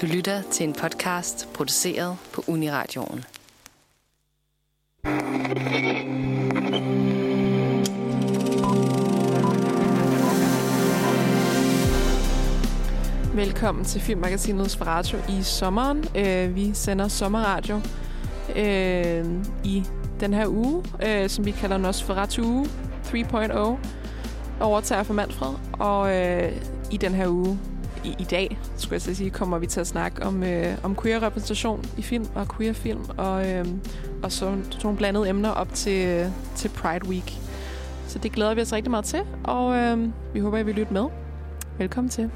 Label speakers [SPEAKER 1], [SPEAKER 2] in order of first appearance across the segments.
[SPEAKER 1] Du lytter til en podcast produceret på Uniradioen.
[SPEAKER 2] Velkommen til Filmmagasinet Svarato i sommeren. Øh, vi sender sommerradio øh, i den her uge, øh, som vi kalder Nosferatu uge 3.0, overtager for Manfred. Og øh, i den her uge, i, i dag, skulle jeg så sige, kommer vi til at snakke om, øh, om queer-repræsentation i film og queer-film, og, øh, og så, så nogle blandede emner op til, øh, til Pride Week. Så det glæder vi os rigtig meget til, og øh, vi håber, I vil lytte med. Velkommen til.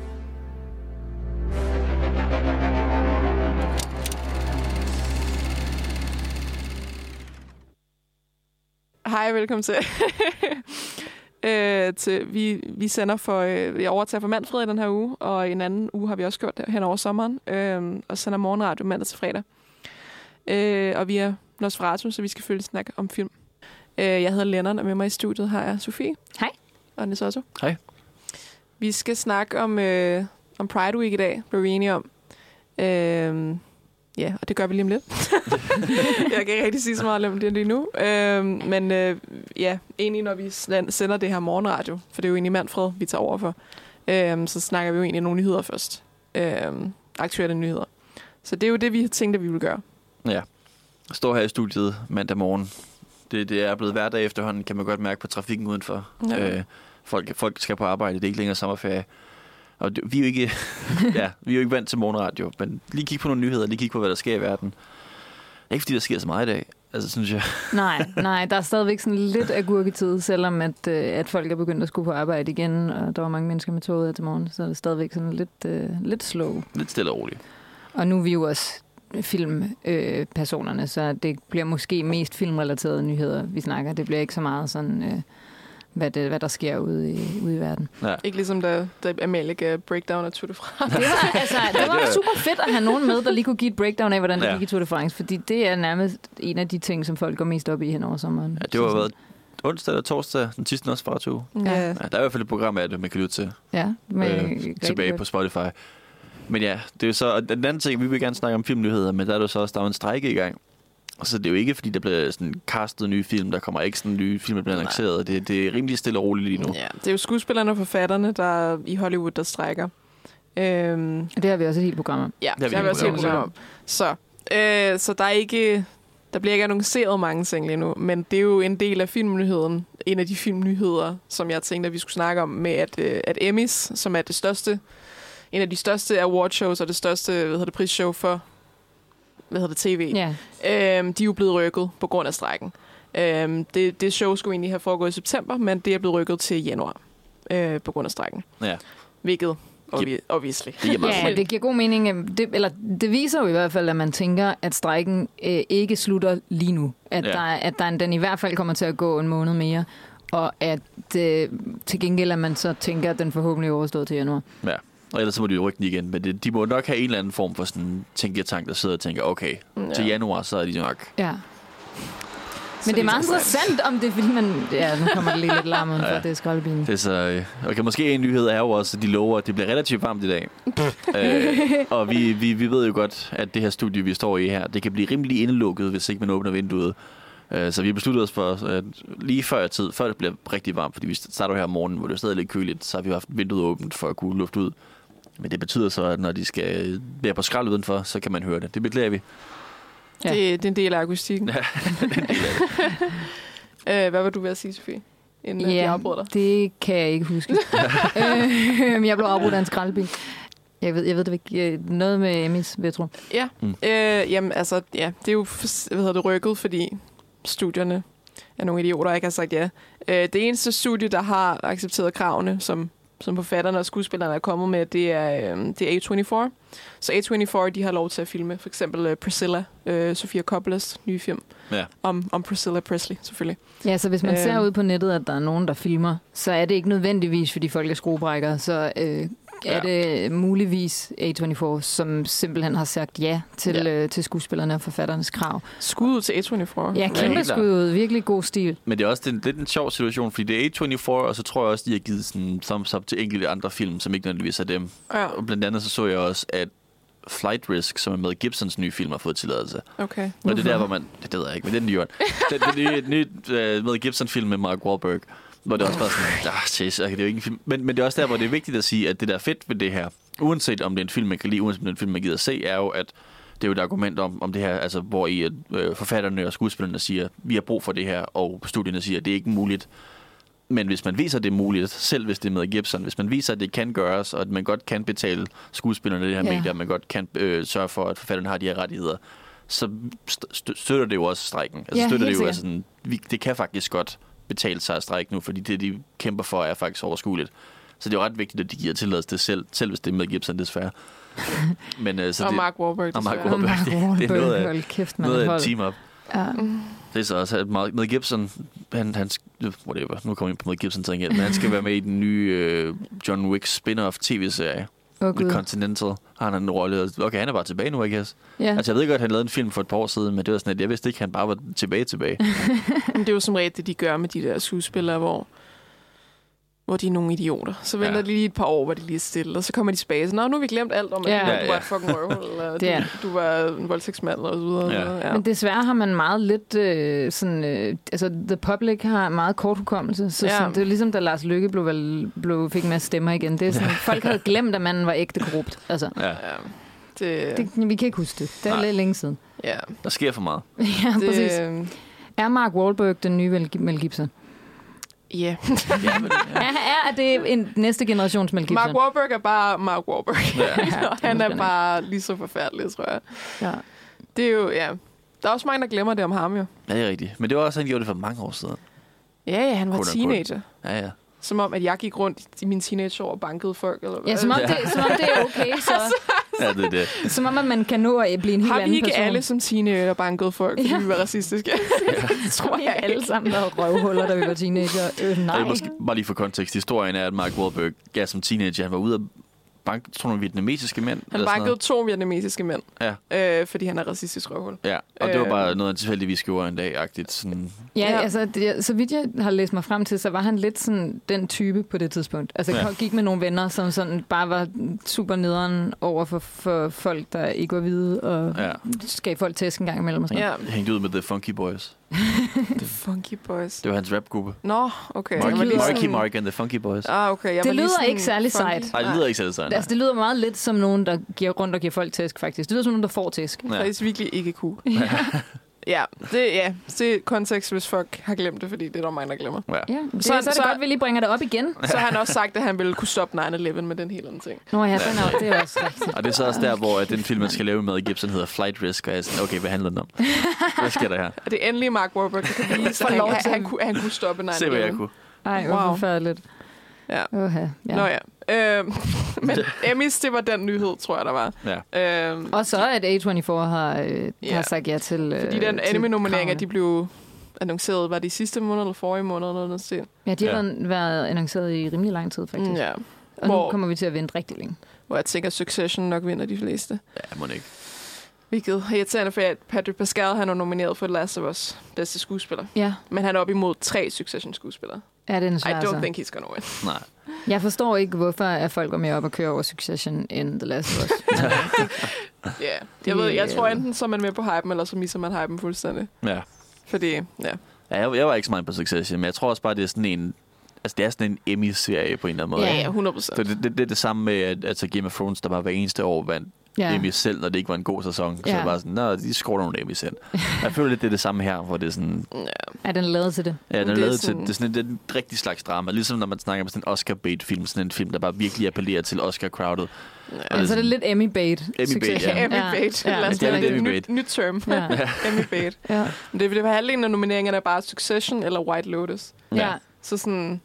[SPEAKER 2] Hej, velkommen til. øh, til vi, vi sender for, øh, jeg overtager for Manfred i den her uge, og en anden uge har vi også gjort det hen over sommeren, øh, og sender morgenradio mandag til fredag. Øh, og vi er Nosferatu, så vi skal følge snak om film. Øh, jeg hedder Lennon, og med mig i studiet har jeg Sofie.
[SPEAKER 3] Hej.
[SPEAKER 2] Og Nisotto.
[SPEAKER 4] Hej.
[SPEAKER 2] Vi skal snakke om, øh, om Pride Week i dag, blev vi enige om. Øh, Ja, og det gør vi lige om lidt. jeg kan ikke rigtig sige så meget om det lige nu. Øhm, men øh, ja, egentlig når vi sender det her morgenradio, for det er jo egentlig Manfred, vi tager over for, øhm, så snakker vi jo egentlig nogle nyheder først. Øhm, aktuelle nyheder. Så det er jo det, vi har tænkt, at vi vil gøre.
[SPEAKER 4] Ja. Jeg står her i studiet mandag morgen. Det, det er blevet hverdag efterhånden, kan man godt mærke på trafikken udenfor.
[SPEAKER 2] Ja.
[SPEAKER 4] Øh, folk, folk skal på arbejde, det er ikke længere sommerferie. Og det, vi er jo ikke, ja, vi er jo ikke vant til morgenradio, men lige kigge på nogle nyheder, lige kigge på, hvad der sker i verden. Det er ikke, fordi der sker så meget i dag, altså, synes jeg.
[SPEAKER 3] Nej, nej, der er stadigvæk sådan lidt agurketid, selvom at, øh, at folk er begyndt at skulle på arbejde igen, og der var mange mennesker med toget til morgen, så er det stadigvæk sådan lidt, øh, lidt slow.
[SPEAKER 4] Lidt stille og roligt.
[SPEAKER 3] Og nu er vi jo også filmpersonerne, øh, så det bliver måske mest filmrelaterede nyheder, vi snakker. Det bliver ikke så meget sådan... Øh, hvad, det, hvad der sker ude i, ude i verden.
[SPEAKER 2] Ja. Ikke ligesom da, da Amalie gav breakdown af Tour de France.
[SPEAKER 3] Det var, altså, det var super fedt at have nogen med, der lige kunne give et breakdown af, hvordan det ja. gik i Tour de France, fordi det er nærmest en af de ting, som folk går mest op i hen over sommeren.
[SPEAKER 4] Ja, det var været onsdag eller torsdag, den sidste også fra to.
[SPEAKER 2] Ja. ja.
[SPEAKER 4] Der er i hvert fald et program af det, man kan lytte til.
[SPEAKER 3] Ja,
[SPEAKER 4] med øh, tilbage godt. på Spotify. Men ja, det er jo så, den anden ting, vi vil gerne snakke om filmnyheder, men der er jo så også, der er en strække i gang. Så det er jo ikke, fordi der bliver sådan castet nye film. Der kommer ikke sådan nye film, der bliver annonceret. Det, det er rimelig stille og roligt lige nu.
[SPEAKER 2] Ja, det er jo skuespillerne og forfatterne, der i Hollywood, der strækker.
[SPEAKER 3] Øhm, det har vi også et helt program om.
[SPEAKER 2] Ja, det har vi, det har vi også et helt program om. Så, øh, så der er ikke... Der bliver ikke annonceret mange ting lige nu, men det er jo en del af filmnyheden. En af de filmnyheder, som jeg tænkte, at vi skulle snakke om, med at, øh, at Emmys, som er det største, en af de største awardshows og det største hvad hedder det, prisshow for hvad hedder det, tv,
[SPEAKER 3] ja.
[SPEAKER 2] øhm, de er jo blevet rykket på grund af strækken. Øhm, det, det show skulle egentlig have foregået i september, men det er blevet rykket til januar øh, på grund af strækken.
[SPEAKER 4] Ja.
[SPEAKER 2] Hvilket Obvi- obviously.
[SPEAKER 3] Det ja, det giver god mening. Det, eller, det viser jo i hvert fald, at man tænker, at strækken øh, ikke slutter lige nu. At, ja. der, at der, den i hvert fald kommer til at gå en måned mere. Og at øh, til gengæld, at man så tænker, at den forhåbentlig er overstået til januar.
[SPEAKER 4] Ja. Og ellers så må de jo rykke den igen. Men det, de må nok have en eller anden form for sådan tænketank, der sidder og tænker, okay, ja. til januar, så er de nok...
[SPEAKER 3] Ja. Men det er meget interessant, om det er, fordi man... Ja, nu kommer det lige lidt larm ja. for det er skraldbilen.
[SPEAKER 4] Det er så... Øh, okay, måske en nyhed er jo også, at de lover, at det bliver relativt varmt i dag. øh, og vi, vi, vi ved jo godt, at det her studie, vi står i her, det kan blive rimelig indelukket, hvis ikke man åbner vinduet. Øh, så vi har besluttet os for, at lige før tid, før det bliver rigtig varmt, fordi vi starter her om morgenen, hvor det er stadig lidt køligt, så har vi haft vinduet åbent for at kunne lufte ud. Men det betyder så, at når de skal være på skrald udenfor, så kan man høre det. Det beklager vi.
[SPEAKER 2] Ja. Det, det er en del af akustikken.
[SPEAKER 4] Ja, det er
[SPEAKER 2] øh, hvad var du ved at sige, Sofie? Inden
[SPEAKER 3] ja,
[SPEAKER 2] de dig?
[SPEAKER 3] det kan jeg ikke huske. øh, jeg blev afbrudt af en skraldbil. Jeg ved, jeg ved det ikke. Noget med Emmys, vil jeg tro.
[SPEAKER 2] Ja, mm. øh, jamen altså, ja, det er jo hvad hedder det, rykket, fordi studierne er nogle idioter, der ikke har sagt ja. Øh, det eneste studie, der har accepteret kravene, som som forfatterne og skuespillerne er kommet med, det er, øh, det er A24. Så A24, de har lov til at filme for eksempel uh, Priscilla, uh, Sofia Coppolas nye film,
[SPEAKER 4] ja.
[SPEAKER 2] om, om Priscilla Presley selvfølgelig.
[SPEAKER 3] Ja, så hvis man øh, ser ud på nettet, at der er nogen, der filmer, så er det ikke nødvendigvis, fordi folk er skruebrækker, så øh, er det muligvis A24, som simpelthen har sagt ja til, ja. Øh, til skuespillerne og forfatternes krav.
[SPEAKER 2] Skud til A24.
[SPEAKER 3] Ja, kæmpe skud ud. Virkelig god stil.
[SPEAKER 4] Men det er også det er lidt en sjov situation, fordi det er A24, og så tror jeg også, de har givet sådan thumbs up til enkelte andre film, som ikke nødvendigvis er dem.
[SPEAKER 2] Ja.
[SPEAKER 4] Og blandt andet så så jeg også, at Flight Risk, som er med Gibsons nye film, har fået tilladelse.
[SPEAKER 2] Okay.
[SPEAKER 4] Og det er der, hvor man... Det ved jeg ikke, men det er den nye Den, den nye, nye uh, med Gibson-film med Mark Wahlberg, hvor det også bare sådan, ah, okay, det er jo ikke en film. Men, men det er også der, hvor det er vigtigt at sige, at det der er fedt ved det her, uanset om det er en film, man kan lide, uanset om det er en film, man gider at se, er jo, at det er jo et argument om, om det her, altså, hvor I, øh, forfatterne og skuespillerne siger, vi har brug for det her, og studierne siger, det er ikke muligt. Men hvis man viser, at det er muligt, selv hvis det er med Gibson, hvis man viser, at det kan gøres, og at man godt kan betale skuespillerne det her
[SPEAKER 3] Ja.
[SPEAKER 4] medier, og man godt kan øh, sørge for, at forfatterne har de her rettigheder, så st- st- støtter det jo også strækken. Altså
[SPEAKER 3] Ja,
[SPEAKER 4] støtter det jo, altså, sådan, vi, det kan faktisk godt betale sig at strække nu, fordi det, de kæmper for, er faktisk overskueligt. Så det er jo ret vigtigt, at de giver tilladelse til selv, selv hvis det er med Gibson, desværre. Men, øh, så
[SPEAKER 2] og
[SPEAKER 4] det,
[SPEAKER 2] Mark Wahlberg,
[SPEAKER 4] og Mark
[SPEAKER 2] desværre.
[SPEAKER 3] Og Mark
[SPEAKER 4] Wahlberg, det er noget af-
[SPEAKER 3] Hold kæft, man.
[SPEAKER 4] noget af
[SPEAKER 3] hold.
[SPEAKER 4] et team-up.
[SPEAKER 3] Ja.
[SPEAKER 4] Det er så også, at med Gibson, han, han, whatever, nu kommer jeg ind på med Gibson igen, men han skal være med i den nye øh, John Wick spin-off tv-serie, oh,
[SPEAKER 3] Gud.
[SPEAKER 4] Continental. Har han en rolle? Okay, han er bare tilbage nu, I guess.
[SPEAKER 3] Ja.
[SPEAKER 4] Altså, jeg ved godt, at han lavede en film for et par år siden, men det var sådan, at jeg vidste ikke, at han bare var tilbage tilbage.
[SPEAKER 2] Men det er jo som regel det, de gør med de der skuespillere, hvor, hvor de er nogle idioter. Så venter
[SPEAKER 4] Ja.
[SPEAKER 2] ja. de lige et par år, hvor de lige er stille, og så kommer de tilbage. Så, Nå, nu har vi glemt alt om, at
[SPEAKER 3] Ja.
[SPEAKER 2] ja,
[SPEAKER 4] Ja,
[SPEAKER 2] du
[SPEAKER 4] ja.
[SPEAKER 2] var et fucking røvhul, eller
[SPEAKER 3] Det er
[SPEAKER 2] du, du var en voldtægtsmand, og så videre.
[SPEAKER 4] Ja.
[SPEAKER 2] Ja.
[SPEAKER 3] Men desværre har man meget lidt øh, sådan, øh, altså The Public har meget kort hukommelse, så
[SPEAKER 2] Ja.
[SPEAKER 3] sådan, det er ligesom da Lars Lykke blev, vel, blev, fik en masse stemmer igen. Det er sådan, folk havde glemt, at manden var ægte korrupt. Altså,
[SPEAKER 4] Ja,
[SPEAKER 2] ja. Det,
[SPEAKER 3] det, vi kan ikke huske det. Det er
[SPEAKER 4] Nej.
[SPEAKER 3] lidt længe siden.
[SPEAKER 2] ja.
[SPEAKER 4] der sker for meget.
[SPEAKER 3] ja,
[SPEAKER 2] Det,
[SPEAKER 3] præcis.
[SPEAKER 2] øh,
[SPEAKER 3] Er Mark Wahlberg den nye Mel Gibson?
[SPEAKER 2] Ja.
[SPEAKER 4] Ja, men,
[SPEAKER 3] Er, er, er det en næste generations Mel Gibson?
[SPEAKER 2] Mark Wahlberg er bare Mark Wahlberg.
[SPEAKER 4] ja.
[SPEAKER 3] Ja,
[SPEAKER 2] og han er bare lige så forfærdelig, tror jeg.
[SPEAKER 3] Ja.
[SPEAKER 2] Det er jo, ja. Der er også mange, der glemmer det om ham, jo.
[SPEAKER 4] ja, det er rigtigt. Men det var også, han gjorde det for mange år siden.
[SPEAKER 2] Ja, ja, han var
[SPEAKER 4] unquote.
[SPEAKER 2] teenager.
[SPEAKER 4] Ja, ja.
[SPEAKER 2] Som om, at jeg gik rundt i mine teenageår og bankede folk, eller hvad?
[SPEAKER 3] Ja, som om, det, som om det er okay, så,
[SPEAKER 4] Ja, det er det.
[SPEAKER 3] som om at man kan nå at blive en helt
[SPEAKER 2] Har vi
[SPEAKER 3] anden
[SPEAKER 2] ikke
[SPEAKER 3] person.
[SPEAKER 2] alle som teenager bankede folk, fordi
[SPEAKER 3] Ja.
[SPEAKER 2] ja. vi var racistiske? det tror jeg
[SPEAKER 3] alle sammen, der røvhuller, da vi var teenager. Øh, nej.
[SPEAKER 4] Ej, måske, bare lige for kontekst. Historien er, at Mark Wahlberg, ja, som teenager, han var ude bank, tror du, vietnamesiske mænd?
[SPEAKER 2] Han
[SPEAKER 4] eller sådan
[SPEAKER 2] bankede to vietnamesiske mænd,
[SPEAKER 4] Ja.
[SPEAKER 2] øh, fordi han er racistisk røvhul.
[SPEAKER 4] Ja, og det var
[SPEAKER 2] Øh.
[SPEAKER 4] bare noget, han tilfældigvis gjorde en dag-agtigt. Sådan,
[SPEAKER 3] Ja,
[SPEAKER 2] Ja.
[SPEAKER 3] altså, det, så vidt jeg har læst mig frem til, så var han lidt sådan den type på det tidspunkt. Altså,
[SPEAKER 4] Ja.
[SPEAKER 3] gik med nogle venner, som sådan bare var super nederen over for, for folk, der ikke var hvide, og
[SPEAKER 4] ja.
[SPEAKER 3] gav folk tæsk en gang imellem. Og sådan.
[SPEAKER 2] Ja,
[SPEAKER 4] hængte ud med The Funky Boys.
[SPEAKER 2] The Funky Boys.
[SPEAKER 4] Det var hans rapgruppe.
[SPEAKER 2] Nå, okay.
[SPEAKER 4] Marky, Marky
[SPEAKER 2] sådan-
[SPEAKER 4] Mark and the Funky Boys.
[SPEAKER 2] Ah, okay. Jeg
[SPEAKER 3] Det lyder
[SPEAKER 2] sådan
[SPEAKER 3] ikke særlig
[SPEAKER 2] funky.
[SPEAKER 3] sejt.
[SPEAKER 4] Nej, det lyder ikke selv sådan.
[SPEAKER 3] Altså, det lyder meget lidt som nogen, der giver rundt og giver folk tæsk, faktisk. Det lyder som nogen, der får tæsk.
[SPEAKER 2] Det er
[SPEAKER 4] Ja.
[SPEAKER 2] faktisk virkelig ikke cool. Ja, det, ja, det er kontekst, hvis folk har glemt det, fordi det er der mange, der glemmer.
[SPEAKER 4] Ja.
[SPEAKER 3] Ja, det,
[SPEAKER 2] Så-
[SPEAKER 3] er det
[SPEAKER 2] så-
[SPEAKER 3] godt, at vi lige bringer det op igen.
[SPEAKER 2] Så har han også sagt, at han ville kunne stoppe 9-11 med den hele anden ting.
[SPEAKER 3] Nå ja, den er, det er også rigtigt.
[SPEAKER 4] Og det er så også der, hvor at den film, man skal lave med Gibson, hedder Flight Risk. Og jeg er sådan, okay, hvad handler den om? Hvad sker der her?
[SPEAKER 2] Og det er endelig Mark Wahlberg, der kan vise, at
[SPEAKER 3] lov
[SPEAKER 2] han, han,
[SPEAKER 3] til-
[SPEAKER 2] han, kunne, han kunne stoppe 9-11.
[SPEAKER 4] Se, hvad jeg kunne.
[SPEAKER 3] Ej, hvor
[SPEAKER 2] Wow.
[SPEAKER 3] forfærdeligt.
[SPEAKER 2] Ja.
[SPEAKER 3] Oha, ja.
[SPEAKER 2] Nå ja. Øh, men Emmys, det var den nyhed, tror jeg, der var.
[SPEAKER 4] Ja.
[SPEAKER 2] Øh,
[SPEAKER 3] Og så at A24 har, øh,
[SPEAKER 2] Ja.
[SPEAKER 3] har sagt ja til øh,
[SPEAKER 2] fordi den
[SPEAKER 3] til
[SPEAKER 2] anime-nomineringer,
[SPEAKER 3] kravene.
[SPEAKER 2] de blev annonceret, var det i sidste måned eller forrige måned, eller noget stil.
[SPEAKER 3] Ja, de har
[SPEAKER 4] Ja.
[SPEAKER 3] været- været annonceret i rimelig lang tid, faktisk.
[SPEAKER 2] Mm, ja.
[SPEAKER 3] Og
[SPEAKER 2] Hvor-
[SPEAKER 3] nu kommer vi til at vente rigtig længe.
[SPEAKER 2] Hvor jeg tænker, at Succession nok vinder de fleste.
[SPEAKER 4] Ja, må ikke.
[SPEAKER 2] Hvilket er irriterende, for at Patrick Pascal han er nomineret for The Last of Us bedste skuespiller.
[SPEAKER 3] Ja,
[SPEAKER 2] Men han er op imod tre Succession-skuespillere.
[SPEAKER 3] er det en
[SPEAKER 2] I
[SPEAKER 3] svær
[SPEAKER 2] don't
[SPEAKER 3] så.
[SPEAKER 2] think he's gonna win.
[SPEAKER 4] Nej.
[SPEAKER 3] Jeg forstår ikke, hvorfor er folk går mere op og kører over Succession end The Last of Us.
[SPEAKER 2] Ja, yeah. jeg, ved, jeg tror enten så er man med på hypen, eller så misser man hypen fuldstændig.
[SPEAKER 4] Ja.
[SPEAKER 2] Fordi, ja.
[SPEAKER 4] Ja, jeg, jeg var ikke så meget på Succession, men jeg tror også bare, det er sådan en... Altså, det er sådan en Emmy-serie på en eller anden måde.
[SPEAKER 2] Ja,
[SPEAKER 3] Ja.
[SPEAKER 2] ja, 100 procent.
[SPEAKER 4] Så det, det, det, er det samme med, at altså Game of Thrones, der bare hver eneste år vandt ja.
[SPEAKER 3] ja.
[SPEAKER 4] Emmy selv, når det ikke var en god sæson. Så
[SPEAKER 3] Ja.
[SPEAKER 4] det var sådan, nå, de skruer nogle Emmy selv. jeg føler lidt, det er det samme her, hvor det er sådan...
[SPEAKER 2] Ja.
[SPEAKER 3] Er den lavet til det?
[SPEAKER 4] Ja, den
[SPEAKER 2] Det
[SPEAKER 4] er
[SPEAKER 2] er
[SPEAKER 4] lavet til,
[SPEAKER 2] sådan-
[SPEAKER 4] det er sådan en, det er en rigtig slags drama. Ligesom når man snakker om sådan en Oscar-bait-film, sådan en film, der bare virkelig appellerer til Oscar-crowded.
[SPEAKER 2] Ja.
[SPEAKER 4] Det er
[SPEAKER 3] Altså, det er
[SPEAKER 4] sådan-
[SPEAKER 3] lidt Emmy-bait.
[SPEAKER 4] Emmy-bait, ja.
[SPEAKER 2] Emmy bait.
[SPEAKER 3] Ja,
[SPEAKER 2] os
[SPEAKER 4] det er
[SPEAKER 2] et
[SPEAKER 4] Emmy-bait.
[SPEAKER 2] nyt, nyt term.
[SPEAKER 3] Ja.
[SPEAKER 2] Emmy bait.
[SPEAKER 3] Ja.
[SPEAKER 2] Men det, det var halvdelen af nomineringerne er bare Succession eller White Lotus.
[SPEAKER 3] ja.
[SPEAKER 2] Så sådan,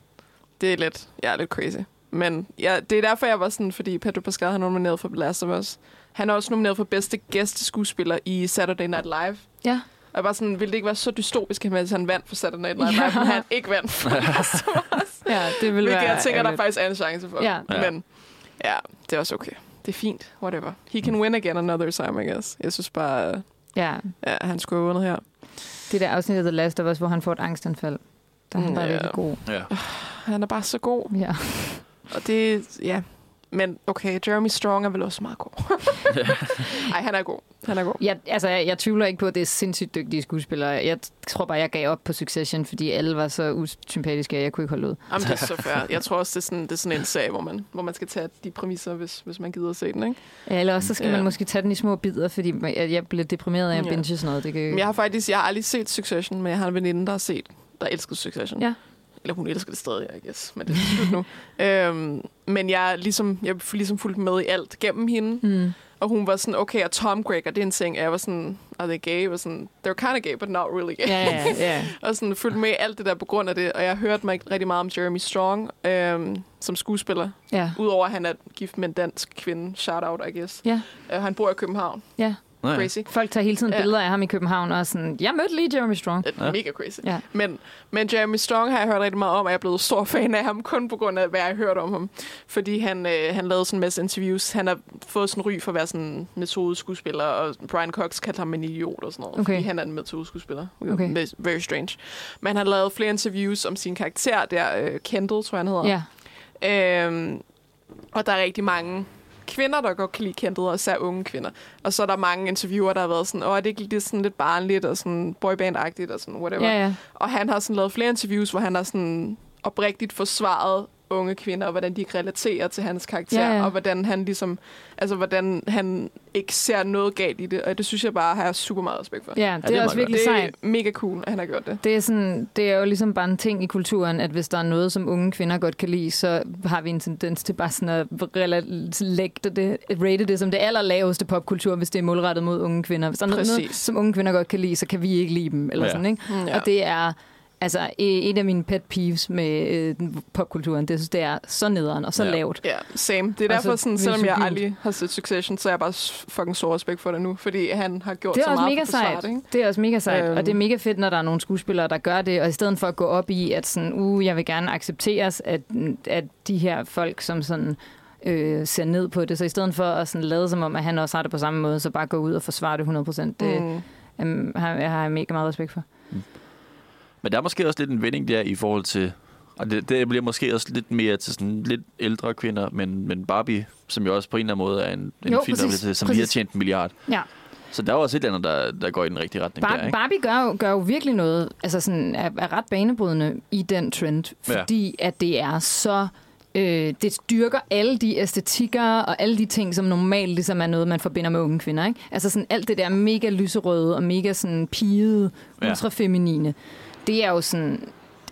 [SPEAKER 2] det er lidt, ja, lidt crazy. Men ja, det er derfor, jeg var sådan, fordi Pedro Pascal han er nomineret for The Last of Us. Han er også nomineret for bedste gæsteskuespiller i Saturday Night Live.
[SPEAKER 3] Ja.
[SPEAKER 2] Og jeg var sådan, ville det ikke være så dystopisk, hvis han vandt for Saturday Night Live,
[SPEAKER 3] Ja.
[SPEAKER 2] men han ikke vandt for
[SPEAKER 3] ja, det vil
[SPEAKER 2] Hvilket
[SPEAKER 3] være
[SPEAKER 2] jeg tænker, der
[SPEAKER 3] ærgerligt.
[SPEAKER 2] faktisk er en chance for.
[SPEAKER 3] Ja.
[SPEAKER 2] Men ja, det er også okay. Det er fint, whatever. He can win again another time, I guess. Jeg synes bare,
[SPEAKER 3] Ja,
[SPEAKER 2] ja, han skulle have vundet her.
[SPEAKER 3] det der afsnit af The Last of Us, hvor han får et angstanfald. Der er han bare
[SPEAKER 2] Ja.
[SPEAKER 3] virkelig god.
[SPEAKER 4] Ja.
[SPEAKER 2] Han er bare så god.
[SPEAKER 3] Ja.
[SPEAKER 2] Og det, ja, men okay, Jeremy Strong er vel også meget god. Ej, han er god. Han er god.
[SPEAKER 3] Jeg, altså, jeg, jeg tvivler ikke på, at det er sindssygt dygtige skuespillere. Jeg tror bare, jeg gav op på Succession, fordi alle var så usympatiske, at jeg kunne ikke holde ud.
[SPEAKER 2] Jamen, det er så fair. Jeg tror også, det er sådan, det er sådan en sag, hvor man, hvor man skal tage de præmisser, hvis, hvis man gider at se den, ikke?
[SPEAKER 3] Ja, eller også så skal
[SPEAKER 2] Ja.
[SPEAKER 3] man måske tage den i små bidder, fordi jeg, jeg bliver deprimeret af at
[SPEAKER 2] Ja.
[SPEAKER 3] binge sådan noget. Det kan...
[SPEAKER 2] Men jeg har faktisk, jeg har aldrig set Succession, men jeg har en veninde, der har set, der elsker Succession.
[SPEAKER 3] Ja.
[SPEAKER 2] Eller hun elsker det stadig, I guess, men det er slut nu. øhm, men jeg ligesom, jeg ligesom fulgt med i alt gennem hende,
[SPEAKER 3] Mm.
[SPEAKER 2] og hun var sådan, okay, og Tom Gregor, det er en ting, og jeg var sådan, are they gay? Jeg var sådan, they're kind of gay, but not really gay.
[SPEAKER 3] Ja, ja, ja.
[SPEAKER 2] og sådan fulgt med alt det der på grund af det, og jeg har hørt mig rigtig meget om Jeremy Strong øhm, som skuespiller,
[SPEAKER 3] ja.
[SPEAKER 2] udover at han er gift med en dansk kvinde, shout out, I guess.
[SPEAKER 3] Ja.
[SPEAKER 2] Uh, han bor i København,
[SPEAKER 3] ja.
[SPEAKER 4] Nå, ja.
[SPEAKER 2] crazy.
[SPEAKER 3] Folk tager hele tiden
[SPEAKER 2] Ja.
[SPEAKER 3] billeder af ham i København, og sådan, jeg mødte lige Jeremy Strong.
[SPEAKER 2] Det er
[SPEAKER 4] Ja.
[SPEAKER 2] mega crazy.
[SPEAKER 3] Ja.
[SPEAKER 2] Men, men Jeremy Strong har jeg hørt rigtig meget om, og jeg er blevet stor fan af ham, kun på grund af, hvad jeg har hørt om ham. Fordi han, øh, han lavede sådan en masse interviews. Han har fået sådan ry for at være sådan en metodeskuespiller, og Brian Cox kaldte ham en idiot og sådan noget,
[SPEAKER 3] Okay.
[SPEAKER 2] fordi han er en metodeskuespiller.
[SPEAKER 3] Okay.
[SPEAKER 2] Ve- Very strange. Men han har lavet flere interviews om sin karakter der, øh, Kendall, tror jeg, han hedder.
[SPEAKER 3] Ja.
[SPEAKER 2] Øhm, og der er rigtig mange kvinder, der godt kan lide og især unge kvinder. Og så er der mange interviewer, der har været sådan, åh, det ikke lidt sådan lidt barnligt og sådan boyband-agtigt og sådan whatever.
[SPEAKER 3] Ja, ja.
[SPEAKER 2] Og han har sådan lavet flere interviews, hvor han har sådan oprigtigt forsvaret unge kvinder, og hvordan de relaterer til hans karakter,
[SPEAKER 3] Ja, ja.
[SPEAKER 2] og hvordan han ligesom, altså hvordan han ikke ser noget galt i det, og det synes jeg bare har jeg super meget respekt for.
[SPEAKER 3] Ja, det,
[SPEAKER 4] det
[SPEAKER 3] er
[SPEAKER 4] er
[SPEAKER 3] også virkelig
[SPEAKER 2] det
[SPEAKER 3] sejt.
[SPEAKER 2] er mega cool, at han har gjort det.
[SPEAKER 3] Det er, sådan, det er jo ligesom bare en ting i kulturen, at hvis der er noget, som unge kvinder godt kan lide, så har vi en tendens til bare sådan at lægge det, rate det som det allerlaveste popkultur, hvis det er målrettet mod unge kvinder. Hvis der er noget, som unge kvinder godt kan lide, så kan vi ikke lide dem. Eller
[SPEAKER 4] Ja.
[SPEAKER 3] sådan, ikke?
[SPEAKER 2] Mm,
[SPEAKER 3] Og det er altså e- et af mine pet peeves med øh, popkulturen. Det, synes, det er så nederen og så
[SPEAKER 4] Ja.
[SPEAKER 3] lavt.
[SPEAKER 2] Ja, same. Det er derfor, sådan,
[SPEAKER 3] hvis
[SPEAKER 2] selvom jeg aldrig har set Succession, så er jeg bare fucking stor respekt for det nu, fordi han har gjort
[SPEAKER 3] Det er
[SPEAKER 2] så
[SPEAKER 3] også
[SPEAKER 2] meget
[SPEAKER 3] mega
[SPEAKER 2] for
[SPEAKER 3] sejt.
[SPEAKER 2] det, ikke?
[SPEAKER 3] Det er også mega sejt,
[SPEAKER 2] Øhm.
[SPEAKER 3] og det er mega fedt, når der er nogle skuespillere, der gør det, og i stedet for at gå op i, at sådan, uh, jeg vil gerne accepteres, at, at de her folk, som sådan øh, ser ned på det, så i stedet for at sådan lade som om, at han også har det på samme måde, så bare gå ud og forsvare det 100%. Det
[SPEAKER 2] Mm.
[SPEAKER 3] mm. har, jeg har jeg mega meget respekt for.
[SPEAKER 4] Men der er måske også lidt en vending der i forhold til... Og det, det bliver måske også lidt mere til sådan lidt ældre kvinder, men, men Barbie, som jo også på en eller anden måde er en, en
[SPEAKER 3] Jo,
[SPEAKER 4] film, der
[SPEAKER 3] præcis,
[SPEAKER 4] til, som lige har
[SPEAKER 3] præcis.
[SPEAKER 4] tjent en milliard.
[SPEAKER 3] Ja.
[SPEAKER 4] Så der er også et eller andet, der, der går i den rigtige retning der,
[SPEAKER 3] Bar-
[SPEAKER 4] ikke?
[SPEAKER 3] Barbie gør jo, gør jo virkelig noget, altså sådan, er, er ret banebrydende i den trend,
[SPEAKER 4] Ja.
[SPEAKER 3] fordi at det er så... Øh, det styrker alle de æstetikker og alle de ting, som normalt ligesom er noget, man forbinder med unge kvinder. Ikke? Altså sådan alt det der mega lyserøde og mega sådan pigede,
[SPEAKER 4] Ja.
[SPEAKER 3] Det er jo sådan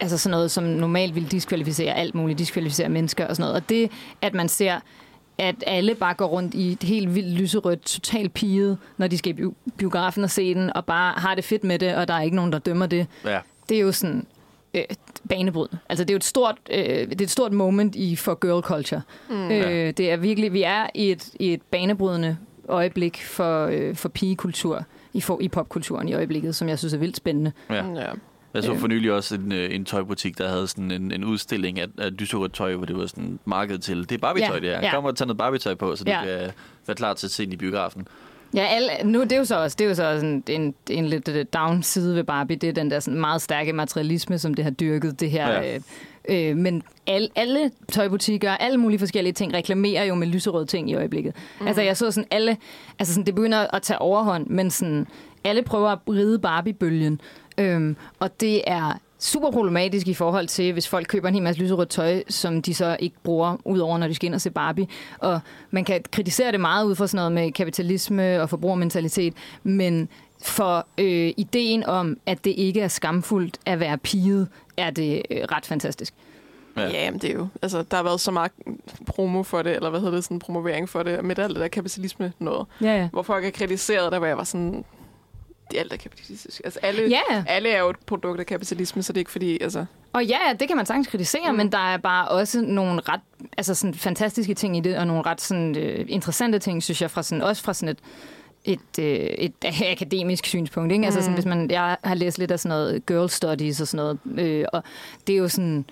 [SPEAKER 3] altså sådan noget, som normalt vil diskvalificere alt muligt, diskvalificere mennesker og sådan noget. Og det, at man ser, at alle bare går rundt i et helt vildt lyserødt, totalt piget, når de skal i bio- biografen og se den, og bare har det fedt med det, og der er ikke nogen, der dømmer det.
[SPEAKER 4] Ja.
[SPEAKER 3] Det er jo sådan øh, banebryd. Altså det er jo et stort, øh, det er et stort moment i for girl culture. Mm. Øh, det er virkelig, vi er i et, i et banebrydende øjeblik for, øh, for pigekultur i, for, i popkulturen i øjeblikket, som jeg synes er vildt spændende.
[SPEAKER 4] Ja.
[SPEAKER 2] Ja.
[SPEAKER 4] Jeg så for nylig også en, øh, en tøjbutik, der havde sådan en, en udstilling af, af lyserødt tøj, hvor det var sådan markedet til. Det er Barbie-tøj,
[SPEAKER 3] Ja,
[SPEAKER 4] det her.
[SPEAKER 3] ja.
[SPEAKER 4] Kom og tag noget Barbie-tøj på, så du
[SPEAKER 3] Ja.
[SPEAKER 4] kan være klar til at se den i biografen.
[SPEAKER 3] Ja, alle, nu det er jo så også, det er jo så også en, en, en lidt øh, down side ved Barbie. Det er den der sådan meget stærke materialisme, som det har dyrket. Det her,
[SPEAKER 4] Ja.
[SPEAKER 3] øh, øh, men alle, alle tøjbutikker, alle mulige forskellige ting, reklamerer jo med lyserøde ting i øjeblikket. Mm. Altså jeg så sådan alle, altså sådan, det begynder at tage overhånd, men sådan, alle prøver at ride Barbie-bølgen. Øhm, og det er super problematisk i forhold til, hvis folk køber en hel masse lyserødt tøj, som de så ikke bruger, udover når de skal ind og se Barbie. Og man kan kritisere det meget ud fra sådan noget med kapitalisme og forbrugermentalitet, men for øh, ideen om, at det ikke er skamfuldt at være piget, er det øh, ret fantastisk.
[SPEAKER 4] Ja.
[SPEAKER 2] Ja, jamen, det er jo, altså, der har været så meget promo for det, eller hvad hedder det, sådan promovering for det, med alt det der kapitalisme noget,
[SPEAKER 3] Ja, ja.
[SPEAKER 2] hvor folk er kritiseret, der hvor jeg var sådan, alt er kapitalistisk. Altså, alle,
[SPEAKER 3] Ja.
[SPEAKER 2] alle er jo et produkt af kapitalisme, så det er ikke fordi, altså,
[SPEAKER 3] Og ja, det kan man sagtens kritisere, mm. men der er bare også nogle ret altså sådan fantastiske ting i det, og nogle ret sådan, øh, interessante ting, synes jeg, fra sådan, også fra sådan et et, øh, et akademisk synspunkt. Ikke? Altså sådan, hvis man, jeg har læst lidt af sådan noget girl studies og sådan noget, øh, og det er jo sådan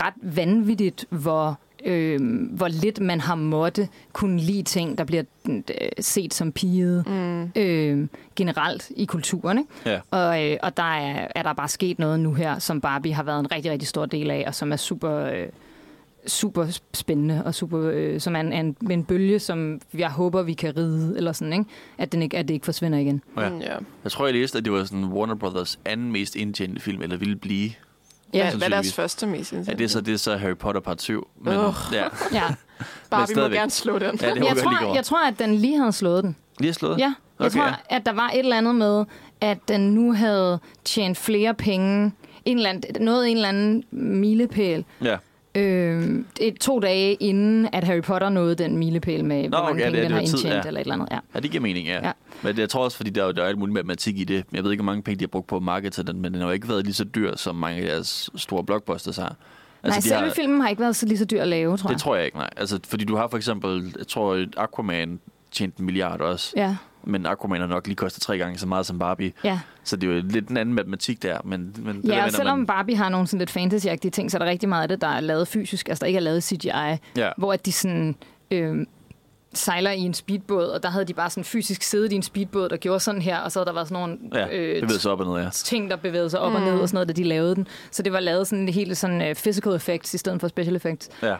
[SPEAKER 3] ret vanvittigt, hvor øh, hvor lidt man har måtte kunne lide ting, der bliver øh, set som pigede mm. øh, generelt i kulturen. Ikke?
[SPEAKER 4] Ja.
[SPEAKER 3] Og, øh, og der er, er der bare sket noget nu her, som Barbie har været en rigtig, rigtig stor del af, og som er super, øh, super spændende, og super, øh, som er en, en, en bølge, som jeg håber, vi kan ride, eller sådan, ikke? At, den ikke, at det ikke forsvinder igen.
[SPEAKER 4] Ja.
[SPEAKER 2] Mm, ja.
[SPEAKER 4] Jeg tror, jeg læste, at det var sådan Warner Brothers anden mest indtjente film, eller ville blive.
[SPEAKER 2] Ja, hvad er deres første mest
[SPEAKER 4] Ja, det er så, det er så Harry Potter part 7. Men,
[SPEAKER 2] Ugh.
[SPEAKER 4] ja,
[SPEAKER 3] ja.
[SPEAKER 2] Barbie må
[SPEAKER 4] stadigvæk.
[SPEAKER 2] gerne slå den.
[SPEAKER 4] Ja, det
[SPEAKER 3] Jeg, tror, jeg tror, at den lige havde slået den.
[SPEAKER 4] lige slået.
[SPEAKER 3] Ja, jeg
[SPEAKER 4] Okay,
[SPEAKER 3] tror,
[SPEAKER 4] ja.
[SPEAKER 3] at der var et eller andet med, at den nu havde tjent flere penge. En eller anden, noget en eller anden milepæl.
[SPEAKER 4] ja.
[SPEAKER 3] Øh, et, to dage inden, at Harry Potter nåede den milepæl med, Nå, hvor mange
[SPEAKER 4] okay,
[SPEAKER 3] penge
[SPEAKER 4] det-
[SPEAKER 3] den
[SPEAKER 4] det
[SPEAKER 3] har
[SPEAKER 4] tid,
[SPEAKER 3] indtjent,
[SPEAKER 4] ja.
[SPEAKER 3] eller et eller andet. Ja.
[SPEAKER 4] Ja, det giver mening, ja.
[SPEAKER 3] Ja.
[SPEAKER 4] ja. Men det, jeg tror også, fordi der, er jo- der er alt muligt matematik i det. Jeg ved ikke, hvor mange penge de har brugt på at markete den, men den har jo ikke været lige så dyr, som mange af deres store blockbusters har.
[SPEAKER 3] Altså, Nej, selve
[SPEAKER 4] har,
[SPEAKER 3] filmen har ikke været så lige så dyr at lave, tror
[SPEAKER 4] Det
[SPEAKER 3] jeg.
[SPEAKER 4] tror jeg ikke, nej. Altså, fordi du har for eksempel, jeg tror, Aquaman tjente en milliard også.
[SPEAKER 3] Ja,
[SPEAKER 4] Men Aquaman har nok lige kostet tre gange så meget som Barbie.
[SPEAKER 3] ja.
[SPEAKER 4] Så det er jo lidt en anden matematik der. Men, men det der
[SPEAKER 3] Ja,
[SPEAKER 4] med,
[SPEAKER 3] og selvom
[SPEAKER 4] man,
[SPEAKER 3] Barbie har nogle sådan lidt fantasy ting, så er der rigtig meget af det, der er lavet fysisk, altså der ikke er lavet CGI,
[SPEAKER 4] Ja,
[SPEAKER 3] hvor at de sådan... Øh, sejler i en speedbåd, og der havde de bare sådan fysisk siddet i en speedbåd, der gjorde sådan her, og så havde der været sådan nogle
[SPEAKER 4] ja
[SPEAKER 3] øh,
[SPEAKER 4] det ved så op og ned, ja.
[SPEAKER 3] ting, der bevægede sig op mm. og ned og sådan noget, da de lavede den. Så det var lavet sådan helt sådan uh, physical effects i stedet for special effects.
[SPEAKER 4] ja.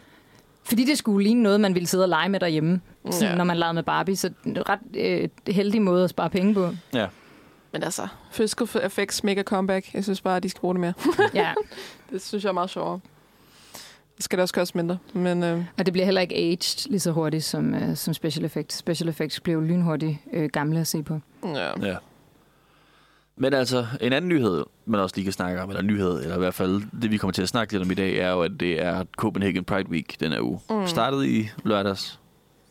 [SPEAKER 3] Fordi det skulle ligne noget, man ville sidde og lege med derhjemme, sådan,
[SPEAKER 2] Ja.
[SPEAKER 3] når man legede med Barbie. Så er en ret øh, heldig måde at spare penge på.
[SPEAKER 4] ja.
[SPEAKER 2] Men altså, physical effects mega comeback. Jeg synes bare, at de skal bruge det mere.
[SPEAKER 3] ja.
[SPEAKER 2] Det synes jeg er meget sjovere. Det skal det også koste mindre. Men øh,
[SPEAKER 3] Og det bliver heller ikke aged lige så hurtigt som, øh, som special effects. Special effects bliver jo lynhurtigt øh, gamle at se på.
[SPEAKER 2] ja.
[SPEAKER 4] Ja. Men altså, en anden nyhed, man også lige kan snakke om, eller nyhed, eller i hvert fald det, vi kommer til at snakke lidt om i dag, er jo, at det er Copenhagen Pride Week den her uge. Mm. Startede i lørdags.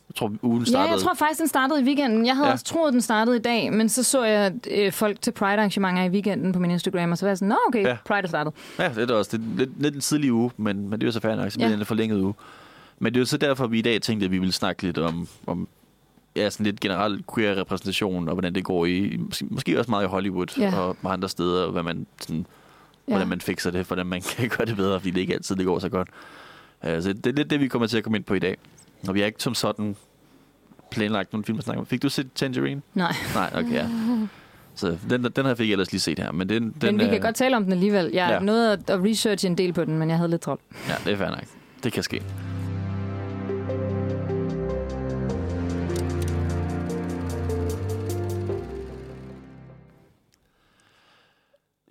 [SPEAKER 4] Jeg tror, ugen
[SPEAKER 3] Ja,
[SPEAKER 4] startede.
[SPEAKER 3] jeg tror faktisk, den startede i weekenden. Jeg havde ja.
[SPEAKER 4] Ja.
[SPEAKER 3] også troet, den startede i dag, men så så jeg øh, folk til Pride-arrangementer i weekenden på min Instagram, og så var jeg sådan, nå okay, ja.
[SPEAKER 4] Ja.
[SPEAKER 3] Pride er startet.
[SPEAKER 4] Ja, det er også det er lidt, lidt en tidlig uge, men, men det er jo så fair nok, så
[SPEAKER 3] Ja.
[SPEAKER 4] det en forlænget uge. Men det er jo så derfor, vi i dag tænkte, at vi ville snakke lidt om, om ja, sådan lidt generelt queer-repræsentation, og hvordan det går i, måske, også meget i Hollywood,
[SPEAKER 3] Ja.
[SPEAKER 4] og andre steder, og hvad man, sådan,
[SPEAKER 3] Ja.
[SPEAKER 4] hvordan man fikser det, hvordan man kan gøre det bedre, fordi det ikke altid det går så godt. Uh, så det er lidt det, vi kommer til at komme ind på i dag. Og vi har ikke som sådan planlagt nogle film at snakke om. Fik du set Tangerine?
[SPEAKER 3] Nej,
[SPEAKER 4] Nej, okay, ja. Så den, den har jeg fik ellers lige set her. Men, den, den,
[SPEAKER 3] men vi kan
[SPEAKER 4] øh,
[SPEAKER 3] godt tale om den alligevel. Jeg ja. Nåede at, at researche en del på den, men jeg havde lidt travlt.
[SPEAKER 4] Ja, det er fair nok. Det kan ske.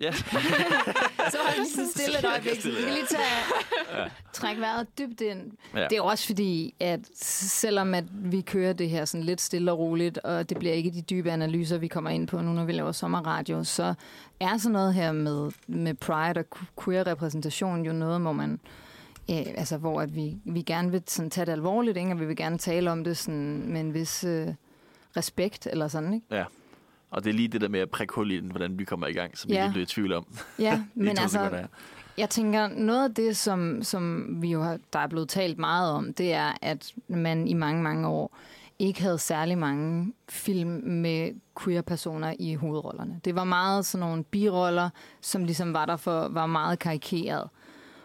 [SPEAKER 4] Ja,
[SPEAKER 3] Så hold lige så stille et øjeblik. Vi kan lige tage, trække vejret dybt ind.
[SPEAKER 4] Ja.
[SPEAKER 3] Det er også fordi, at selvom at vi kører det her sådan lidt stille og roligt, og det bliver ikke de dybe analyser, vi kommer ind på nu, når vi laver sommerradio, så er sådan noget her med, med pride og queer-repræsentation jo noget, hvor man Ja, altså hvor at vi, vi gerne vil sådan, tage det alvorligt, ikke? og vi vil gerne tale om det sådan, med en vis øh, respekt, eller sådan, ikke?
[SPEAKER 4] ja. Og det er lige det der med at prikke hul i den, hvordan vi kommer i gang, som
[SPEAKER 3] Ja.
[SPEAKER 4] jeg lige blev i tvivl om.
[SPEAKER 3] Ja, men altså,
[SPEAKER 4] sekunder.
[SPEAKER 3] Jeg tænker, noget af det, som, som vi jo har, der er blevet talt meget om, det er, at man i mange, mange år ikke havde særlig mange film med queer-personer i hovedrollerne. Det var meget sådan nogle biroller, som ligesom var der for, var meget karikeret.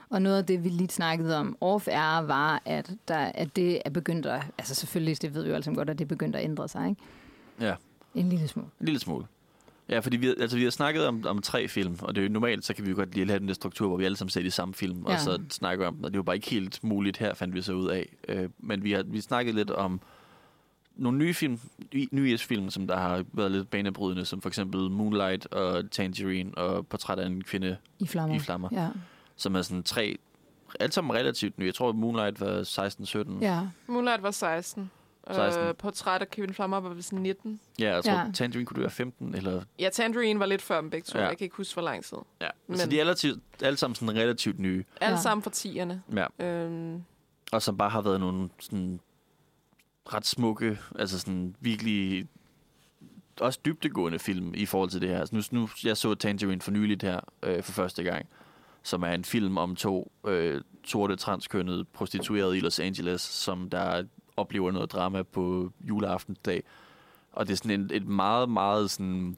[SPEAKER 3] Og noget af det, vi lige snakkede om off-air, var, at, der, at det er begyndt at... Altså selvfølgelig, det ved vi jo alle sammen godt, at det er begyndt at ændre sig, ikke?
[SPEAKER 4] Ja,
[SPEAKER 3] En lille smule.
[SPEAKER 4] en lille smule. Ja, fordi vi, altså, vi har snakket om, om tre film, og det er jo normalt, så kan vi jo godt lige have den der struktur, hvor vi alle sammen ser de samme film, ja. Og så snakker om den, og det er jo bare ikke helt muligt her, fandt vi så ud af. Øh, men vi har vi snakket lidt om nogle nye film, nye- nye film, som der har været lidt banebrydende, som for eksempel Moonlight og Tangerine og Portræt af en kvinde
[SPEAKER 3] I flammer.
[SPEAKER 4] i flammer,
[SPEAKER 3] Ja.
[SPEAKER 4] som er sådan tre, alt sammen relativt nye. Jeg tror, Moonlight var 16-17.
[SPEAKER 3] ja.
[SPEAKER 2] Moonlight var 16.
[SPEAKER 4] 16.
[SPEAKER 2] Øh, portræt af Kevin Flammer var vist 19.
[SPEAKER 4] Ja, jeg tror,
[SPEAKER 3] Ja.
[SPEAKER 4] Tangerine kunne du være 15, eller...
[SPEAKER 2] Ja, Tangerine var lidt før dem begge to.
[SPEAKER 4] Ja.
[SPEAKER 2] Jeg kan ikke huske, hvor lang tid.
[SPEAKER 4] Ja,
[SPEAKER 2] Men-
[SPEAKER 4] så de er relativt, alle sammen sådan relativt nye.
[SPEAKER 2] Alle
[SPEAKER 3] Ja.
[SPEAKER 2] sammen for tierne.
[SPEAKER 4] Ja.
[SPEAKER 2] Øhm,
[SPEAKER 4] Og som bare har været nogle sådan ret smukke, altså sådan virkelig også dybtegående film i forhold til det her. Altså nu, nu jeg så Tangerine for nyligt her øh, for første gang, som er en film om to øh, sorte transkønnede prostituerede i Los Angeles, som der oplever noget drama på juleaftensdag. Og det er sådan et, et meget, meget sådan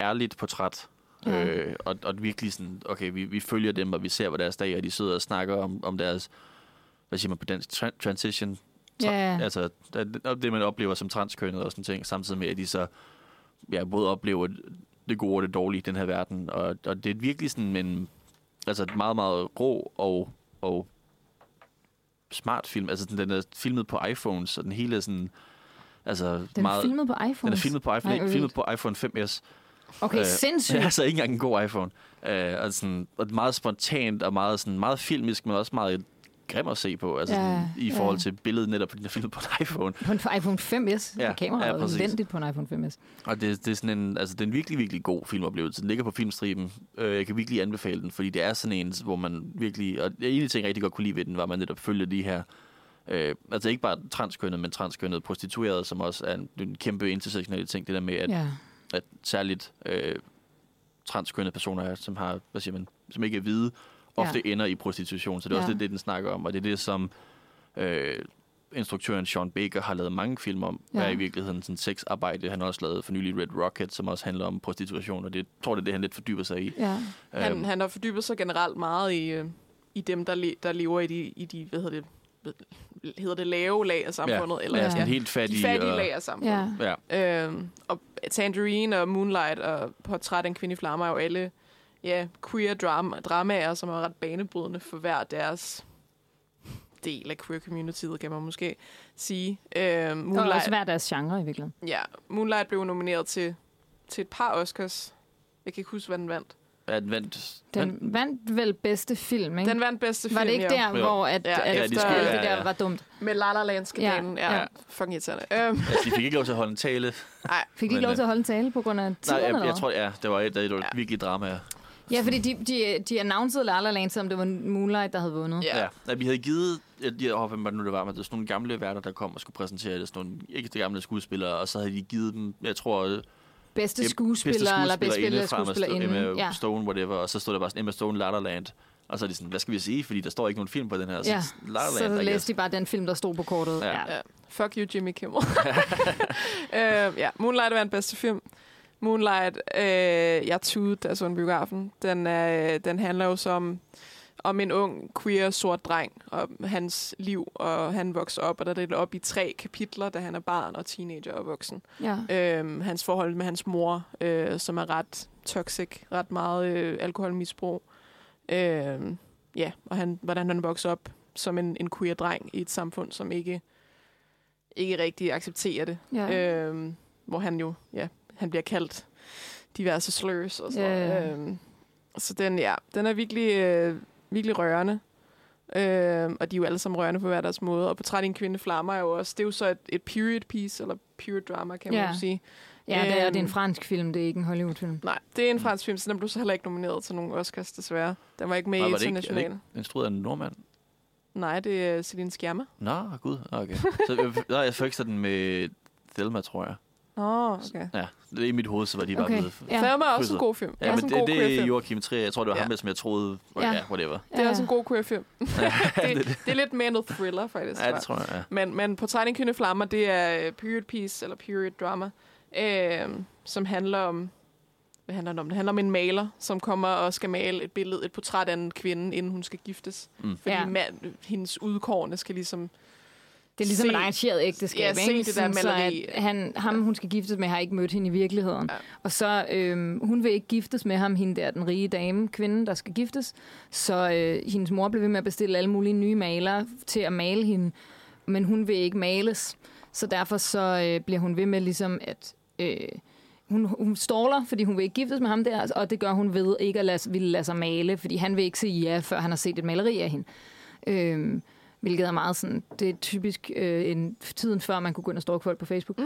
[SPEAKER 4] ærligt portræt.
[SPEAKER 3] Ja.
[SPEAKER 4] Øh, og, og virkelig sådan, okay, vi, vi følger dem, og vi ser, hvad deres dag er, og de sidder og snakker om, om deres, hvad siger man på dansk, Tra- transition, Tra-
[SPEAKER 3] Ja.
[SPEAKER 4] altså det, man oplever som transkønnet og sådan ting, samtidig med, at de så ja, både oplever det gode og det dårlige i den her verden, og, og det er virkelig sådan en, altså et meget, meget rå og, og smart film. Altså, den er filmet på iPhones, og den hele er sådan... Altså,
[SPEAKER 3] Den
[SPEAKER 4] meget,
[SPEAKER 3] er filmet på iPhone.
[SPEAKER 4] den er filmet på iPhone,
[SPEAKER 3] Nej,
[SPEAKER 4] ikke filmet på iPhone 5S.
[SPEAKER 3] Okay,
[SPEAKER 4] Øh,
[SPEAKER 3] sindssygt.
[SPEAKER 4] Altså ikke engang en god iPhone. Øh, og, sådan, og meget spontant og meget, sådan, meget filmisk, men også meget grim at se på. Altså,
[SPEAKER 3] Ja,
[SPEAKER 4] sådan, I forhold
[SPEAKER 3] ja.
[SPEAKER 4] til billedet netop, fordi den er filmet på en iPhone.
[SPEAKER 3] På en iPhone 5S.
[SPEAKER 4] Ja,
[SPEAKER 3] kameraet
[SPEAKER 4] ja,
[SPEAKER 3] er elendigt på en iPhone 5S.
[SPEAKER 4] Og det, det er sådan en, altså, det er en virkelig, virkelig god filmoplevelse. Den ligger på filmstriben. Øh, jeg kan virkelig anbefale den, fordi det er sådan en, hvor man virkelig... Og en af de ting, jeg rigtig godt kunne lide ved den, var, at man netop følger de her... Øh, altså ikke bare transkønnet, men transkønnet prostitueret, som også er en, en kæmpe intersektionelle ting. Det der med, at,
[SPEAKER 3] Ja.
[SPEAKER 4] at særligt øh, transkønnede personer, som har, hvad siger man, som ikke er hvide, ofte ja. ender i prostitution. Så det er ja. også
[SPEAKER 3] Ja.
[SPEAKER 4] det, det, den snakker om, og det er det, som øh, instruktøren Sean Baker har lavet mange film om, ja. Er i virkeligheden sådan sexarbejde. Han har også lavet for nylig Red Rocket, som også handler om prostitution, og det jeg tror det er det, han lidt fordyber sig i.
[SPEAKER 3] ja.
[SPEAKER 2] Han,
[SPEAKER 4] Øhm,
[SPEAKER 2] han har fordybet sig generelt meget i, øh, i dem, der, le, der lever i de, i de, hvad hedder det, hedder det lave lag af samfundet?
[SPEAKER 4] ja,
[SPEAKER 2] eller,
[SPEAKER 4] ja, sådan
[SPEAKER 3] Ja.
[SPEAKER 4] helt
[SPEAKER 2] de
[SPEAKER 4] fattige.
[SPEAKER 2] fattige
[SPEAKER 4] og,
[SPEAKER 2] lag af samfundet.
[SPEAKER 3] ja.
[SPEAKER 4] Ja,
[SPEAKER 2] Øhm, og Tangerine og Moonlight og Portræt af en kvinde i flammer er jo alle ja, queer drama, dramaer, som er ret banebrydende for hver deres del af queer communityet, kan man måske sige.
[SPEAKER 3] Og
[SPEAKER 2] Moonlight,
[SPEAKER 3] også hver deres genre i virkeligheden.
[SPEAKER 2] ja, Moonlight blev nomineret til, til et par Oscars. Jeg kan ikke huske, hvad den vandt.
[SPEAKER 4] ja den vandt,
[SPEAKER 3] Den vandt vel bedste film, ikke?
[SPEAKER 2] Den vandt bedste film,
[SPEAKER 3] var det ikke
[SPEAKER 2] ja.
[SPEAKER 3] der,
[SPEAKER 4] Jo.
[SPEAKER 3] hvor at,
[SPEAKER 2] Ja,
[SPEAKER 3] at
[SPEAKER 2] ja,
[SPEAKER 3] ja,
[SPEAKER 2] de skulle-
[SPEAKER 3] alt
[SPEAKER 4] ja,
[SPEAKER 3] det der
[SPEAKER 4] ja.
[SPEAKER 3] var dumt?
[SPEAKER 2] Med La La Land-skandalen. Ja,
[SPEAKER 3] Ja,
[SPEAKER 2] ja.
[SPEAKER 3] ja.
[SPEAKER 2] Fucking irriterende. Øhm,
[SPEAKER 4] altså, de fik ikke lov til at holde en tale.
[SPEAKER 2] nej,
[SPEAKER 3] Fik de ikke lov
[SPEAKER 4] øh,
[SPEAKER 3] til at holde en tale på grund af
[SPEAKER 4] Nej,
[SPEAKER 3] tiden,
[SPEAKER 4] jeg,
[SPEAKER 3] eller
[SPEAKER 4] jeg
[SPEAKER 3] hvad?
[SPEAKER 4] tror, ja, det var et, var et
[SPEAKER 2] Ja.
[SPEAKER 4] virkelig drama.
[SPEAKER 3] Ja, fordi de, de, de annoncerede La La Land, som det var Moonlight, der havde vundet.
[SPEAKER 2] Ja.
[SPEAKER 4] Ja. ja. vi havde givet, jeg, oh, hvem var det nu, det var, men det var sådan nogle gamle værter, der kom og skulle præsentere det, sådan nogle ikke de gamle skuespillere, og så havde de givet dem, jeg tror, øh,
[SPEAKER 3] Bedste
[SPEAKER 4] Em-
[SPEAKER 3] skuespiller, eller bedste spiller,
[SPEAKER 4] Sto-
[SPEAKER 3] skuespillerinde.
[SPEAKER 4] Emma
[SPEAKER 3] Ja.
[SPEAKER 4] Stone, whatever, og så stod der bare sådan Emma Stone, La La Land. Og så er de sådan, hvad skal vi sige? Fordi der står ikke nogen film på den her.
[SPEAKER 3] Ja.
[SPEAKER 4] Så, La La
[SPEAKER 3] Så
[SPEAKER 4] Land, guess.
[SPEAKER 3] læste de bare den film, der stod på kortet.
[SPEAKER 4] Ja.
[SPEAKER 3] Ja.
[SPEAKER 2] Ja. Fuck you, Jimmy Kimmel. øh, ja, Moonlight var en bedste film. Moonlight, øh, jeg tudede, da jeg så den biografen. Den, er, den handler jo som om en ung, queer, sort dreng, og hans liv, og han vokser op, og der er det op i tre kapitler, da han er barn og teenager og voksen.
[SPEAKER 3] ja.
[SPEAKER 2] Øh, hans forhold med hans mor, øh, som er ret toxic, ret meget øh, alkoholmisbrug. Øh, ja, og han, hvordan han vokser op som en, en queer dreng i et samfund, som ikke, ikke rigtig accepterer det.
[SPEAKER 3] Ja.
[SPEAKER 2] Øh, hvor han jo, ja, han bliver kaldt diverse slurs og sådan
[SPEAKER 3] Ja, ja.
[SPEAKER 2] noget. Øh, så den, ja, den er virkelig, øh, virkelig rørende. Øh, og de er jo alle sammen rørende på hver deres måde. Og Portræt af en kvinde flammer er jo også, det er jo så et, et period piece, eller period drama, kan man jo sige.
[SPEAKER 3] ja, det er, det er en
[SPEAKER 2] Øhm,
[SPEAKER 3] fransk film, det er ikke en Hollywood-film.
[SPEAKER 2] Nej, det er en fransk film, så den blev så heller ikke nomineret til nogle Oscars, desværre. Den var ikke med
[SPEAKER 4] Nå,
[SPEAKER 2] i
[SPEAKER 4] var det ikke, er det ikke instrueret af en nordmand?
[SPEAKER 2] Nej, det er Celine Sciamma.
[SPEAKER 4] Nå, gud, okay. Så, øh, nej, jeg fikser den med Thelma, tror jeg.
[SPEAKER 2] Åh, oh, okay.
[SPEAKER 4] Ja, i mit hoved, så var de bare
[SPEAKER 3] Okay.
[SPEAKER 4] blevet...
[SPEAKER 3] Ja.
[SPEAKER 2] Ja. Thelma er også en god film.
[SPEAKER 4] Ja,
[SPEAKER 2] det er
[SPEAKER 4] men det, det er. Joachim Trier. Jeg tror, det var
[SPEAKER 2] Ja.
[SPEAKER 4] ham, som jeg troede...
[SPEAKER 3] Ja.
[SPEAKER 4] Ja, whatever.
[SPEAKER 2] Det er også en god queer film.
[SPEAKER 4] det,
[SPEAKER 2] det, det er lidt mere noget thriller, faktisk.
[SPEAKER 4] ja, det tror jeg, ja.
[SPEAKER 2] Men, men en kvinde i flammer, det er øh, period piece, eller period drama, øh, som handler om... Hvad handler det om? Det handler om en maler, som kommer og skal male et billede, et portræt af en kvinde, inden hun skal giftes.
[SPEAKER 4] Mm.
[SPEAKER 2] Fordi
[SPEAKER 3] Ja.
[SPEAKER 2] ja. mand, hendes udkårne skal ligesom...
[SPEAKER 3] Det er ligesom
[SPEAKER 2] Se-
[SPEAKER 3] et arrangeret ægteskab,
[SPEAKER 2] Ja, se
[SPEAKER 3] ikke?
[SPEAKER 2] det der maleri.
[SPEAKER 3] Så at han, ham, hun skal giftes med, har ikke mødt hende i virkeligheden.
[SPEAKER 2] Ja.
[SPEAKER 3] Og så, øhm, hun vil ikke giftes med ham, hende der, den rige dame, kvinden, der skal giftes. Så øh, hendes mor blev ved med at bestille alle mulige nye malere til at male hende, men hun vil ikke males. Så derfor så øh, bliver hun ved med ligesom at... Øh, hun, hun ståler, fordi hun vil ikke giftes med ham der, og det gør hun ved ikke at lade, ville lade sig male, fordi han vil ikke sige ja, før han har set et maleri af hende. Øhm, hvilket er meget sådan, det er typisk øh, en, tiden før, man kunne gå ind og stalke folk på Facebook.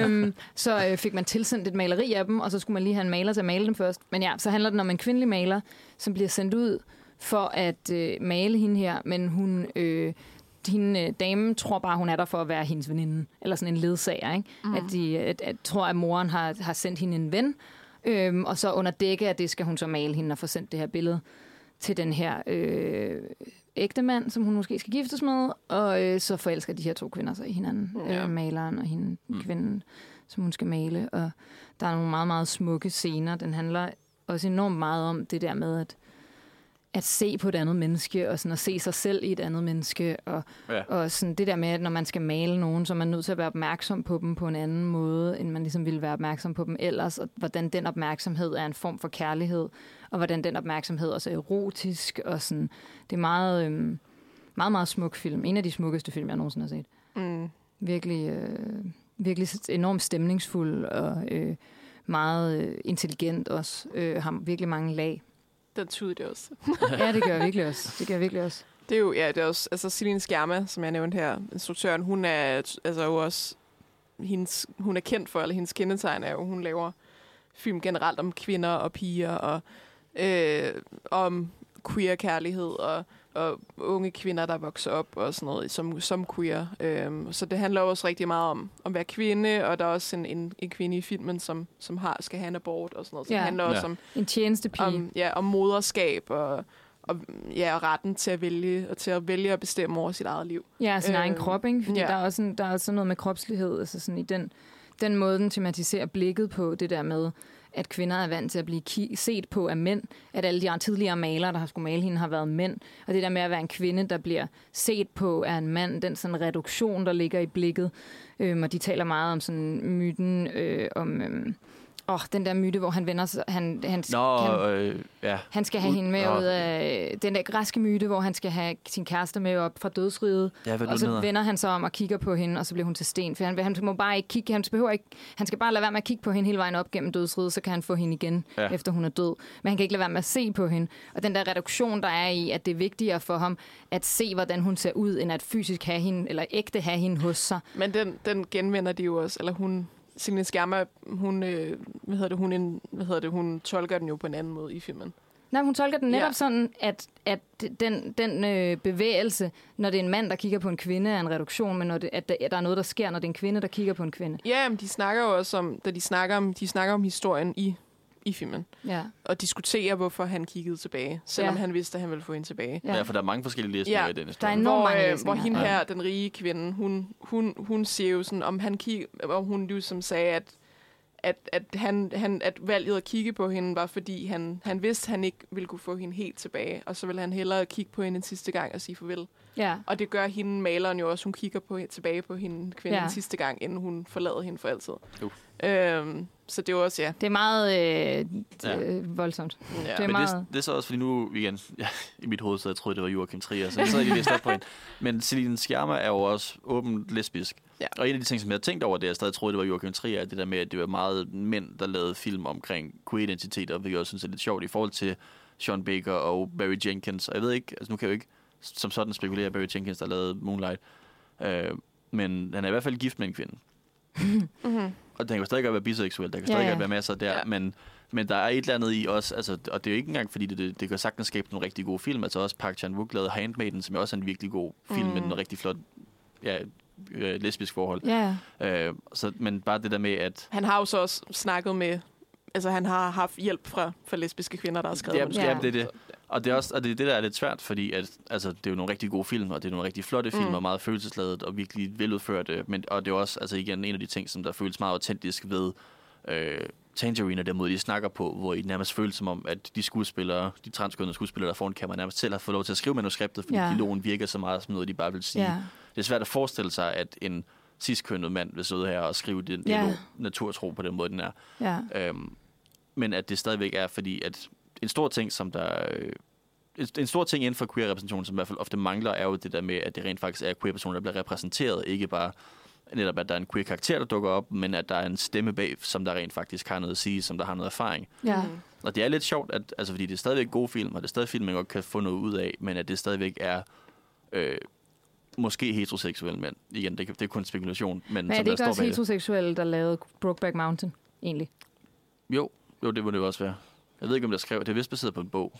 [SPEAKER 3] øhm, så øh, fik man tilsendt et maleri af dem, og så skulle man lige have en maler til at male dem først. Men ja, så handler den om en kvindelig maler, som bliver sendt ud for at øh, male hende her, men hun... Øh, hende øh, dame tror bare, hun er der for at være hendes veninde, eller sådan en ledsager, ikke? Mm. At de at, at, tror, at moren har, har sendt hende en ven, øhm, og så under dække af det skal hun så male hende og få sendt det her billede til den her øh, ægte mand, som hun måske skal giftes med, og øh, så forelsker de her to kvinder sig i hinanden,
[SPEAKER 2] Ja.
[SPEAKER 3] øh, maleren og hende,
[SPEAKER 4] Mm.
[SPEAKER 3] kvinden, som hun skal male, og der er nogle meget, meget smukke scener. Den handler også enormt meget om det der med at, at se på et andet menneske, og sådan at se sig selv i et andet menneske, og,
[SPEAKER 4] Ja.
[SPEAKER 3] og sådan det der med, at når man skal male nogen, så er man nødt til at være opmærksom på dem på en anden måde, end man ligesom ville være opmærksom på dem ellers, og hvordan den opmærksomhed er en form for kærlighed, og hvordan den opmærksomhed også er erotisk, og sådan, det er meget, øhm, meget, meget smuk film. En af de smukkeste film, jeg nogensinde har set.
[SPEAKER 2] Mm.
[SPEAKER 3] Virkelig, øh, virkelig enormt stemningsfuld og øh, meget øh, intelligent også. Øh, har virkelig mange lag.
[SPEAKER 2] Den tudede det også.
[SPEAKER 3] ja, det gør jeg virkelig også. Det gør jeg virkelig også.
[SPEAKER 2] Det er jo, ja, det er også, altså Celine Skerma, som jeg nævnte her, instruktøren, hun er altså jo også, hendes, hun er kendt for, eller hendes kendetegn er jo, hun laver film generelt om kvinder og piger, og øh, om queer-kærlighed, og, og unge kvinder, der vokser op, og sådan noget, som, som queer. Øh, så det handler også rigtig meget om, om at være kvinde, og der er også en, en, en kvinde i filmen, som, som har, skal have en abort, og sådan noget. Så
[SPEAKER 3] Ja.
[SPEAKER 2] det handler også
[SPEAKER 4] Ja.
[SPEAKER 2] om,
[SPEAKER 3] En tjenestepige.
[SPEAKER 2] om, ja, om moderskab, og, og ja, og retten til at vælge, og til at vælge at bestemme over sit eget liv.
[SPEAKER 3] Ja, sin øh, egen
[SPEAKER 2] Øh,
[SPEAKER 3] krop, ikke? Fordi
[SPEAKER 2] ja.
[SPEAKER 3] der, er også en, der er også noget med kropslighed, altså sådan i den, den måde, den tematiserer blikket på det der med, at kvinder er vant til at blive ki- set på af mænd, at alle de tidligere malere, der har skulle male hende, har været mænd, og det der med at være en kvinde, der bliver set på af en mand, den sådan reduktion, der ligger i blikket, øhm, og de taler meget om sådan myten øh, om... Øh, Åh, den der myte, hvor han vender sig, han, han,
[SPEAKER 4] Nå,
[SPEAKER 3] han,
[SPEAKER 4] øh, ja.
[SPEAKER 3] han skal have
[SPEAKER 4] Ud-
[SPEAKER 3] hende med
[SPEAKER 4] Nå.
[SPEAKER 3] ud af den der græske myte, hvor han skal have sin kæreste med op fra dødsriget,
[SPEAKER 4] Ja,
[SPEAKER 3] og så
[SPEAKER 4] hedder.
[SPEAKER 3] vender han sig om og kigger på hende, og så bliver hun til sten. For han, han må bare ikke kigge, han, behøver ikke, han skal bare lade være med at kigge på hende hele vejen op gennem dødsriget, så kan han få hende igen,
[SPEAKER 4] ja.
[SPEAKER 3] efter hun er død. Men han kan ikke lade være med at se på hende. Og den der reduktion, der er i, at det er vigtigere for ham at se, hvordan hun ser ud, end at fysisk have hende, eller ægte have hende hos sig.
[SPEAKER 2] Men den, den genvender de jo også, eller hun, Celine Skerma, hun, øh, hvad hedder det, hun, en, hvad hedder det, hun tolker den jo på en anden måde i filmen.
[SPEAKER 3] Nej, hun tolker den netop
[SPEAKER 2] Ja.
[SPEAKER 3] sådan, at, at den, den øh, bevægelse, når det er en mand, der kigger på en kvinde, er en reduktion, men når det, at der, der er noget, der sker, når det er en kvinde, der kigger på en kvinde.
[SPEAKER 2] Ja, men de snakker jo også om, da de snakker om, de snakker om historien i, i filmen,
[SPEAKER 3] Ja.
[SPEAKER 2] og diskuterer, hvorfor han kiggede tilbage, selvom
[SPEAKER 3] Ja.
[SPEAKER 2] han vidste, at han ville få hende tilbage.
[SPEAKER 4] Ja.
[SPEAKER 3] Ja.
[SPEAKER 4] for der er mange forskellige læsninger
[SPEAKER 2] Ja,
[SPEAKER 4] i den
[SPEAKER 3] Der er
[SPEAKER 4] historie.
[SPEAKER 3] en- enormt
[SPEAKER 2] hvor,
[SPEAKER 3] mange
[SPEAKER 2] øh,
[SPEAKER 3] læsninger.
[SPEAKER 2] hvor hende
[SPEAKER 4] Ja.
[SPEAKER 2] her, den rige kvinde, hun, hun, hun siger jo sådan, om han kig, om hun jo som sagde, at at, at, han, han, at valget at kigge på hende var, fordi han, han vidste, at han ikke ville kunne få hende helt tilbage. Og så ville han hellere kigge på hende en sidste gang og sige farvel.
[SPEAKER 3] ja.
[SPEAKER 2] Og det gør hende, maleren jo også. Hun kigger på, tilbage på hende, kvinden,
[SPEAKER 3] Ja.
[SPEAKER 2] en sidste gang, inden hun forlader hende for altid.
[SPEAKER 4] Uh.
[SPEAKER 2] Øhm, så det er også, ja.
[SPEAKER 3] Det er meget øh,
[SPEAKER 4] Ja.
[SPEAKER 3] øh, voldsomt.
[SPEAKER 2] ja.
[SPEAKER 3] Det er
[SPEAKER 4] Men det,
[SPEAKER 3] meget-
[SPEAKER 4] det er så også, fordi nu igen, ja, i mit hoved, så jeg troede, det var Joachim Trier, så jeg sad lige læst op på hende. Men Celine Sciamma er jo også åbent lesbisk.
[SPEAKER 2] Ja.
[SPEAKER 4] Og en af de ting, som jeg havde tænkt over, det jeg stadig troede, det var Joachim Trier, er det der med, at det var meget mænd, der lavede film omkring queer-identiteter, hvilket jeg også synes er lidt sjovt i forhold til Sean Baker og Barry Jenkins. Og jeg ved ikke, altså nu kan jeg jo ikke som sådan spekulere Barry Jenkins, der lavede Moonlight. Øh, men han er i hvert fald gift med en kvinde.
[SPEAKER 2] Mm-hmm.
[SPEAKER 4] Og den kan stadig godt være biseksuel, der kan
[SPEAKER 3] Ja,
[SPEAKER 4] stadig
[SPEAKER 3] ja.
[SPEAKER 4] godt være masser der,
[SPEAKER 2] Ja.
[SPEAKER 4] ja. men, men der er et eller andet i os, altså, og det er jo ikke engang, fordi det, det, det kan sagtens skabe nogle rigtig gode film, altså også Park Chan-wook lavede Handmaiden, som er også en virkelig god film
[SPEAKER 2] Mm.
[SPEAKER 4] med en rigtig flot ja, øh, lesbisk forhold.
[SPEAKER 3] Ja,
[SPEAKER 4] Øh, så, men bare det der med, at
[SPEAKER 2] Han har jo så også snakket med... Altså, han har haft hjælp fra, fra lesbiske kvinder, der har skrevet
[SPEAKER 4] Ja,
[SPEAKER 2] om
[SPEAKER 3] ja.
[SPEAKER 4] ja. det er det. Og det er også og det, er det, der er lidt svært, fordi at, altså, det er jo nogle rigtig gode film, og det er nogle rigtig flotte film,
[SPEAKER 2] Mm.
[SPEAKER 4] og meget følelsesladet, og virkelig veludført. Men, og det er også altså, igen en af de ting, som der føles meget autentisk ved øh, Tangerine, og den måde, de snakker på, hvor I nærmest føles som om, at de skuespillere, de transkønnede skuespillere, der foran kamera, nærmest selv har fået lov til at skrive manuskriptet, fordi
[SPEAKER 3] ja.
[SPEAKER 4] dialogen virker så meget som noget, de bare vil sige.
[SPEAKER 3] ja.
[SPEAKER 4] Det er svært at forestille sig, at en ciskønnet mand vil sidde her og skrive den dialog naturtro på den måde, den er.
[SPEAKER 3] ja.
[SPEAKER 4] Øhm, men at det stadigvæk er, fordi at en stor ting, som der... Øh, en- en stor ting inden for queer-repræsentation, som i hvert fald ofte mangler, er jo det der med, at det rent faktisk er queer-personer, der bliver repræsenteret. Ikke bare netop, at der er en queer-karakter, der dukker op, men at der er en stemme bag, som der rent faktisk har noget at sige, som der har noget erfaring.
[SPEAKER 3] ja.
[SPEAKER 2] Mhm.
[SPEAKER 4] Og det er lidt sjovt, at, altså, fordi det er stadigvæk gode film, og det er stadig film, man godt kan få noget ud af, men at det stadigvæk er øh, måske heteroseksuelle mænd. Igen, det, det er kun spekulation, men,
[SPEAKER 3] Men er
[SPEAKER 4] som
[SPEAKER 3] det
[SPEAKER 4] der
[SPEAKER 3] ikke
[SPEAKER 4] står
[SPEAKER 3] også heteroseksuelle, der lavede Brokeback Mountain, egentlig?
[SPEAKER 4] Jo, jo, det må det jo også være. Jeg ved ikke, om der skrev. Det er vist baseret på en bog.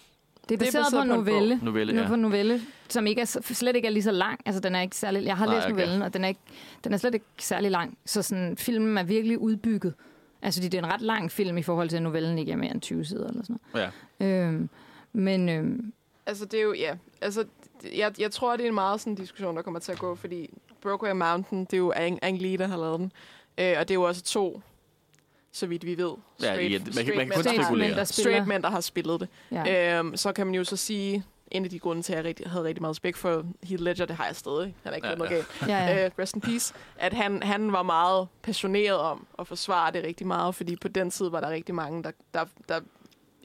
[SPEAKER 3] Det er baseret,
[SPEAKER 2] baseret
[SPEAKER 3] på en
[SPEAKER 2] på en
[SPEAKER 3] novelle.
[SPEAKER 4] Novelle,
[SPEAKER 3] Nu
[SPEAKER 4] ja.
[SPEAKER 3] på en novelle, som ikke er, slet ikke er lige så lang. Altså, den er ikke særlig, jeg har
[SPEAKER 4] Nej,
[SPEAKER 3] læst
[SPEAKER 4] okay.
[SPEAKER 3] novellen, og den er, ikke, den er slet ikke særlig lang. Så sådan, filmen er virkelig udbygget. Altså, det er en ret lang film i forhold til, at novellen ikke er mere end 20 sider eller sådan
[SPEAKER 4] Ja.
[SPEAKER 3] noget. Øhm, men øhm,
[SPEAKER 2] Altså, det er jo, ja. Altså, jeg, jeg tror, det er en meget sådan diskussion, der kommer til at gå, fordi Brokeback Mountain, det er jo Ang, Ang Lee, der har lavet den. Øh, og det er jo også to, så vidt vi ved,
[SPEAKER 4] Ja, ja, man kan- man kan kun
[SPEAKER 2] mænd, der
[SPEAKER 3] straight
[SPEAKER 2] har,
[SPEAKER 4] spekulere.
[SPEAKER 3] mænd, der
[SPEAKER 2] straight mænd, der har spillet det.
[SPEAKER 3] Ja.
[SPEAKER 2] Øhm, så kan man jo så sige, en af de grunde til, at jeg rigtig, havde rigtig meget respekt for Heath Ledger, det har jeg stadig, han har ikke
[SPEAKER 4] ja,
[SPEAKER 2] noget
[SPEAKER 4] ja.
[SPEAKER 2] galt,
[SPEAKER 3] ja, ja.
[SPEAKER 2] øh, rest in peace, at han, han var meget passioneret om at forsvare det rigtig meget, fordi på den tid var der rigtig mange, der, der, der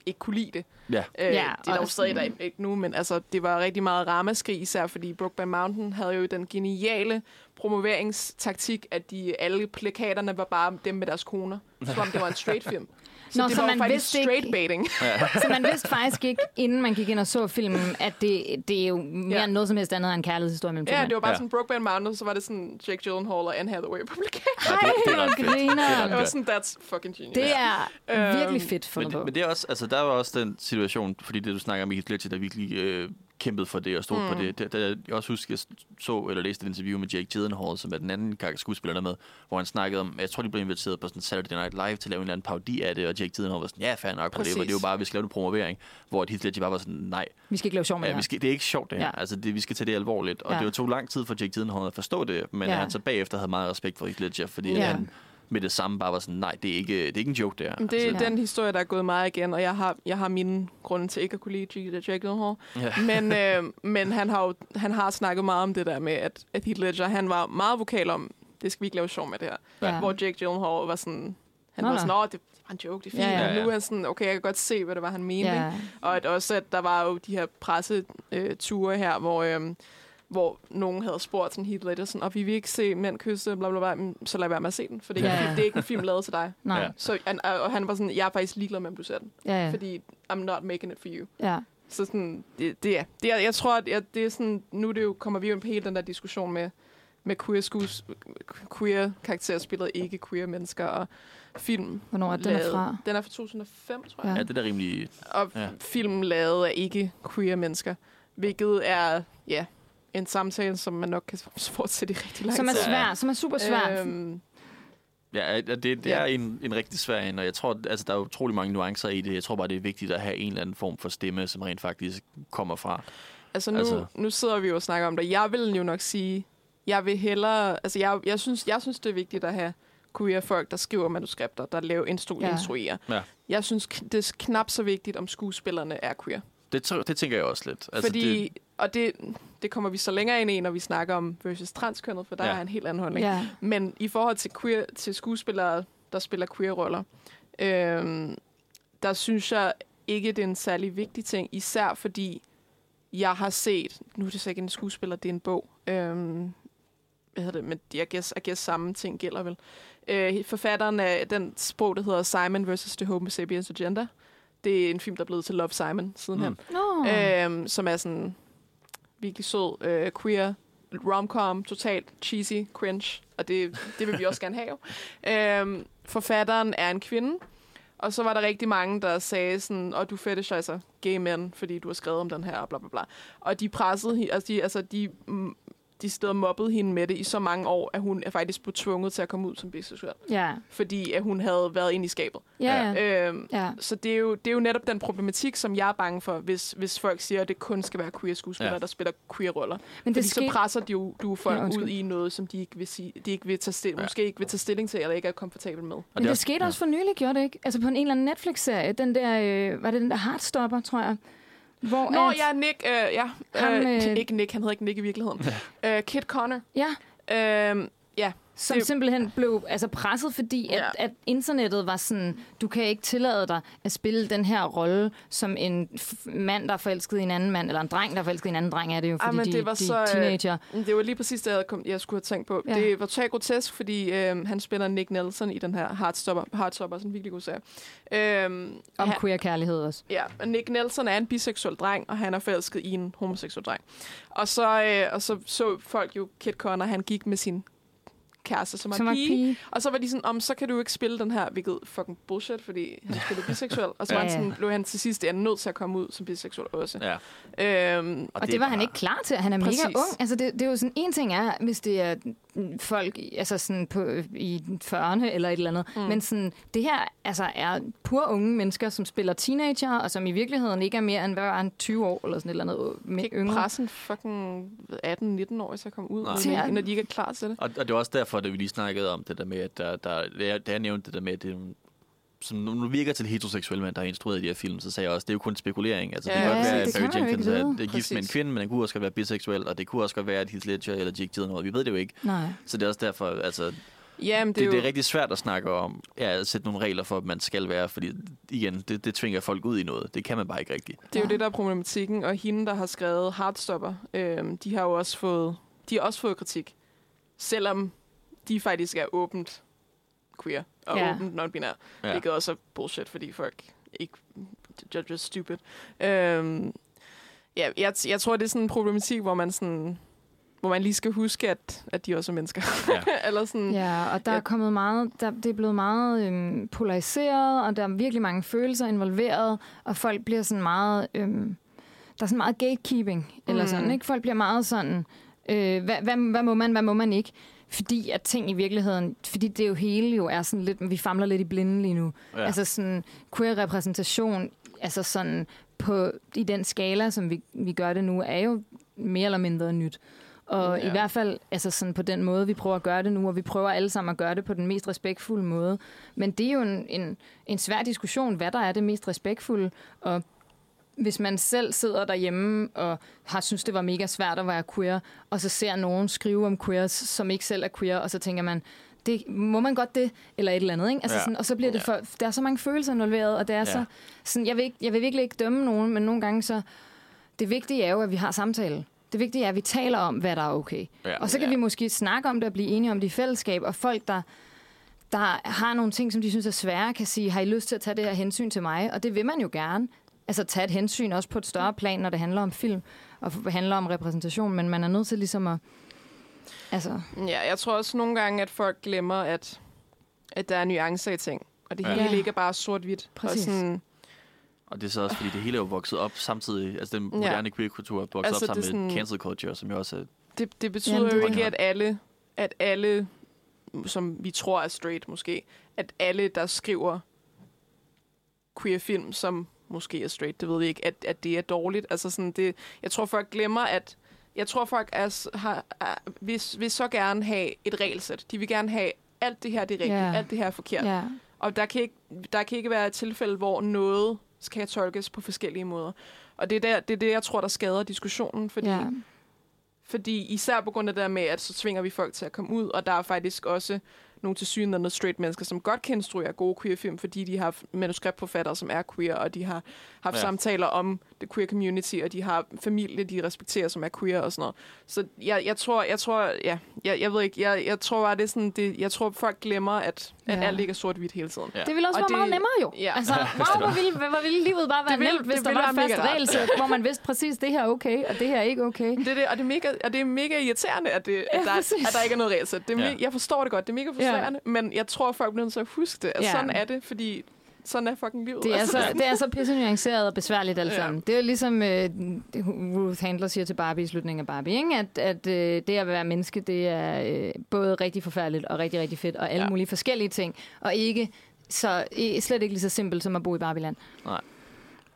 [SPEAKER 2] ikke kunne lide det.
[SPEAKER 4] Ja.
[SPEAKER 2] Øh,
[SPEAKER 3] Ja,
[SPEAKER 2] det er der jo
[SPEAKER 3] og
[SPEAKER 2] stadig der ikke nu, men altså, det var rigtig meget ramaskrig, især fordi Brokeback Mountain havde jo den geniale promoveringstaktik, at de alle plakaterne var bare dem med deres koner, som om det var en straight film. Så
[SPEAKER 3] Nå,
[SPEAKER 2] det
[SPEAKER 3] så
[SPEAKER 2] var
[SPEAKER 3] man
[SPEAKER 2] faktisk
[SPEAKER 3] vidste ikke-
[SPEAKER 2] straight baiting.
[SPEAKER 3] Så man vidste faktisk ikke, inden man gik ind og så filmen, at det, det er jo mere
[SPEAKER 2] Ja.
[SPEAKER 3] end noget som helst andet end en kærlighedshistorie mellem
[SPEAKER 2] Ja, det var bare
[SPEAKER 4] Ja.
[SPEAKER 2] sådan Brokeback Mountain, så var det sådan Jake Gyllenhaal og Anne Hathaway på plakaten.
[SPEAKER 4] Ja, det, det er. Det er
[SPEAKER 3] griner.
[SPEAKER 2] Det var sådan, that's fucking genius.
[SPEAKER 3] Det er
[SPEAKER 2] Øhm,
[SPEAKER 3] virkelig fedt
[SPEAKER 4] Men,
[SPEAKER 3] fundet på.
[SPEAKER 4] det- men det er også, altså, der var også den situation, fordi det du snakker om i Heath Ledger, der virkelig øh, kæmpede for det og stod mm. på det. det, det jeg også husker, jeg så eller læste et interview med Jake Gyllenhaal, som er den anden skuespiller der med, hvor han snakkede om, jeg tror, de blev inviteret på sådan Saturday Night Live til at lave en eller anden parodi af det, og Jake Gyllenhaal var sådan, ja, fair nok på det, men det er jo bare, vi skal lave en promovering, hvor Heath Ledger bare var sådan, nej,
[SPEAKER 3] Vi skal ikke lave sjov med
[SPEAKER 4] ja,
[SPEAKER 3] det
[SPEAKER 4] vi
[SPEAKER 3] her.
[SPEAKER 4] skal, det er ikke sjovt det her.
[SPEAKER 3] Ja.
[SPEAKER 4] Altså, det, vi skal tage det alvorligt. Og
[SPEAKER 3] Ja.
[SPEAKER 4] det jo tog lang tid for Jake Gyllenhaal at forstå det, men
[SPEAKER 3] Ja.
[SPEAKER 4] han så bagefter havde meget respekt for Heath Ledger, fordi
[SPEAKER 3] Ja.
[SPEAKER 4] han med det samme bare var sådan, nej, det er ikke, det er ikke en joke, det her.
[SPEAKER 2] Men Det er
[SPEAKER 3] Ja.
[SPEAKER 2] den historie, der er gået meget igen, og jeg har, jeg har mine grunde til ikke at kunne lide Jake Jake Gyllenhaal.
[SPEAKER 4] Ja.
[SPEAKER 2] Men, øh, men han har jo han har snakket meget om det der med, at, at Heath Ledger, han var meget vokal om, det skal vi ikke lave sjov med det her.
[SPEAKER 3] Ja.
[SPEAKER 2] Hvor Jake Gyllenhaal var sådan, han
[SPEAKER 3] Nå,
[SPEAKER 2] var sådan, åh, det var en joke, det er fint.
[SPEAKER 3] Ja,
[SPEAKER 2] Ja, nu er han sådan, okay, jeg kan godt se, hvad det var, han mente.
[SPEAKER 3] Ja.
[SPEAKER 2] Ikke? Og at også, at der var jo de her presseture her, hvor, øhm, hvor nogen havde spurgt sådan Heath Ledger, sådan, og vi vil ikke se mænd kysse, bla bla bla, så lad være med at se den, for det er,
[SPEAKER 3] Ja,
[SPEAKER 2] ikke, det er ikke en film lavet til dig.
[SPEAKER 3] Nej.
[SPEAKER 4] Ja.
[SPEAKER 2] Så, han, og han var sådan, jeg er faktisk ligeglad med, om du ser den,
[SPEAKER 3] Ja, ja.
[SPEAKER 2] fordi I'm not making it for you.
[SPEAKER 3] ja.
[SPEAKER 2] Så sådan, det, det er, det er, jeg tror, at jeg, det er sådan, nu er det jo, kommer vi jo ind på hele den der diskussion med, med queer, skues, queer karakterspillet, ikke queer mennesker og film.
[SPEAKER 3] Hvornår er den er
[SPEAKER 2] lavet-
[SPEAKER 3] fra?
[SPEAKER 2] Den er fra 2005, tror jeg.
[SPEAKER 3] Ja.
[SPEAKER 4] Ja, det er da rimelig...
[SPEAKER 2] Og
[SPEAKER 4] Ja.
[SPEAKER 2] film lavet af ikke queer mennesker, hvilket er, ja, en samtale, som man nok kan fortsætte i rigtig lang
[SPEAKER 3] Som er svær, som er super svær.
[SPEAKER 2] Øhm,
[SPEAKER 4] Ja, det, det
[SPEAKER 2] Ja.
[SPEAKER 4] er en, en rigtig svær en, og jeg tror, altså, der er utrolig mange nuancer i det. Jeg tror bare, det er vigtigt at have en eller anden form for stemme, som rent faktisk kommer fra.
[SPEAKER 2] altså, nu,
[SPEAKER 4] Altså-
[SPEAKER 2] nu sidder vi jo og snakker om det. Jeg vil jo nok sige, jeg vil hellere, altså jeg, jeg, synes, jeg synes, det er vigtigt at have queer folk, der skriver manuskripter, der laver instru-
[SPEAKER 3] Ja.
[SPEAKER 2] ja. instruerer.
[SPEAKER 4] Ja.
[SPEAKER 2] Jeg synes, det er knap så vigtigt, om skuespillerne er queer.
[SPEAKER 4] Det, det tænker jeg også lidt.
[SPEAKER 2] Altså, Fordi,
[SPEAKER 4] det,
[SPEAKER 2] og det, det kommer vi så længere ind i, når vi snakker om versus transkønnet, for der
[SPEAKER 4] Ja.
[SPEAKER 2] er en helt anden holdning.
[SPEAKER 3] Ja.
[SPEAKER 2] Men i forhold til, queer, til skuespillere, der spiller queer-roller, øhm, der synes jeg ikke, det er en særlig vigtig ting. Især fordi jeg har set, nu er det så ikke en skuespiller, det er en bog. Øhm, hvad hedder det? Men jeg guess, I guess samme ting gælder vel. Øh, forfatteren af den sprog, der hedder Simon vs. The Homo Sapiens Agenda. Det er en film, der er blevet til Love Simon sidenhen.
[SPEAKER 4] Mm.
[SPEAKER 3] Nå.
[SPEAKER 2] Øhm, som er sådan virkelig sød, øh, queer, romcom, totalt cheesy, cringe, og det, det vil vi også gerne have. Øhm, forfatteren er en kvinde, og så var der rigtig mange, der sagde sådan, og du fetishiser gay mænd, fordi du har skrevet om den her, bla bla bla. Og de pressede, altså de, altså de, mm, de steder mobbede hende med det i så mange år, at hun er faktisk blev tvunget til at komme ud som biseksuel,
[SPEAKER 3] Ja.
[SPEAKER 2] fordi at hun havde været inde i skabet.
[SPEAKER 3] Ja, ja.
[SPEAKER 2] Øhm,
[SPEAKER 3] ja.
[SPEAKER 2] så det er, jo, det er jo netop den problematik, som jeg er bange for, hvis, hvis folk siger, at det kun skal være queer skuespillere,
[SPEAKER 4] Ja.
[SPEAKER 2] ja. der spiller queer-roller.
[SPEAKER 3] Men
[SPEAKER 2] Fordi
[SPEAKER 3] det
[SPEAKER 2] så presser de jo du folk
[SPEAKER 3] Ja,
[SPEAKER 2] ja, ud i noget, som de ikke vil, sige, de ikke vil tage stilling,
[SPEAKER 4] Ja.
[SPEAKER 2] ja. måske ikke vil tage stilling til, eller ikke er komfortabel med.
[SPEAKER 3] Men det
[SPEAKER 4] også-
[SPEAKER 3] skete også for nylig, gjorde det ikke? Altså på en eller anden Netflix-serie, den der, øh, var det den der Heartstopper, tror jeg? Hvor
[SPEAKER 2] Nå,
[SPEAKER 3] at,
[SPEAKER 2] ja, Nick, øh, ja,
[SPEAKER 3] Ham,
[SPEAKER 2] øh,
[SPEAKER 3] øh,
[SPEAKER 2] ikke Nick, han hedder ikke Nick i virkeligheden. øh, Kit Connor.
[SPEAKER 3] ja,
[SPEAKER 2] Øh, ja,
[SPEAKER 3] som
[SPEAKER 2] Det-
[SPEAKER 3] simpelthen blev altså, presset, fordi at,
[SPEAKER 2] Ja.
[SPEAKER 3] at internettet var sådan, du kan ikke tillade dig at spille den her rolle som en mand, der er forelsket i en anden mand, eller en dreng, der er forelsket i en anden dreng, er det jo, fordi
[SPEAKER 2] men
[SPEAKER 3] de,
[SPEAKER 2] det var
[SPEAKER 3] de
[SPEAKER 2] så, øh,
[SPEAKER 3] teenager.
[SPEAKER 2] det var lige præcis det, jeg, kom, jeg skulle have tænkt på.
[SPEAKER 3] Ja.
[SPEAKER 2] Ja. Det var totalt grotesk, fordi øh, han spiller Nick Nelson i den her Heartstopper. Heartstopper er sådan en virkelig god serie. Øh,
[SPEAKER 3] Om
[SPEAKER 2] han-
[SPEAKER 3] queer kærlighed også.
[SPEAKER 2] Ja, og Nick Nelson er en biseksuel dreng, og han er forelsket i en homoseksuel dreng. Og så, øh, og så så folk jo Kit Connor, han gik med sin kæreste, som
[SPEAKER 3] Som var
[SPEAKER 2] pige.
[SPEAKER 3] pige.
[SPEAKER 2] Og så var de sådan, om så kan du ikke spille den her, hvilket fucking bullshit, fordi han spillede biseksuel. Og så
[SPEAKER 3] Ja,
[SPEAKER 2] var han sådan, blev han til sidst er nødt til at komme ud som biseksuel også.
[SPEAKER 4] Ja.
[SPEAKER 2] Øhm,
[SPEAKER 3] Og det, det var han ikke klar til. Han er
[SPEAKER 2] Præcis.
[SPEAKER 3] mega ung. Altså, det, det er jo sådan, en ting er, hvis det er folk altså sådan på, i 40'erne eller et eller andet. Mm. Men sådan, det her altså, er pur unge mennesker, som spiller teenager, og som i virkeligheden ikke er mere end, hvad var han, 20 år eller sådan et eller andet
[SPEAKER 2] kan
[SPEAKER 3] med
[SPEAKER 2] ikke
[SPEAKER 3] yngre.
[SPEAKER 2] presse en fucking 18-19 år at komme ud,
[SPEAKER 3] at-
[SPEAKER 2] når de ikke er klar til det.
[SPEAKER 4] Og, og det er også derfor, at vi lige snakkede om det der med, at der, der, da, jeg, da jeg nævnte det der med, at det er som nu virker til heteroseksuelle mænd, der har instrueret de her film, så sagde jeg også, at det er jo kun spekulering. Altså, det
[SPEAKER 2] Ja,
[SPEAKER 4] kan godt
[SPEAKER 2] ja,
[SPEAKER 4] være,
[SPEAKER 2] det
[SPEAKER 4] at
[SPEAKER 3] kan
[SPEAKER 4] Barry Jenkins
[SPEAKER 3] ikke
[SPEAKER 4] er, er gift med en kvinde, men den kunne også godt være biseksuel, og det kunne også godt være, at Heath Ledger eller Jake Gyllenhaal, vi ved det jo ikke.
[SPEAKER 3] Nej.
[SPEAKER 4] Så det er også derfor, altså,
[SPEAKER 2] Jamen, det,
[SPEAKER 4] Det,
[SPEAKER 2] er
[SPEAKER 4] det
[SPEAKER 2] jo,
[SPEAKER 4] er rigtig svært at snakke om, ja, at sætte nogle regler for, at man skal være, fordi igen, det, det tvinger folk ud i noget. Det kan man bare ikke rigtigt.
[SPEAKER 2] det er jo
[SPEAKER 3] Ja.
[SPEAKER 2] det, der er problematikken. Og hende, der har skrevet Heartstopper, øh, de har jo også fået, de har også fået kritik. Selvom de faktisk er åbent queer og
[SPEAKER 3] Ja.
[SPEAKER 2] åbent non-binær.
[SPEAKER 4] Ja.
[SPEAKER 2] Hvilket også er bullshit, fordi folk ikke just stupid. Øhm, ja, jeg, jeg tror, det er sådan en problematik, hvor man sådan hvor man lige skal huske, at, at de også er mennesker.
[SPEAKER 4] Ja.
[SPEAKER 2] Eller sådan,
[SPEAKER 3] Ja, og der
[SPEAKER 2] Ja.
[SPEAKER 3] er kommet meget, der, det er blevet meget øhm, polariseret, og der er virkelig mange følelser involveret, og folk bliver sådan meget, øhm, der er sådan meget gatekeeping, eller
[SPEAKER 2] Mm.
[SPEAKER 3] sådan, ikke? Folk bliver meget sådan, øh, hvad, hvad, hvad må man, hvad må man ikke? Fordi at ting i virkeligheden, fordi det jo hele jo er sådan lidt, vi famler lidt i blinde lige nu.
[SPEAKER 4] Ja.
[SPEAKER 3] Altså sådan queer repræsentation, altså sådan på, i den skala, som vi, vi gør det nu, er jo mere eller mindre nyt. Og
[SPEAKER 2] Ja.
[SPEAKER 3] i hvert fald altså sådan på den måde, vi prøver at gøre det nu, og vi prøver alle sammen at gøre det på den mest respektfulde måde. Men det er jo en, en, en svær diskussion, hvad der er det mest respektfulde. Og hvis man selv sidder derhjemme og har synes det var mega svært at være queer, og så ser nogen skrive om queers, som ikke selv er queer, og så tænker man, det, må man godt det, eller et eller andet, ikke? Altså
[SPEAKER 4] Ja.
[SPEAKER 3] sådan, og så bliver det for, der er så mange følelser involveret, og det er
[SPEAKER 4] Ja.
[SPEAKER 3] så, sådan, jeg vil, ikke, jeg vil virkelig ikke dømme nogen, men nogle gange så, det vigtige er jo, at vi har samtale. Det vigtige er, at vi taler om, hvad der er okay.
[SPEAKER 4] Ja.
[SPEAKER 3] Og så kan
[SPEAKER 2] Ja.
[SPEAKER 3] vi måske snakke om det og blive enige om det i fællesskab, og folk, der, der har nogle ting, som de synes er svære, kan sige, har I lyst til at tage det her hensyn til mig? Og det vil man jo gerne. Altså tage et hensyn også på et større plan, når det handler om film og f- handler om repræsentation, men man er nødt til ligesom at... Altså,
[SPEAKER 2] Ja, jeg tror også nogle gange, at folk glemmer, at, at der er nuancer i ting. Og det
[SPEAKER 4] Ja.
[SPEAKER 2] hele
[SPEAKER 3] Ja.
[SPEAKER 2] ikke er bare sort-hvidt.
[SPEAKER 3] Præcis.
[SPEAKER 2] Og sådan,
[SPEAKER 4] Og det er så også, fordi det hele er jo vokset op samtidig. Altså den moderne queer-kultur er vokset
[SPEAKER 2] Altså,
[SPEAKER 4] op sammen
[SPEAKER 2] det er
[SPEAKER 4] med
[SPEAKER 2] sådan-
[SPEAKER 4] cancel culture, som jo også er...
[SPEAKER 2] det, det betyder
[SPEAKER 3] Jamen,
[SPEAKER 2] jo
[SPEAKER 3] det-
[SPEAKER 2] ikke, at alle, at alle, som vi tror er straight måske, at alle, der skriver queer film, som måske er straight, det ved vi ikke, at, at det er dårligt. Altså sådan det, jeg tror, folk glemmer, at jeg tror, folk er, har, er, vil, vil så gerne have et regelsæt. De vil gerne have, alt det her det er rigtigt,
[SPEAKER 3] Ja.
[SPEAKER 2] alt det her er forkert.
[SPEAKER 3] ja.
[SPEAKER 2] Og der kan, ikke, der kan ikke være et tilfælde, hvor noget skal tolkes på forskellige måder. Og det er, der, det er det, jeg tror, der skader diskussionen, fordi,
[SPEAKER 3] ja.
[SPEAKER 2] fordi især på grund af det der med, at så tvinger vi folk til at komme ud, og der er faktisk også nogle tilsyneladende straight mennesker, som godt kan instruere gode queer-film, fordi de har manuskriptforfattere, som er queer, og de har haft
[SPEAKER 4] ja.
[SPEAKER 2] samtaler om det queer community, og de har familie, de respekterer, som er queer og sådan noget. Så jeg, jeg tror, jeg tror, ja, jeg, jeg ved ikke, jeg, jeg tror bare, det er sådan, det, jeg tror, folk glemmer, at, at
[SPEAKER 3] Ja.
[SPEAKER 2] alt ikke er sort-hvidt hele tiden.
[SPEAKER 4] Ja.
[SPEAKER 3] Det ville også
[SPEAKER 2] Og
[SPEAKER 3] være meget
[SPEAKER 2] det-
[SPEAKER 3] nemmere jo.
[SPEAKER 2] Ja.
[SPEAKER 3] Altså, wow, hvor ville, hvor ville livet bare være
[SPEAKER 2] Det ville-
[SPEAKER 3] nemt, hvis
[SPEAKER 2] det
[SPEAKER 3] der var et fast
[SPEAKER 2] mega
[SPEAKER 3] regelsæt, hvor man vidste præcis, det her er okay, og det her er ikke okay.
[SPEAKER 2] Det er det, og det er mega, og det er mega irriterende, at, det,
[SPEAKER 3] Ja,
[SPEAKER 2] at, der,
[SPEAKER 3] præcis.
[SPEAKER 2] at der ikke er noget regelsæt. Det er
[SPEAKER 4] Ja.
[SPEAKER 2] ja. Jeg forstår det godt, det er mega frustrerende, ja. men jeg tror, folk bliver nødt til at huske det. At
[SPEAKER 3] Ja.
[SPEAKER 2] ja. sådan er det, fordi sådan er fucking livet.
[SPEAKER 3] Det er,
[SPEAKER 2] Altså,
[SPEAKER 3] så, det er så pisse nuanceret og besværligt alt
[SPEAKER 2] Ja.
[SPEAKER 3] sammen. Det er jo ligesom øh, Ruth Handler siger til Barbie i slutningen af Barbie, ikke? at, at øh, det at være menneske, det er øh, både rigtig forfærdeligt og rigtig, rigtig fedt, og alle
[SPEAKER 4] Ja.
[SPEAKER 3] ja. mulige forskellige ting, og ikke så, slet ikke lige så simpelt som at bo i Barbieland.
[SPEAKER 4] Nej.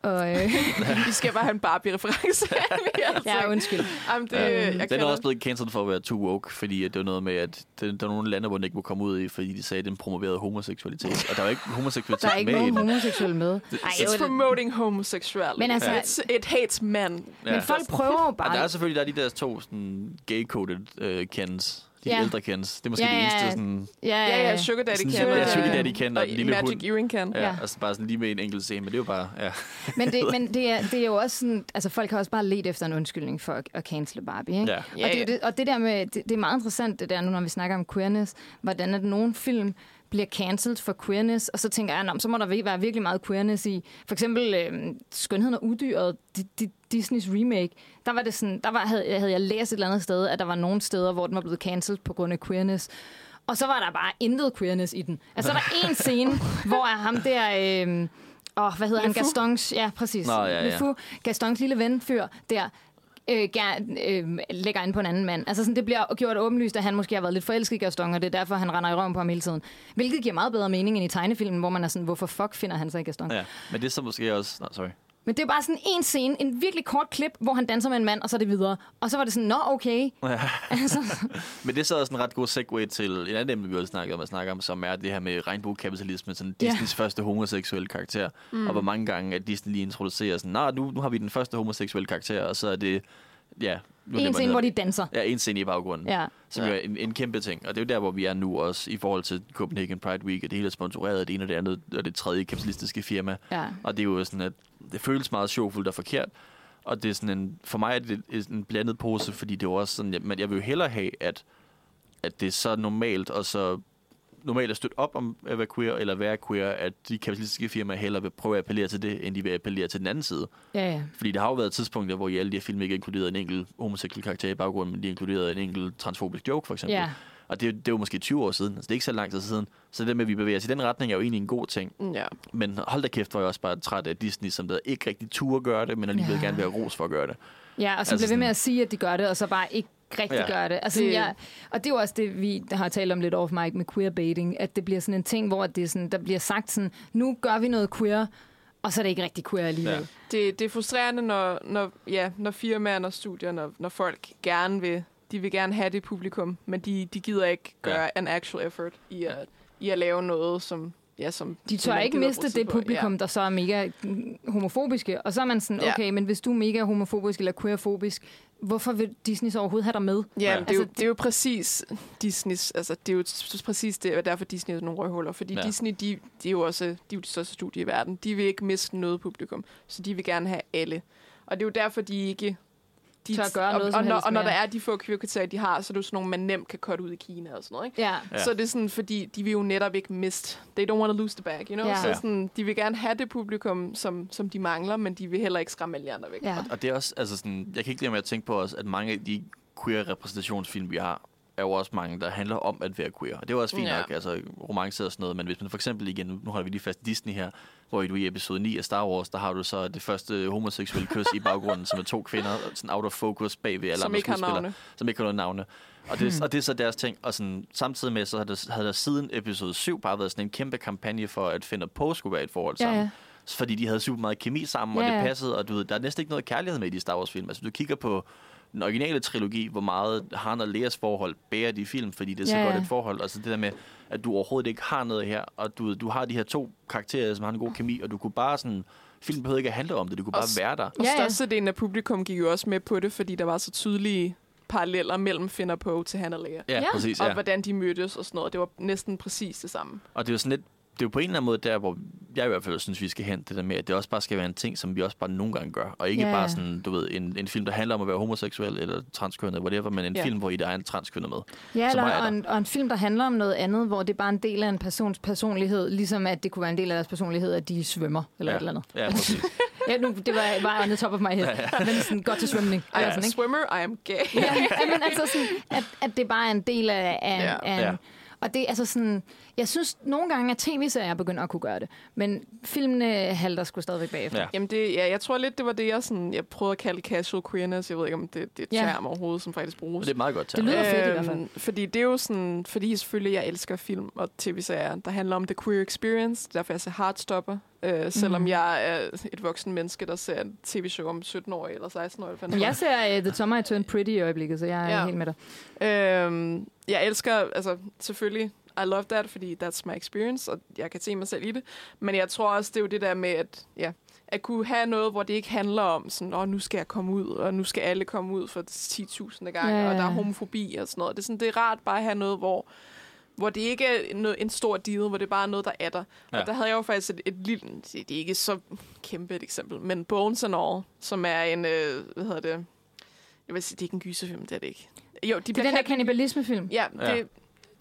[SPEAKER 3] Og, øh,
[SPEAKER 2] vi skal bare have en Barbie-reference.
[SPEAKER 3] ja, undskyld.
[SPEAKER 2] Jamen, det,
[SPEAKER 4] Ja.
[SPEAKER 2] jeg
[SPEAKER 4] Den er også blevet cancelled for at være too woke, fordi det var noget med, at det, der er nogle lande, hvor den ikke må komme ud i, fordi de sagde, at den promoverede homoseksualitet. Og der er jo ikke homoseksualitet
[SPEAKER 3] Der er ikke
[SPEAKER 4] med i
[SPEAKER 3] nogen
[SPEAKER 4] den.
[SPEAKER 3] homoseksuelle med. Ej,
[SPEAKER 2] It's promoting homosexuality.
[SPEAKER 3] Men altså-
[SPEAKER 2] It's, it hates men.
[SPEAKER 4] Ja.
[SPEAKER 3] men folk prøver jo
[SPEAKER 4] Og der er
[SPEAKER 3] bare...
[SPEAKER 4] selvfølgelig der er de der to sådan, gay-coded uh, kens. De
[SPEAKER 3] Ja.
[SPEAKER 4] ældre kens. Det er måske
[SPEAKER 3] Ja,
[SPEAKER 4] det eneste sådan...
[SPEAKER 3] Ja,
[SPEAKER 2] Ja, ja, Sugar Daddy
[SPEAKER 4] sådan.
[SPEAKER 3] Sugar
[SPEAKER 4] ja. Sugar Daddy Ken og lille
[SPEAKER 2] Magic
[SPEAKER 4] hund.
[SPEAKER 2] Earring kan.
[SPEAKER 4] Ja,
[SPEAKER 3] Ja.
[SPEAKER 4] altså bare sådan lige med en enkelt scene, men det er jo bare... Ja.
[SPEAKER 3] Men, det, men det, er, det er jo også sådan, altså folk har også bare let efter en undskyldning for at, at cancele Barbie, ikke?
[SPEAKER 4] Ja.
[SPEAKER 3] og,
[SPEAKER 2] Ja,
[SPEAKER 3] det, er det, og det der med, det, det er meget interessant det der nu, når vi snakker om queerness, hvordan at nogle film bliver cancelled for queerness, og så tænker jeg, "Nå, men så må der være virkelig meget queerness i. For eksempel øh, Skønheden og Udyret, di, di, Disneys remake, der var det sådan, der var, havde, havde jeg læst et eller andet sted, at der var nogle steder, hvor den var blevet cancelled på grund af queerness. Og så var der bare intet queerness i den. Altså, der er en scene, hvor er ham der... Øh, Åh, hvad hedder han?
[SPEAKER 2] Le Fou?
[SPEAKER 3] Gastons... Ja, præcis.
[SPEAKER 4] Nå, ja, ja.
[SPEAKER 3] Le Fou, Gastons lille ven fyr der øh, ger, øh, lægger ind på en anden mand. Altså sådan, det bliver gjort åbenlyst, at han måske har været lidt forelsket i Gaston, og det er derfor, han render i røven på ham hele tiden. Hvilket giver meget bedre mening end i tegnefilmen, hvor man er sådan, hvorfor fuck finder han sig i Gaston? Ja.
[SPEAKER 4] ja. Men det er så måske også... Nå, sorry.
[SPEAKER 3] Men det er bare sådan en scene, en virkelig kort klip, hvor han danser med en mand, og så er det videre. Og så var det sådan, nå okay.
[SPEAKER 4] Ja.
[SPEAKER 3] Altså,
[SPEAKER 4] Men det er så også en ret god segue til et andet emne, vi også snakket om at snakke om, som er det her med regnbuekapitalisme, sådan. Disneys første homoseksuelle karakter. Mm. Og hvor mange gange, at Disney lige introducerer sådan, nej, nu, nu har vi den første homoseksuelle karakter, og så er det Ja. Nu
[SPEAKER 3] En scene, hvor de danser.
[SPEAKER 4] Ja, en scene i baggrunden.
[SPEAKER 3] Ja.
[SPEAKER 4] Som
[SPEAKER 2] Ja.
[SPEAKER 4] jo er en, en kæmpe ting. Og det er jo der, hvor vi er nu også, i forhold til Copenhagen Pride Week, at det hele er sponsoreret af det ene og det andet, og det tredje kapitalistiske firma.
[SPEAKER 3] ja.
[SPEAKER 4] Og det er jo sådan, at det føles meget sjovfuldt og forkert. Og det er sådan en, for mig er det en blandet pose, fordi det er jo også sådan, at jeg vil jo hellere have, at, at det er så normalt og så normalt at støtte op om at være queer eller være queer, at de kapitalistiske firmaer hellere vil prøve at appellere til det, end de vil appellere til den anden side.
[SPEAKER 3] Ja, ja.
[SPEAKER 4] Fordi der har jo været tidspunkter, hvor i alle de her film ikke inkluderet en enkelt homoseksuel karakter i baggrunden, men de inkluderede en enkelt transfobisk joke, for eksempel.
[SPEAKER 3] Ja.
[SPEAKER 4] Og det, er det er jo måske 20 år siden, altså det er ikke så lang tid siden. Så det med, at vi bevæger os i den retning, er jo egentlig en god ting.
[SPEAKER 2] Ja.
[SPEAKER 4] Men hold da kæft, var jeg også bare træt af Disney, som der ikke rigtig turde gøre det, men alligevel
[SPEAKER 3] Ja.
[SPEAKER 4] gerne vil have ros for at gøre det.
[SPEAKER 3] Ja, og så
[SPEAKER 4] Altså
[SPEAKER 3] bliver ved med at sige, at de gør det, og så bare ikke rigtig
[SPEAKER 4] Ja.
[SPEAKER 3] gør det. Altså,
[SPEAKER 2] Det-
[SPEAKER 3] det... Jeg, og det er jo også det, vi har talt om lidt off mic med queerbaiting, at det bliver sådan en ting, hvor det er sådan, der bliver sagt sådan, nu gør vi noget queer, og så er det ikke rigtig queer alligevel.
[SPEAKER 4] Ja.
[SPEAKER 2] Det, det er frustrerende, når, når, ja, når firmaer og studier, når, når folk gerne vil, de vil gerne have det publikum, men de, de gider ikke gøre
[SPEAKER 4] ja.
[SPEAKER 2] an actual effort i at, i at lave noget, som, ja, som
[SPEAKER 3] De tør ikke miste det publikum, der så er mega homofobiske. Og så er man sådan,
[SPEAKER 2] Ja.
[SPEAKER 3] okay, men hvis du er mega homofobisk eller queerfobisk, hvorfor vil Disney så overhovedet have dig med?
[SPEAKER 2] Ja,
[SPEAKER 4] Ja.
[SPEAKER 2] ja. Det, er jo,
[SPEAKER 3] Altså,
[SPEAKER 2] det er jo præcis Disneys, altså det er jo præcis det, og derfor Disney er nogle røghuller, fordi
[SPEAKER 4] Ja.
[SPEAKER 2] ja. Disney, de, de er jo også de, er jo de største studier i verden. De vil ikke miste noget publikum, så de vil gerne have alle. Og det er jo derfor, de ikke... De,
[SPEAKER 3] Tør gøre
[SPEAKER 2] og,
[SPEAKER 3] noget
[SPEAKER 2] og,
[SPEAKER 3] som
[SPEAKER 2] når,
[SPEAKER 3] helst
[SPEAKER 2] og når
[SPEAKER 3] mere.
[SPEAKER 2] der er de få queer de har, så er det jo sådan nogle, man nemt kan cutte ud i Kina og sådan noget, ikke?
[SPEAKER 3] Ja.
[SPEAKER 2] Så det er sådan, fordi de vil jo netop ikke miste. They don't want to lose the bag, you know?
[SPEAKER 3] Ja.
[SPEAKER 2] Så sådan, de vil gerne have det publikum, som, som de mangler, men de vil heller ikke skræmme alle andre væk.
[SPEAKER 3] ja.
[SPEAKER 4] Og det er også, altså sådan, jeg kan ikke lade med at tænke på os, at mange af de queer repræsentationsfilm, vi har, er jo også mange, der handler om at være queer. Og det er jo også fint
[SPEAKER 2] Ja.
[SPEAKER 4] nok, altså romance og sådan noget, men hvis man for eksempel igen, nu holder vi lige fast Disney her, hvor du i episode 9 af Star Wars, der har du så det første homoseksuelle kys i baggrunden, som er to kvinder, sådan out of focus bagved alle
[SPEAKER 2] Som
[SPEAKER 4] andre
[SPEAKER 2] ikke har
[SPEAKER 4] skuespillere,
[SPEAKER 2] navne.
[SPEAKER 4] som ikke har noget navne. Og det, og det er så deres ting. Og sådan, samtidig med, så havde der, havde der siden episode 7 bare været sådan en kæmpe kampagne for, at Finn og Poe skulle være et forhold
[SPEAKER 3] Ja,
[SPEAKER 4] sammen.
[SPEAKER 3] ja.
[SPEAKER 4] Fordi de havde super meget kemi sammen, og
[SPEAKER 3] Ja,
[SPEAKER 4] det
[SPEAKER 3] ja.
[SPEAKER 4] passede, og du ved, der er næsten ikke noget kærlighed med i de Star Wars-film. Altså, du kigger på den originale trilogi, hvor meget Han og Leas forhold bærer de film, fordi det er så
[SPEAKER 3] Ja,
[SPEAKER 4] godt
[SPEAKER 3] ja.
[SPEAKER 4] et forhold. Altså det der med, at du overhovedet ikke har noget her, og du, du har de her to karakterer, som har en god kemi, og du kunne bare sådan... Filmen behøvede ikke at handle om det, du kunne
[SPEAKER 2] Og
[SPEAKER 4] bare være der.
[SPEAKER 2] Og
[SPEAKER 3] Ja, ja.
[SPEAKER 2] størstedelen af publikum gik jo også med på det, fordi der var så tydelige paralleller mellem Finn og Poe til Han og Leia.
[SPEAKER 4] Ja,
[SPEAKER 3] Ja.
[SPEAKER 4] præcis.
[SPEAKER 2] Og
[SPEAKER 4] Ja.
[SPEAKER 2] hvordan de mødtes og sådan noget. Det var næsten præcis det samme.
[SPEAKER 4] Og det jo sådan lidt, det er jo på en eller anden måde der, hvor jeg i hvert fald synes, vi skal hen det der med, at det også bare skal være en ting, som vi også bare nogle gange gør. Og ikke yeah. bare sådan, du ved, en, en film, der handler om at være homoseksuel eller transkønnet, whatever, men en
[SPEAKER 2] Ja.
[SPEAKER 4] film, hvor i der er en transkønnet med.
[SPEAKER 3] Ja, eller,
[SPEAKER 4] er
[SPEAKER 3] og, en, og en film, der handler om noget andet, hvor det er bare en del af en persons personlighed, ligesom at det kunne være en del af deres personlighed, at de svømmer, eller
[SPEAKER 4] ja.
[SPEAKER 3] et eller andet.
[SPEAKER 4] Ja, præcis.
[SPEAKER 3] Ja, nu, det var bare on the top of my head. Ja, ja. Men sådan, godt til svømning.
[SPEAKER 2] I am
[SPEAKER 3] sådan,
[SPEAKER 2] a
[SPEAKER 3] ikke?
[SPEAKER 2] swimmer, I am gay.
[SPEAKER 3] Ja, men altså sådan, at, at det bare er en del af, af,
[SPEAKER 2] Ja.
[SPEAKER 3] af
[SPEAKER 4] Ja.
[SPEAKER 3] Og det er altså sådan, jeg synes nogle gange, at tv-serier begynder at kunne gøre det, men filmene halter sgu stadigvæk bagefter.
[SPEAKER 4] Ja.
[SPEAKER 2] Jamen det, ja, jeg tror lidt, det var det, jeg, sådan, jeg prøvede at kalde casual queerness. Jeg ved ikke, om det, det er et
[SPEAKER 3] Ja.
[SPEAKER 2] term overhovedet, som faktisk bruges.
[SPEAKER 4] Det er et meget godt
[SPEAKER 3] Det
[SPEAKER 4] term.
[SPEAKER 3] lyder fedt i hvert fald.
[SPEAKER 2] Øhm, Fordi det er jo sådan, fordi selvfølgelig jeg elsker film og tv-serier, der handler om the queer experience. Derfor jeg ser Heartstopper. Øh, selvom
[SPEAKER 3] Mhm.
[SPEAKER 2] jeg er et voksen menneske, der ser en tv-show om 17-årige eller 16-årige. eller hvad
[SPEAKER 3] Men
[SPEAKER 2] det
[SPEAKER 3] jeg ser uh, The Summer I Turned Pretty i øjeblikket, så jeg er
[SPEAKER 2] Ja.
[SPEAKER 3] helt med dig.
[SPEAKER 2] øhm, jeg elsker, altså selvfølgelig, I love that, fordi that's my experience, og jeg kan se mig selv i det. Men jeg tror også, det er jo det der med, at, ja, at kunne have noget, hvor det ikke handler om sådan, åh, nu skal jeg komme ud, og nu skal alle komme ud for 10.000 gange,
[SPEAKER 3] Ja,
[SPEAKER 2] og der er homofobi og sådan noget. Det er, sådan, det er rart bare at have noget, hvor hvor det ikke er noget, en stor deal, hvor det bare er noget, der er der. Ja. Og der havde jeg jo faktisk et, et lille, det er ikke så kæmpe et eksempel, men Bones and All, som er en, øh, hvad hedder det, jeg vil sige, det er ikke en gyserfilm, det er det ikke. Jo, de
[SPEAKER 3] Det er den der kannibalismefilm.
[SPEAKER 2] Ja, det,
[SPEAKER 4] Ja.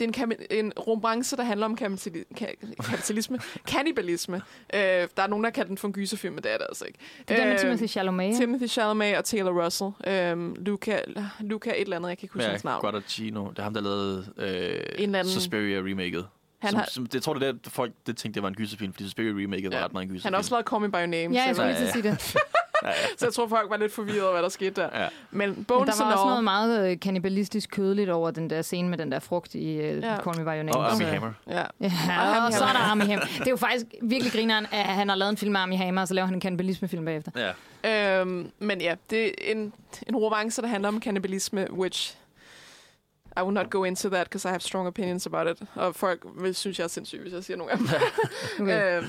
[SPEAKER 2] Det er en, kam- en romance, der handler om kapitali- ka- kapitalisme. Kannibalisme. Øh, der er nogen, der kalder den for en gyserfilm, men det er det altså ikke.
[SPEAKER 3] Det er den med
[SPEAKER 2] Øh,
[SPEAKER 3] Timothy Chalamet.
[SPEAKER 2] Timothy Chalamet og Taylor Russell. Øh, Luca, Luca et eller andet, jeg kan ikke huske
[SPEAKER 4] Ja,
[SPEAKER 2] hans navn.
[SPEAKER 4] Guadagnino. Det er ham, der lavede øh,
[SPEAKER 2] En anden-
[SPEAKER 4] Suspiria remaket.
[SPEAKER 2] Han
[SPEAKER 4] som,
[SPEAKER 2] har-
[SPEAKER 4] som, det tror det er det, folk det tænkte, det var en gyserfilm, fordi Suspiria remaket var
[SPEAKER 2] Ja.
[SPEAKER 4] ret meget en gyserfilm.
[SPEAKER 2] Han har også lavet Call Me By Your Name,
[SPEAKER 3] Ja, jeg skulle lige til at sige det.
[SPEAKER 4] ja, ja.
[SPEAKER 2] så jeg tror, folk var lidt forvirret over, hvad der skete der.
[SPEAKER 4] Ja.
[SPEAKER 2] Men
[SPEAKER 3] Men
[SPEAKER 2] Bones
[SPEAKER 3] der var også noget meget øh, kannibalistisk kødeligt over den der scene med den der frugt i uh,
[SPEAKER 2] Ja.
[SPEAKER 3] Call Me By Your Name.
[SPEAKER 4] Og Armie Hammer.
[SPEAKER 2] Ja.
[SPEAKER 3] Ja, og så er der Armie Hammer. Det er jo faktisk virkelig grineren, at han har lavet en film med Armie Hammer, og så laver han en kannibalismefilm bagefter.
[SPEAKER 4] Ja.
[SPEAKER 2] Øhm, men ja, det er en, en romance, der handler om kannibalisme, which I will not go into that, because I have strong opinions about it. Og folk vil synes, jeg er sindssyg, hvis jeg siger nogle af dem.
[SPEAKER 3] Okay.
[SPEAKER 2] øhm,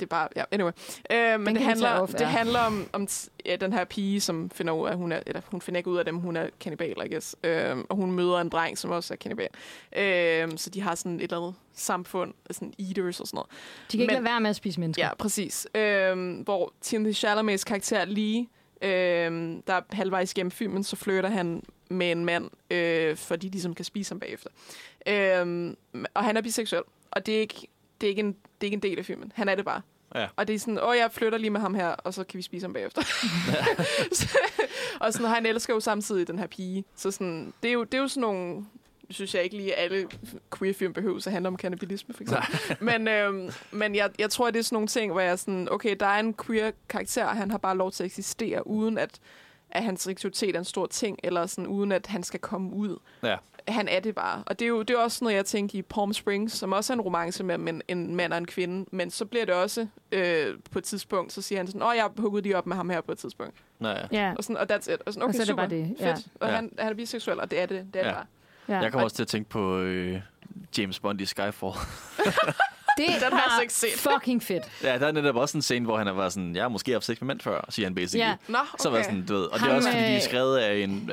[SPEAKER 2] det er bare, ja, anyway. Øh, men det handler,
[SPEAKER 3] off
[SPEAKER 2] det
[SPEAKER 3] air.
[SPEAKER 2] handler om, om ja, den her pige, som finder ud af, at hun er, eller hun finder ikke ud af dem, hun er kannibal, I guess. Øh, og hun møder en dreng, som også er kannibal. Øh, så de har sådan et eller andet samfund, sådan eaters og sådan noget.
[SPEAKER 3] De kan ikke
[SPEAKER 2] Men-
[SPEAKER 3] lade være med at spise mennesker.
[SPEAKER 2] Ja, præcis. Øh, hvor Timothy Chalamets karakter lige, øh, der er halvvejs gennem filmen, så flytter han med en mand, øh, fordi de ligesom kan spise ham bagefter. Øh, og han er biseksuel, og det er ikke, det er ikke, en, det er ikke en del af filmen. Han er det bare.
[SPEAKER 4] Ja.
[SPEAKER 2] Og det er sådan, åh, jeg flytter lige med ham her, og så kan vi spise ham bagefter. og sådan, og han elsker jo samtidig den her pige. Så sådan, det er jo, det er jo sådan nogle, synes jeg ikke lige, alle queer-film behøver at handle om kannibalisme, for eksempel. men øhm, men jeg, jeg tror, det er sådan nogle ting, hvor jeg er sådan, okay, der er en queer-karakter, og han har bare lov til at eksistere, uden at, at hans seksualitet er en stor ting, eller sådan, uden at han skal komme ud.
[SPEAKER 4] Ja.
[SPEAKER 2] Han er det bare. Og det er jo det er også noget, jeg tænker i Palm Springs, som også er en romance mellem en, en mand og en kvinde. Men så bliver det også øh, på et tidspunkt, så siger han sådan, åh, jeg har hugget de op med ham her på et tidspunkt.
[SPEAKER 4] Nå, ja.
[SPEAKER 3] Ja.
[SPEAKER 2] Og, sådan, og that's it. Og, sådan,
[SPEAKER 3] Og
[SPEAKER 2] okay,
[SPEAKER 3] så er det
[SPEAKER 2] super,
[SPEAKER 3] bare det, ja.
[SPEAKER 2] fedt. Og
[SPEAKER 4] Ja.
[SPEAKER 2] han, han er biseksuel, og det er det. Det er
[SPEAKER 4] Ja.
[SPEAKER 2] det bare.
[SPEAKER 3] ja.
[SPEAKER 4] Jeg kommer også til at tænke på øh, James Bond i Skyfall.
[SPEAKER 3] det
[SPEAKER 2] Den har jeg ikke set.
[SPEAKER 3] fucking fedt.
[SPEAKER 4] Ja, der er netop også en scene, hvor han er bare sådan, jeg har måske haft sex med mænd før, siger han basically.
[SPEAKER 3] Ja.
[SPEAKER 2] Nå, okay.
[SPEAKER 4] Så var sådan, du ved, og det
[SPEAKER 3] Ham,
[SPEAKER 4] er også fordi, de er
[SPEAKER 3] øh,
[SPEAKER 4] skrevet af en...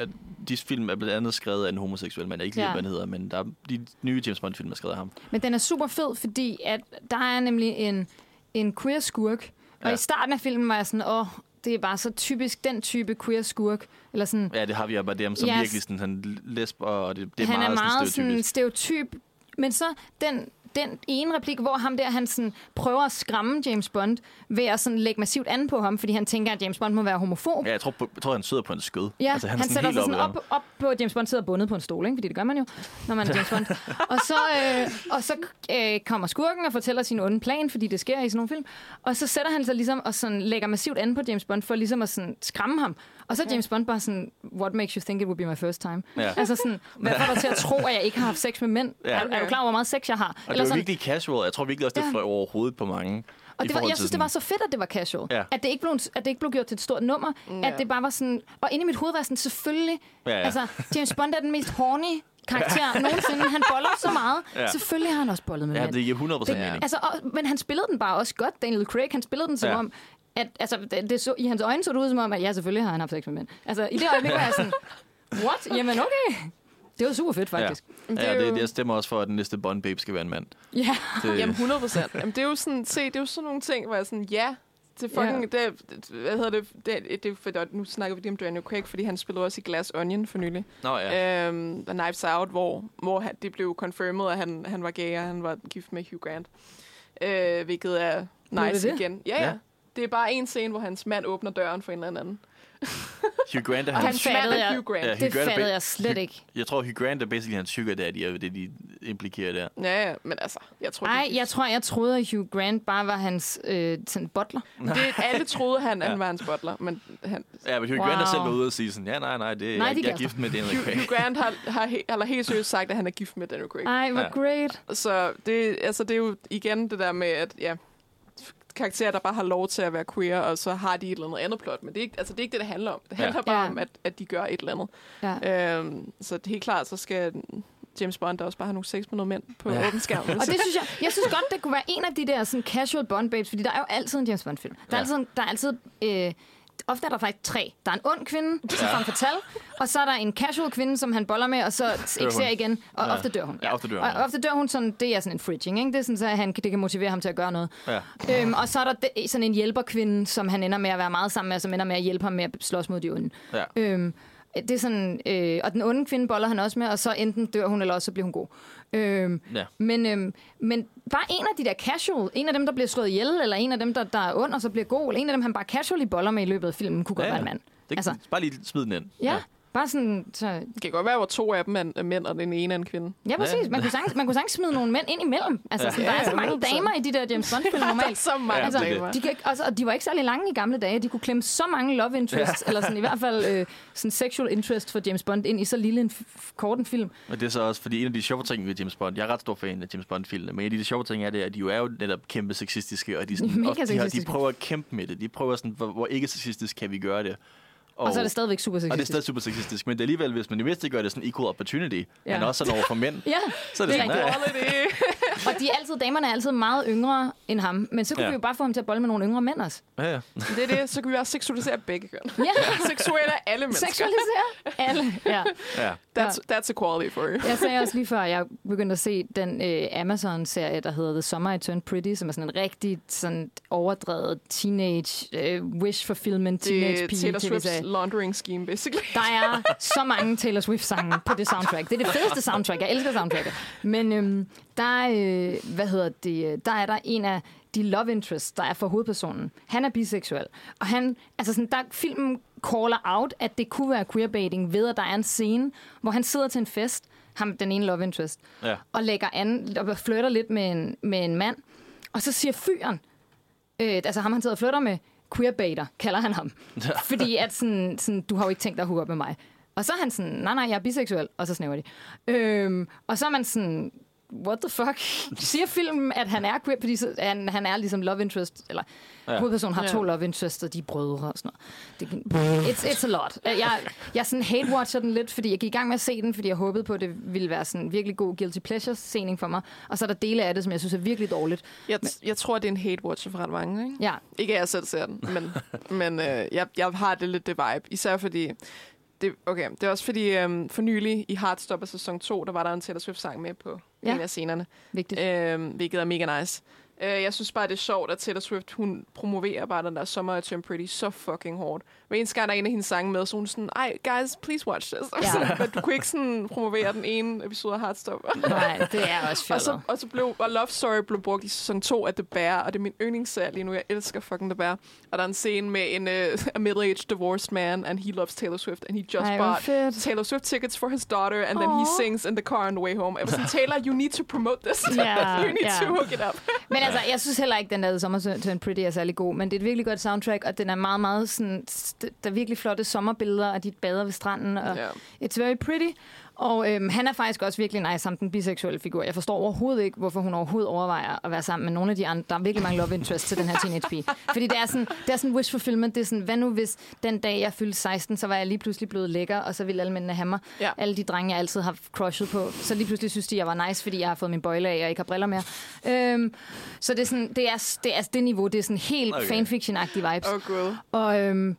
[SPEAKER 4] De film er blandt andet skrevet af en homoseksuel mand. Jeg ikke lige,
[SPEAKER 3] Ja.
[SPEAKER 4] hvad han hedder, men der er, de nye James Bond-film er skrevet af ham.
[SPEAKER 3] Men den er super fed, fordi at der er nemlig en, en queer skurk. Og
[SPEAKER 4] Ja.
[SPEAKER 3] i starten af filmen var jeg sådan, åh, det er bare så typisk den type queer skurk. Eller sådan,
[SPEAKER 4] Ja, det har vi bare dem som
[SPEAKER 3] Yes.
[SPEAKER 4] virkelig sådan, han lesb, og det, det er
[SPEAKER 3] han
[SPEAKER 4] meget,
[SPEAKER 3] er meget
[SPEAKER 4] sådan
[SPEAKER 3] sådan
[SPEAKER 4] stereotypisk.
[SPEAKER 3] stereotyp. Men så den, den ene replik, hvor ham der, han sådan prøver at skræmme James Bond ved at sådan lægge massivt an på ham, fordi han tænker, at James Bond må være homofob.
[SPEAKER 4] Ja, jeg tror, jeg tror, han sidder på en skød.
[SPEAKER 3] Ja,
[SPEAKER 4] altså,
[SPEAKER 3] han, han sætter sig sådan
[SPEAKER 4] oppe
[SPEAKER 3] op, op på, James Bond sidder bundet på en stol, ikke? fordi det gør man jo, når man er James Bond. og så, øh, og så øh, kommer skurken og fortæller sin onde plan, fordi det sker i sådan nogle film. Og så sætter han sig ligesom og sådan lægger massivt an på James Bond for ligesom at sådan skræmme ham. Og så er James Bond bare sådan, what makes you think it would be my first time?
[SPEAKER 4] Ja.
[SPEAKER 3] Altså sådan, hvad får dig til at tro, at jeg ikke har haft sex med mænd?
[SPEAKER 4] Ja.
[SPEAKER 3] Er, er du klar over, hvor meget sex jeg har?
[SPEAKER 4] Og det var
[SPEAKER 3] sådan,
[SPEAKER 4] virkelig casual. Jeg tror virkelig også, det
[SPEAKER 3] Ja.
[SPEAKER 4] fløj over hovedet på mange.
[SPEAKER 3] og det var, jeg synes, det var så fedt, at det var casual.
[SPEAKER 4] Ja.
[SPEAKER 3] At, det ikke blev, at det ikke blev gjort til et stort nummer.
[SPEAKER 2] Ja.
[SPEAKER 3] At det bare var sådan... Og inde i mit hoved var sådan, selvfølgelig...
[SPEAKER 4] Ja, ja.
[SPEAKER 3] Altså, James Bond er den mest horny karakter nogensinde. Han boller så meget.
[SPEAKER 4] Ja.
[SPEAKER 3] Selvfølgelig har han også bollet med
[SPEAKER 4] Ja,
[SPEAKER 3] mænd.
[SPEAKER 4] det giver 100%
[SPEAKER 3] Det,
[SPEAKER 4] mening.
[SPEAKER 3] altså, og, men han spillede den bare også godt, Daniel Craig. Han spillede den som
[SPEAKER 4] Ja.
[SPEAKER 3] om... At, altså, det, det så, I hans øjne så det ud som om, at ja, selvfølgelig har han haft sex med mænd. Altså, i det øjeblik var jeg sådan, what? Jamen, okay. Det var super fedt, faktisk.
[SPEAKER 4] Ja,
[SPEAKER 2] er
[SPEAKER 4] det,
[SPEAKER 2] jo-
[SPEAKER 4] jeg stemmer også for, at den næste Bond-babe skal være en mand.
[SPEAKER 3] Ja. ja.
[SPEAKER 4] Det,
[SPEAKER 2] Jamen 100 procent. Jamen, det er jo sådan, se, det er jo sådan nogle ting, hvor jeg er sådan, ja, det er fucking, det, det, hvad hedder det, det, det er for, nu snakker vi lige om Daniel Craig, fordi han spillede også i Glass Onion for nylig.
[SPEAKER 4] Nå ja.
[SPEAKER 2] Øhm, The Knives Out, hvor, hvor han, det blev confirmed, at han, han var gay, og han var gift med Hugh Grant. Øh, hvilket er nice
[SPEAKER 3] det det?
[SPEAKER 2] igen. Ja, ja,
[SPEAKER 4] Ja.
[SPEAKER 2] Det er bare en scene, hvor hans mand åbner døren for en eller anden.
[SPEAKER 4] Hugh Grant er
[SPEAKER 2] Og
[SPEAKER 4] hans...
[SPEAKER 2] mand
[SPEAKER 3] fattede
[SPEAKER 2] er
[SPEAKER 3] jeg.
[SPEAKER 2] Hugh Grant.
[SPEAKER 4] Ja. Hugh
[SPEAKER 3] Det
[SPEAKER 4] Grant
[SPEAKER 3] fattede jeg slet
[SPEAKER 4] Hugh-
[SPEAKER 3] ikke.
[SPEAKER 4] Jeg tror, Hugh Grant er basically hans sugar daddy, er det, de implikerer der.
[SPEAKER 2] ja, ja, men altså, jeg tror,
[SPEAKER 3] Nej, jeg tror, jeg troede, at Hugh Grant bare var hans øh, sådan butler.
[SPEAKER 2] det, alle troede, han,
[SPEAKER 4] Ja.
[SPEAKER 2] han var hans butler, men han,
[SPEAKER 4] Ja, men Hugh
[SPEAKER 3] Wow.
[SPEAKER 4] Grant er selv været ude og sige sådan, ja, nej, nej, det,
[SPEAKER 3] Nej,
[SPEAKER 4] jeg, jeg er gift med Daniel
[SPEAKER 2] Hugh,
[SPEAKER 4] Craig.
[SPEAKER 2] Hugh Grant har, har, he, eller helt seriøst sagt, at han er gift med Daniel Craig.
[SPEAKER 3] Ej, hvor
[SPEAKER 4] Ja.
[SPEAKER 3] great.
[SPEAKER 2] Så det, altså, det er jo igen det der med, at ja, karakterer, der bare har lov til at være queer, og så har de et eller andet andet plot. Men det er ikke, altså, det, er ikke det, det handler om. Det
[SPEAKER 4] Ja.
[SPEAKER 2] handler bare
[SPEAKER 3] Ja.
[SPEAKER 2] om, at, at de gør et eller andet.
[SPEAKER 3] Ja.
[SPEAKER 2] Øhm, så det er helt klart, så skal James Bond også bare have nogle sex med nogle mænd på
[SPEAKER 4] Ja.
[SPEAKER 2] ja. åben skærm.
[SPEAKER 3] Og det synes jeg, jeg synes godt, det kunne være en af de der sådan casual Bond babes, fordi der er jo altid en James Bond film. Der er
[SPEAKER 4] Ja.
[SPEAKER 3] altid, der er altid øh, ofte er der faktisk tre. Der er en ond kvinde, som
[SPEAKER 4] Ja.
[SPEAKER 3] ja. fatal, og så er der en casual kvinde, som han boller med, og så ikke ser igen, og
[SPEAKER 4] Ja.
[SPEAKER 3] ofte dør hun.
[SPEAKER 4] Ja, ofte dør hun,
[SPEAKER 3] Og
[SPEAKER 4] ja.
[SPEAKER 3] ofte dør hun sådan, det er sådan en fridging, ikke? Det er sådan, så han, det kan motivere ham til at gøre noget.
[SPEAKER 4] Ja.
[SPEAKER 3] Øhm, og så er der de, sådan en hjælperkvinde, som han ender med at være meget sammen med, og som ender med at hjælpe ham med at slås mod de onde.
[SPEAKER 4] Ja.
[SPEAKER 3] Øhm, det er sådan, øh, og den onde kvinde boller han også med, og så enten dør hun, eller også så bliver hun god. Øhm,
[SPEAKER 4] Ja.
[SPEAKER 3] men, øhm, men bare en af de der casual, en af dem, der bliver slået ihjel, eller en af dem, der, der er ond, og så bliver god, eller en af dem, han bare casually boller med i løbet af filmen, kunne godt
[SPEAKER 4] Ja,
[SPEAKER 3] være
[SPEAKER 4] ja.
[SPEAKER 3] en mand.
[SPEAKER 4] Det,
[SPEAKER 3] Altså-
[SPEAKER 4] bare lige smid den ind.
[SPEAKER 3] Ja, bare sådan, så,
[SPEAKER 2] Det kan godt være, hvor to af dem er mænd, og den ene er en kvinde.
[SPEAKER 3] ja præcis, man kunne, sagtens, man kunne sagtens smide nogle mænd ind imellem. Altså,
[SPEAKER 4] Ja.
[SPEAKER 3] sådan, der er
[SPEAKER 2] Ja,
[SPEAKER 3] så mange
[SPEAKER 2] 100%.
[SPEAKER 3] damer i de der James Bond-film
[SPEAKER 2] Der er
[SPEAKER 3] normalt.
[SPEAKER 2] så mange
[SPEAKER 4] Ja,
[SPEAKER 3] Altså,
[SPEAKER 4] er
[SPEAKER 2] damer.
[SPEAKER 3] de, kan, ikke- altså, og de var ikke særlig lange i gamle dage. De kunne klemme så mange love interests, ja. eller sådan, i hvert fald øh, sådan sexual interest for James Bond ind i så lille en kort en film.
[SPEAKER 4] Og det er så også, fordi en af de sjove ting ved James Bond, jeg er ret stor fan af James Bond-filmene, men en af de sjove ting er det, at de jo er jo netop kæmpe sexistiske, og de, sådan,
[SPEAKER 3] Mega
[SPEAKER 4] de, har, de prøver at kæmpe med det. De prøver sådan, hvor, hvor ikke sexistisk kan vi gøre det.
[SPEAKER 3] Og, og så er det stadigvæk super
[SPEAKER 4] og det er
[SPEAKER 3] sexistisk.
[SPEAKER 4] stadig super sexistisk, men det er alligevel, hvis man i mindste gør det sådan equal opportunity,
[SPEAKER 3] Ja.
[SPEAKER 4] men også sådan over for mænd,
[SPEAKER 3] Ja,
[SPEAKER 4] så er det,
[SPEAKER 3] Det er
[SPEAKER 4] sådan, ja.
[SPEAKER 2] Quality.
[SPEAKER 3] og de er altid, damerne er altid meget yngre end ham. Men så kunne
[SPEAKER 4] Ja.
[SPEAKER 3] vi jo bare få ham til at bolle med nogle yngre mænd også.
[SPEAKER 4] Ja, ja.
[SPEAKER 2] Det er det, så kan vi også seksualisere begge køn.
[SPEAKER 3] Ja,
[SPEAKER 2] Seksuelle alle mennesker.
[SPEAKER 3] seksualisere alle. Ja.
[SPEAKER 4] ja.
[SPEAKER 2] That's, that's equality for you.
[SPEAKER 3] Jeg sagde også lige før, at jeg begyndte at se den øh, Amazon-serie, der hedder The Summer I Turned Pretty, som er sådan en rigtig sådan overdrevet teenage, øh, wish fulfillment teenage
[SPEAKER 2] Det er
[SPEAKER 3] pige
[SPEAKER 2] Taylor Swift's laundering scheme, basically.
[SPEAKER 3] Der er så mange Taylor Swift-sange på det soundtrack. Det er det fedeste soundtrack. Jeg elsker soundtracket. Men øhm, der, er, øh, hvad hedder det, der er der en af de love interests, der er for hovedpersonen. Han er biseksuel. Og han, altså sådan, der filmen caller out, at det kunne være queerbaiting ved, at der er en scene, hvor han sidder til en fest, ham, den ene love interest,
[SPEAKER 4] Ja.
[SPEAKER 3] og lægger an, og flirter lidt med en, med en mand. Og så siger fyren, øh, altså ham han sidder og flytter med, queerbaiter, kalder han ham. Fordi at sådan, sådan, du har jo ikke tænkt dig at hooke op med mig. Og så er han sådan, nej, nej, jeg er biseksuel, og så snæver de. Øhm, og så er man sådan, what the fuck? Siger filmen, at han er queer, fordi så, han, han er ligesom love interest, eller
[SPEAKER 4] Ja.
[SPEAKER 3] hovedpersonen har
[SPEAKER 2] Ja.
[SPEAKER 3] to love interests, og de er brødre og sådan noget. Det, it's, it's a lot. Jeg, jeg sådan hate-watcher den lidt, fordi jeg gik i gang med at se den, fordi jeg håbede på, at det ville være sådan en virkelig god guilty pleasure-scening for mig. Og så er der dele af det, som jeg synes er virkelig dårligt.
[SPEAKER 2] Jeg, jeg tror, det er en hate-watcher for ret mange, ikke?
[SPEAKER 3] Ja,
[SPEAKER 2] Ikke at jeg selv ser den, men, men øh, jeg, jeg har det lidt det vibe. Især fordi... Det, okay, det er også fordi, øhm, for nylig i Heartstopper sæson 2, der var der en Taylor Swift-sang med på ja. En af scenerne,
[SPEAKER 3] vigtigt.
[SPEAKER 2] øhm, hvilket er mega nice. Øh, jeg synes bare, det er sjovt, at Taylor Swift, hun promoverer bare den der Summer I Turn Pretty så fucking hårdt. Hver eneste gang, der er en af hendes sange med, så hun sådan, ej, guys, please watch this.
[SPEAKER 3] Ja.
[SPEAKER 2] Ja. Men du kunne ikke sådan promovere den ene episode af Heartstopper.
[SPEAKER 3] Nej, det er også
[SPEAKER 2] Og
[SPEAKER 3] fjollet.
[SPEAKER 2] så, og så blev og Love Story blev brugt i sæson 2 af The Bear, og det er min yndlingsserie lige nu. Jeg elsker fucking The Bear. Og der er en scene med en uh, a middle-aged divorced man, and he loves Taylor Swift, and he just
[SPEAKER 3] Ej,
[SPEAKER 2] bought
[SPEAKER 3] fedt.
[SPEAKER 2] Taylor Swift tickets for his daughter, and then he sings in the car on the way home. Jeg var sådan, Taylor, you need to promote this.
[SPEAKER 3] Ja,
[SPEAKER 2] you need
[SPEAKER 3] ja.
[SPEAKER 2] to hook it up.
[SPEAKER 3] Men altså, jeg synes heller ikke, den der Summer Turn Pretty er særlig god, men det er et virkelig godt soundtrack, og den er meget, meget sådan, der er virkelig flotte sommerbilleder, og de bader ved stranden, og
[SPEAKER 2] Ja.
[SPEAKER 3] it's very pretty. Og øhm, han er faktisk også virkelig nice som den biseksuelle figur. Jeg forstår overhovedet ikke, hvorfor hun overhovedet overvejer at være sammen med nogle af de andre. Der er virkelig mange love interest til den her teenage pige. Fordi det er sådan, det er sådan wish fulfillment. Det er sådan, hvad nu hvis den dag, jeg fyldte 16, så var jeg lige pludselig blevet lækker, og så ville alle mændene have mig.
[SPEAKER 2] Ja.
[SPEAKER 3] Alle de drenge, jeg altid har crushet på. Så lige pludselig synes de, jeg var nice, fordi jeg har fået min bøjle af, og ikke har briller mere. Øhm, så det er, sådan, det, er, det er det niveau. Det er sådan helt
[SPEAKER 4] Okay.
[SPEAKER 3] fanfiction-agtige vibes.
[SPEAKER 2] Oh, gud.
[SPEAKER 3] Og, øhm,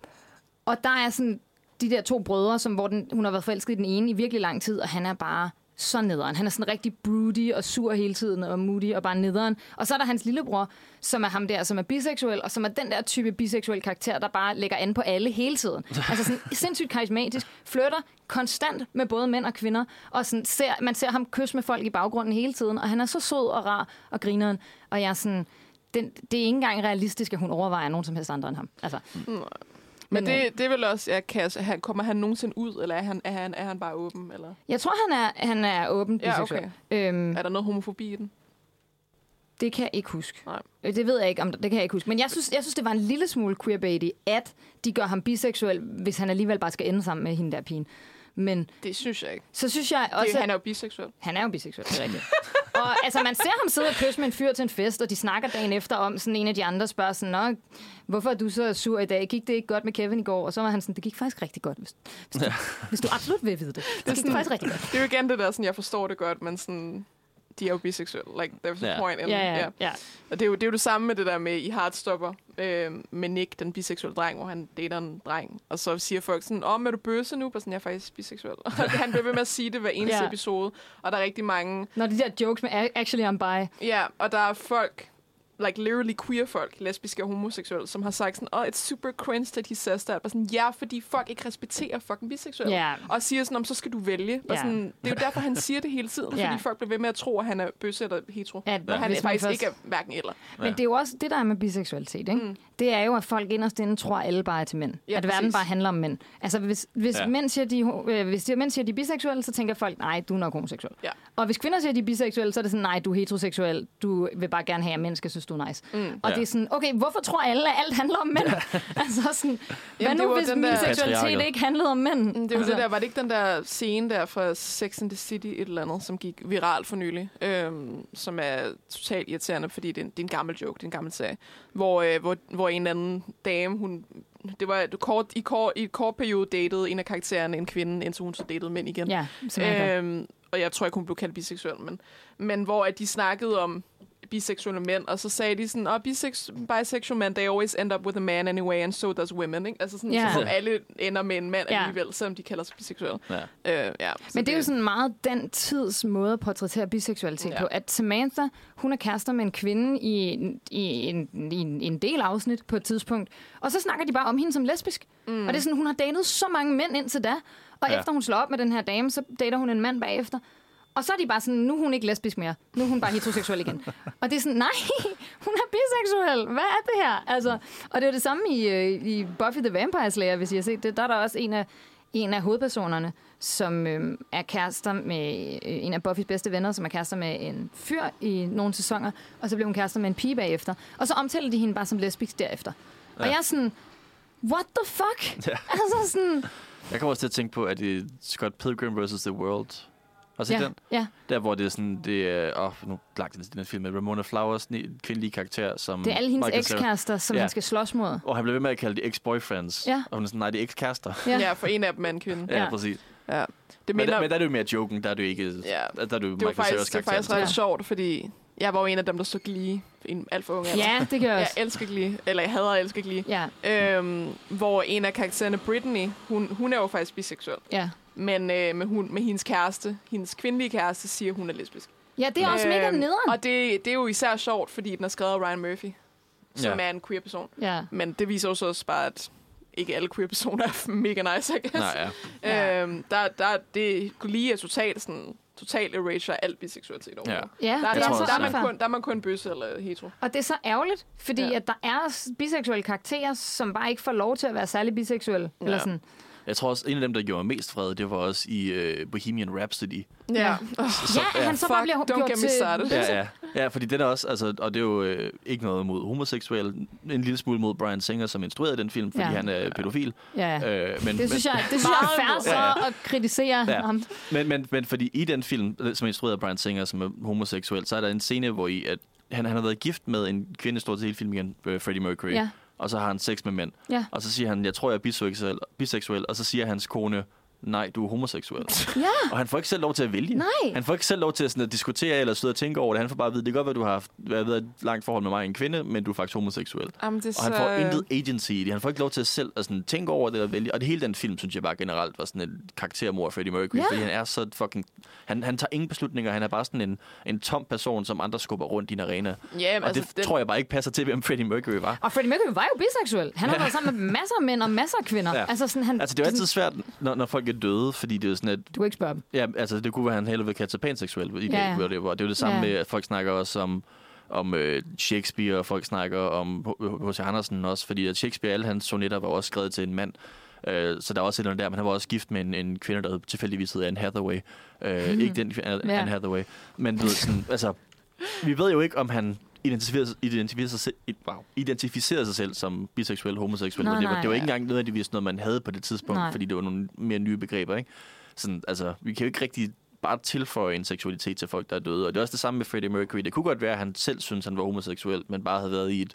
[SPEAKER 3] og der er sådan de der to brødre, som, hvor den, hun har været forelsket i den ene i virkelig lang tid, og han er bare så nederen. Han er sådan rigtig broody og sur hele tiden, og moody og bare nederen. Og så er der hans lillebror, som er ham der, som er biseksuel, og som er den der type biseksuel karakter, der bare lægger an på alle hele tiden. Altså sådan sindssygt karismatisk, flytter konstant med både mænd og kvinder, og sådan ser, man ser ham kysse med folk i baggrunden hele tiden, og han er så sød og rar og grineren, og jeg er sådan, den, det er ikke engang realistisk, at hun overvejer nogen som helst andre end ham. Altså,
[SPEAKER 2] Men
[SPEAKER 3] Men, øh,
[SPEAKER 2] det, det er vel også, ja, kan, han, kommer han nogensinde ud, eller er han, er han, er han bare åben? Eller?
[SPEAKER 3] Jeg tror, han er, han er åben
[SPEAKER 2] Ja,
[SPEAKER 3] biseksuel. Øhm,
[SPEAKER 2] Er der noget homofobi i den?
[SPEAKER 3] det kan jeg ikke huske.
[SPEAKER 2] Nej.
[SPEAKER 3] Øh, Det ved jeg ikke, om det kan jeg ikke huske. Men jeg synes, jeg synes, det var en lille smule queerbaity, at de gør ham biseksuel, hvis han alligevel bare skal ende sammen med hende der pigen. Men
[SPEAKER 2] Det synes jeg ikke.
[SPEAKER 3] så synes jeg også...
[SPEAKER 2] Det, han er jo biseksuel.
[SPEAKER 3] Han er jo biseksuel, det er rigtigt. og altså, man ser ham sidde og kysse med en fyr til en fest, og de snakker dagen efter om, sådan en af de andre spørger sådan, Nå, hvorfor er du så sur i dag? Gik det ikke godt med Kevin i går? Og så var han sådan, det gik faktisk rigtig godt, hvis, hvis, du, hvis du absolut vil vide det. Det, det gik
[SPEAKER 2] sådan-
[SPEAKER 3] faktisk rigtig godt.
[SPEAKER 2] Det er jo igen det der, sådan, jeg forstår det godt, men sådan, de er jo biseksuelle. Like, there's a
[SPEAKER 4] Ja.
[SPEAKER 2] point. In,
[SPEAKER 3] Ja, ja, ja.
[SPEAKER 2] Og det er, jo, det er jo det samme med det der med i Heartstopper, øh, med Nick, den biseksuelle dreng, hvor han dater en dreng. Og så siger folk sådan, åh, oh, er du bøsse nu? Bare sådan, jeg er faktisk biseksuel. Og han bliver ved med at sige det hver eneste
[SPEAKER 3] Ja.
[SPEAKER 2] episode. Og der er rigtig mange...
[SPEAKER 3] Når de der jokes med, actually I'm bi,
[SPEAKER 2] Ja, og der er folk, like literally queer folk, lesbiske og homoseksuelle, som har sagt sådan, oh, it's super cringe that he says that. Bare sådan, ja, fordi folk ikke respekterer fucking biseksuelle.
[SPEAKER 3] Ja.
[SPEAKER 2] Og siger sådan, om så skal du vælge. Bare
[SPEAKER 3] Ja.
[SPEAKER 2] sådan, det er jo derfor, han siger det hele tiden,
[SPEAKER 3] Ja.
[SPEAKER 2] fordi folk bliver ved med at tro, at han er bøsse eller hetero.
[SPEAKER 3] Ja,
[SPEAKER 2] Og han er faktisk
[SPEAKER 3] først-
[SPEAKER 2] ikke er hverken eller.
[SPEAKER 3] Men det er jo også det, der er med biseksualitet, ikke? Mm. Det er jo, at folk inderst inde tror, at alle bare er til mænd.
[SPEAKER 2] Ja,
[SPEAKER 3] at verden bare handler om mænd. Altså, hvis, hvis,
[SPEAKER 4] Ja.
[SPEAKER 3] mænd siger, de, er øh, hvis de, mænd siger, de er biseksuelle, så tænker folk, nej, du er nok homoseksuel.
[SPEAKER 2] Ja.
[SPEAKER 3] Og hvis kvinder siger, de er biseksuelle, så er det sådan, nej, du er heteroseksuel. Du vil bare gerne have, at mænd skal synes, du er nice. Mm. Og
[SPEAKER 4] Ja.
[SPEAKER 3] det er sådan, okay, hvorfor tror alle, at alt handler om mænd? altså sådan, hvad
[SPEAKER 2] Jamen, det
[SPEAKER 3] nu,
[SPEAKER 2] var
[SPEAKER 3] hvis min
[SPEAKER 2] der-
[SPEAKER 3] seksualitet ikke handlede om mænd?
[SPEAKER 2] Mm, Det jo
[SPEAKER 3] altså,
[SPEAKER 2] det der, var det ikke den der scene der fra Sex and the City, et eller andet, som gik viralt for nylig, øhm, som er totalt irriterende, fordi det er, en, det er en gammel joke, det er en gammel sag, hvor, øh, hvor, hvor en eller anden dame, hun, det var et kort, i, kort, i et kort periode datede en af karaktererne en kvinde, indtil hun så datede mænd igen.
[SPEAKER 3] Ja.
[SPEAKER 2] Øhm, og jeg tror ikke, hun blev kaldt biseksuel, men, men hvor at de snakkede om biseksuelle mænd, og så sagde de sådan, oh, bisex- bisexual men, they always end up with a man anyway, and so does women. Ikke? Altså sådan, yeah. så, alle ender med en mand
[SPEAKER 3] Ja.
[SPEAKER 2] alligevel, selvom de kalder sig biseksuelle.
[SPEAKER 4] Ja.
[SPEAKER 2] Øh, ja.
[SPEAKER 3] Men det er jo sådan meget den tids måde at portrættere biseksualitet. Ja. på. At Samantha, hun er kærester med en kvinde i, i, en, i en, en del afsnit på et tidspunkt. Og så snakker de bare om hende som lesbisk. Mm. Og det er sådan, hun har datet så mange mænd indtil da. Og
[SPEAKER 4] ja.
[SPEAKER 3] efter hun slår op med den her dame, så dater hun en mand bagefter. Og så er de bare sådan, nu er hun ikke lesbisk mere. Nu er hun bare heteroseksuel igen. og det er sådan, nej, hun er biseksuel. Hvad er det her? Altså, og det er det samme i, øh, i Buffy the Vampire Slayer, hvis I har set det. Der er der også en af, en af hovedpersonerne, som øh, er kærester med øh, en af Buffys bedste venner, som er kærester med en fyr i nogle sæsoner, og så bliver hun kærester med en pige bagefter. Og så omtaler de hende bare som lesbisk derefter. Ja. Og jeg er sådan, what the fuck?
[SPEAKER 4] Ja.
[SPEAKER 3] Altså sådan,
[SPEAKER 4] Jeg kommer også til at tænke på, at det er Scott Pilgrim vs. The World. Har du set
[SPEAKER 3] ja,
[SPEAKER 4] den?
[SPEAKER 3] ja,
[SPEAKER 4] Der, hvor det er sådan, det er, åh, nu lagt den, den her film med Ramona Flowers, den kvindelige karakter, som...
[SPEAKER 3] det er alle hendes ekskærester, som
[SPEAKER 4] Ja.
[SPEAKER 3] han skal slås mod.
[SPEAKER 4] Og han bliver ved med at kalde de ex-boyfriends.
[SPEAKER 3] Ja.
[SPEAKER 4] Og hun er sådan, nej, det er ekskærester.
[SPEAKER 3] Ja.
[SPEAKER 2] Ja. for en af dem er en kvinde.
[SPEAKER 4] Ja,
[SPEAKER 3] Ja.
[SPEAKER 4] præcis.
[SPEAKER 2] Ja. Det
[SPEAKER 4] Men, der, men der er det jo mere joken, der er det jo ikke...
[SPEAKER 2] Ja.
[SPEAKER 4] Der er det jo
[SPEAKER 2] det var faktisk, det var
[SPEAKER 4] karakter.
[SPEAKER 2] faktisk ret
[SPEAKER 3] Ja.
[SPEAKER 2] sjovt, fordi jeg var jo en af dem, der så Glee. En alt for ung alder.
[SPEAKER 3] Ja, det gør jeg
[SPEAKER 2] Jeg
[SPEAKER 3] også.
[SPEAKER 2] elsker Glee. Eller jeg hader at elske Glee.
[SPEAKER 3] Ja,
[SPEAKER 2] Øhm, hvor en af karaktererne, Brittany, hun, hun er jo faktisk biseksuel.
[SPEAKER 3] ja.
[SPEAKER 2] Men øh, med, hun, med hendes kæreste, hendes kvindelige kæreste, siger, hun er lesbisk.
[SPEAKER 3] Ja, det er også mega
[SPEAKER 2] Øhm,
[SPEAKER 3] nederen.
[SPEAKER 2] Og det, det er jo især sjovt, fordi den er skrevet af Ryan Murphy, som
[SPEAKER 4] Ja.
[SPEAKER 2] er en queer person.
[SPEAKER 3] Ja.
[SPEAKER 2] Men det viser jo så også bare, at ikke alle queer personer er mega nice, I guess.
[SPEAKER 4] Nej, ja.
[SPEAKER 2] Øhm, der, der, det lige er totalt sådan total erasure af al biseksualitet over.
[SPEAKER 4] Ja.
[SPEAKER 3] Ja,
[SPEAKER 2] Der,
[SPEAKER 3] det
[SPEAKER 2] der,
[SPEAKER 3] er
[SPEAKER 2] der, der, er man kun, der er man kun bøsse eller hetero.
[SPEAKER 3] Og det er så ærgerligt, fordi
[SPEAKER 2] Ja.
[SPEAKER 3] at der er biseksuelle karakterer, som bare ikke får lov til at være særlig biseksuelle. Ja. Eller sådan.
[SPEAKER 4] Jeg tror også, en af dem, der gjorde mest fred, det var også i uh, Bohemian Rhapsody.
[SPEAKER 3] Ja.
[SPEAKER 2] Oh,
[SPEAKER 3] Ja, at han så bare
[SPEAKER 2] Fuck,
[SPEAKER 3] bliver
[SPEAKER 2] don't
[SPEAKER 3] gjort til...
[SPEAKER 4] Ja, ja. ja, fordi den er også, altså, og det er jo øh, ikke noget mod homoseksuelle, en lille smule mod Brian Singer, som instruerede den film, fordi
[SPEAKER 3] Ja.
[SPEAKER 4] han er pædofil.
[SPEAKER 3] Ja, ja.
[SPEAKER 4] Øh, men,
[SPEAKER 3] Det synes jeg, det synes jeg er
[SPEAKER 2] Meget
[SPEAKER 3] så
[SPEAKER 4] Ja, ja.
[SPEAKER 3] at kritisere
[SPEAKER 4] Ja.
[SPEAKER 3] ham.
[SPEAKER 4] Men, men, men fordi i den film, øh, som er instrueret af Brian Singer, som er homoseksuel, så er der en scene, hvor i, at han, han har været gift med en kvinde, stort set hele filmen igen, øh, Freddie Mercury.
[SPEAKER 3] Ja.
[SPEAKER 4] Og så har han sex med mænd.
[SPEAKER 3] Ja.
[SPEAKER 4] Og så siger han, jeg tror, jeg er biseksuel, biseksuel. Og så siger hans kone, nej, du er homoseksuel.
[SPEAKER 3] Ja,
[SPEAKER 4] og han får ikke selv lov til at vælge.
[SPEAKER 3] nej.
[SPEAKER 4] Han får ikke selv lov til at, sådan, at diskutere eller sidde og tænke over det. Han får bare at vide, det kan godt være, du har haft, været i et langt forhold med mig, en kvinde, men du er faktisk homoseksuel.
[SPEAKER 2] Jamen, det
[SPEAKER 4] Og han
[SPEAKER 2] så...
[SPEAKER 4] får intet agency i det. Han får ikke lov til at selv at sådan, tænke over det eller vælge. Og det hele den film, synes jeg bare generelt var sådan en karaktermor af Freddie Mercury.
[SPEAKER 3] Ja.
[SPEAKER 4] Fordi han er så fucking... Han, han tager ingen beslutninger. Han er bare sådan en, en tom person, som andre skubber rundt i en arena.
[SPEAKER 2] Ja,
[SPEAKER 4] Og
[SPEAKER 2] altså,
[SPEAKER 4] det
[SPEAKER 2] den,
[SPEAKER 4] tror jeg bare ikke passer til, hvem Freddie Mercury var.
[SPEAKER 3] Og Freddie Mercury var jo biseksuel. Han har været sammen med masser af mænd og masser af kvinder.
[SPEAKER 4] Ja.
[SPEAKER 3] Altså, sådan, han,
[SPEAKER 4] Altså, det er jo altid svært, når, når folk er døde, fordi det er sådan, at
[SPEAKER 3] Du kan ikke spørge dem.
[SPEAKER 4] Ja, altså det kunne være, at han hellere vil kalde sig panseksuel i dag,
[SPEAKER 3] Ja, ja.
[SPEAKER 4] hvor det er jo det samme
[SPEAKER 3] Ja.
[SPEAKER 4] med, at folk snakker også om, om øh, Shakespeare, og folk snakker om H.C. Andersen også, fordi at Shakespeare, alle hans sonetter var også skrevet til en mand. Øh, så der er også et eller andet der, men han var også gift med en, en kvinde, der tilfældigvis hed Anne Hathaway. Øh,
[SPEAKER 3] Mhm.
[SPEAKER 4] Ikke den Anne,
[SPEAKER 3] Ja.
[SPEAKER 4] Anne Hathaway, men ved, sådan, altså, vi ved jo ikke, om han identificerer, identificerer, sig selv, wow, identificerer sig selv som biseksuel, homoseksuel.
[SPEAKER 3] Nej,
[SPEAKER 4] det, var,
[SPEAKER 3] nej,
[SPEAKER 4] det var ikke engang nødvendigvis noget, man havde på det tidspunkt,
[SPEAKER 3] Nej.
[SPEAKER 4] fordi det var nogle mere nye begreber. Ikke? Sådan, altså, vi kan jo ikke rigtig bare tilføje en seksualitet til folk, der er døde. Og det er også det samme med Freddie Mercury. Det kunne godt være, at han selv synes, han var homoseksuel, men bare havde været i et,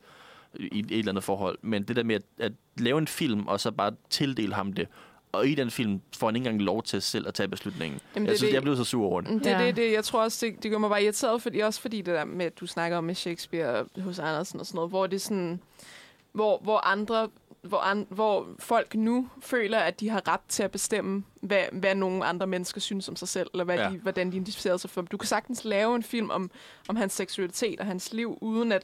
[SPEAKER 4] i et, et eller andet forhold. Men det der med at, at lave en film, og så bare tildele ham det, og i den film får han ikke engang lov til selv at tage beslutningen.
[SPEAKER 2] Jamen, det
[SPEAKER 4] jeg
[SPEAKER 2] er
[SPEAKER 4] synes,
[SPEAKER 2] det-
[SPEAKER 4] jeg blev så sur over det.
[SPEAKER 2] Det, det,
[SPEAKER 3] Ja.
[SPEAKER 2] det, det, jeg tror også, det, det gør mig bare irriteret, fordi, også fordi det der med, at du snakker om med Shakespeare hos Andersen og sådan noget, hvor det er sådan, hvor, hvor andre, hvor, an, hvor folk nu føler, at de har ret til at bestemme, hvad, hvad nogle andre mennesker synes om sig selv, eller hvad
[SPEAKER 4] ja.
[SPEAKER 2] de, hvordan de identificerer sig for. Du kan sagtens lave en film om, om hans seksualitet og hans liv, uden at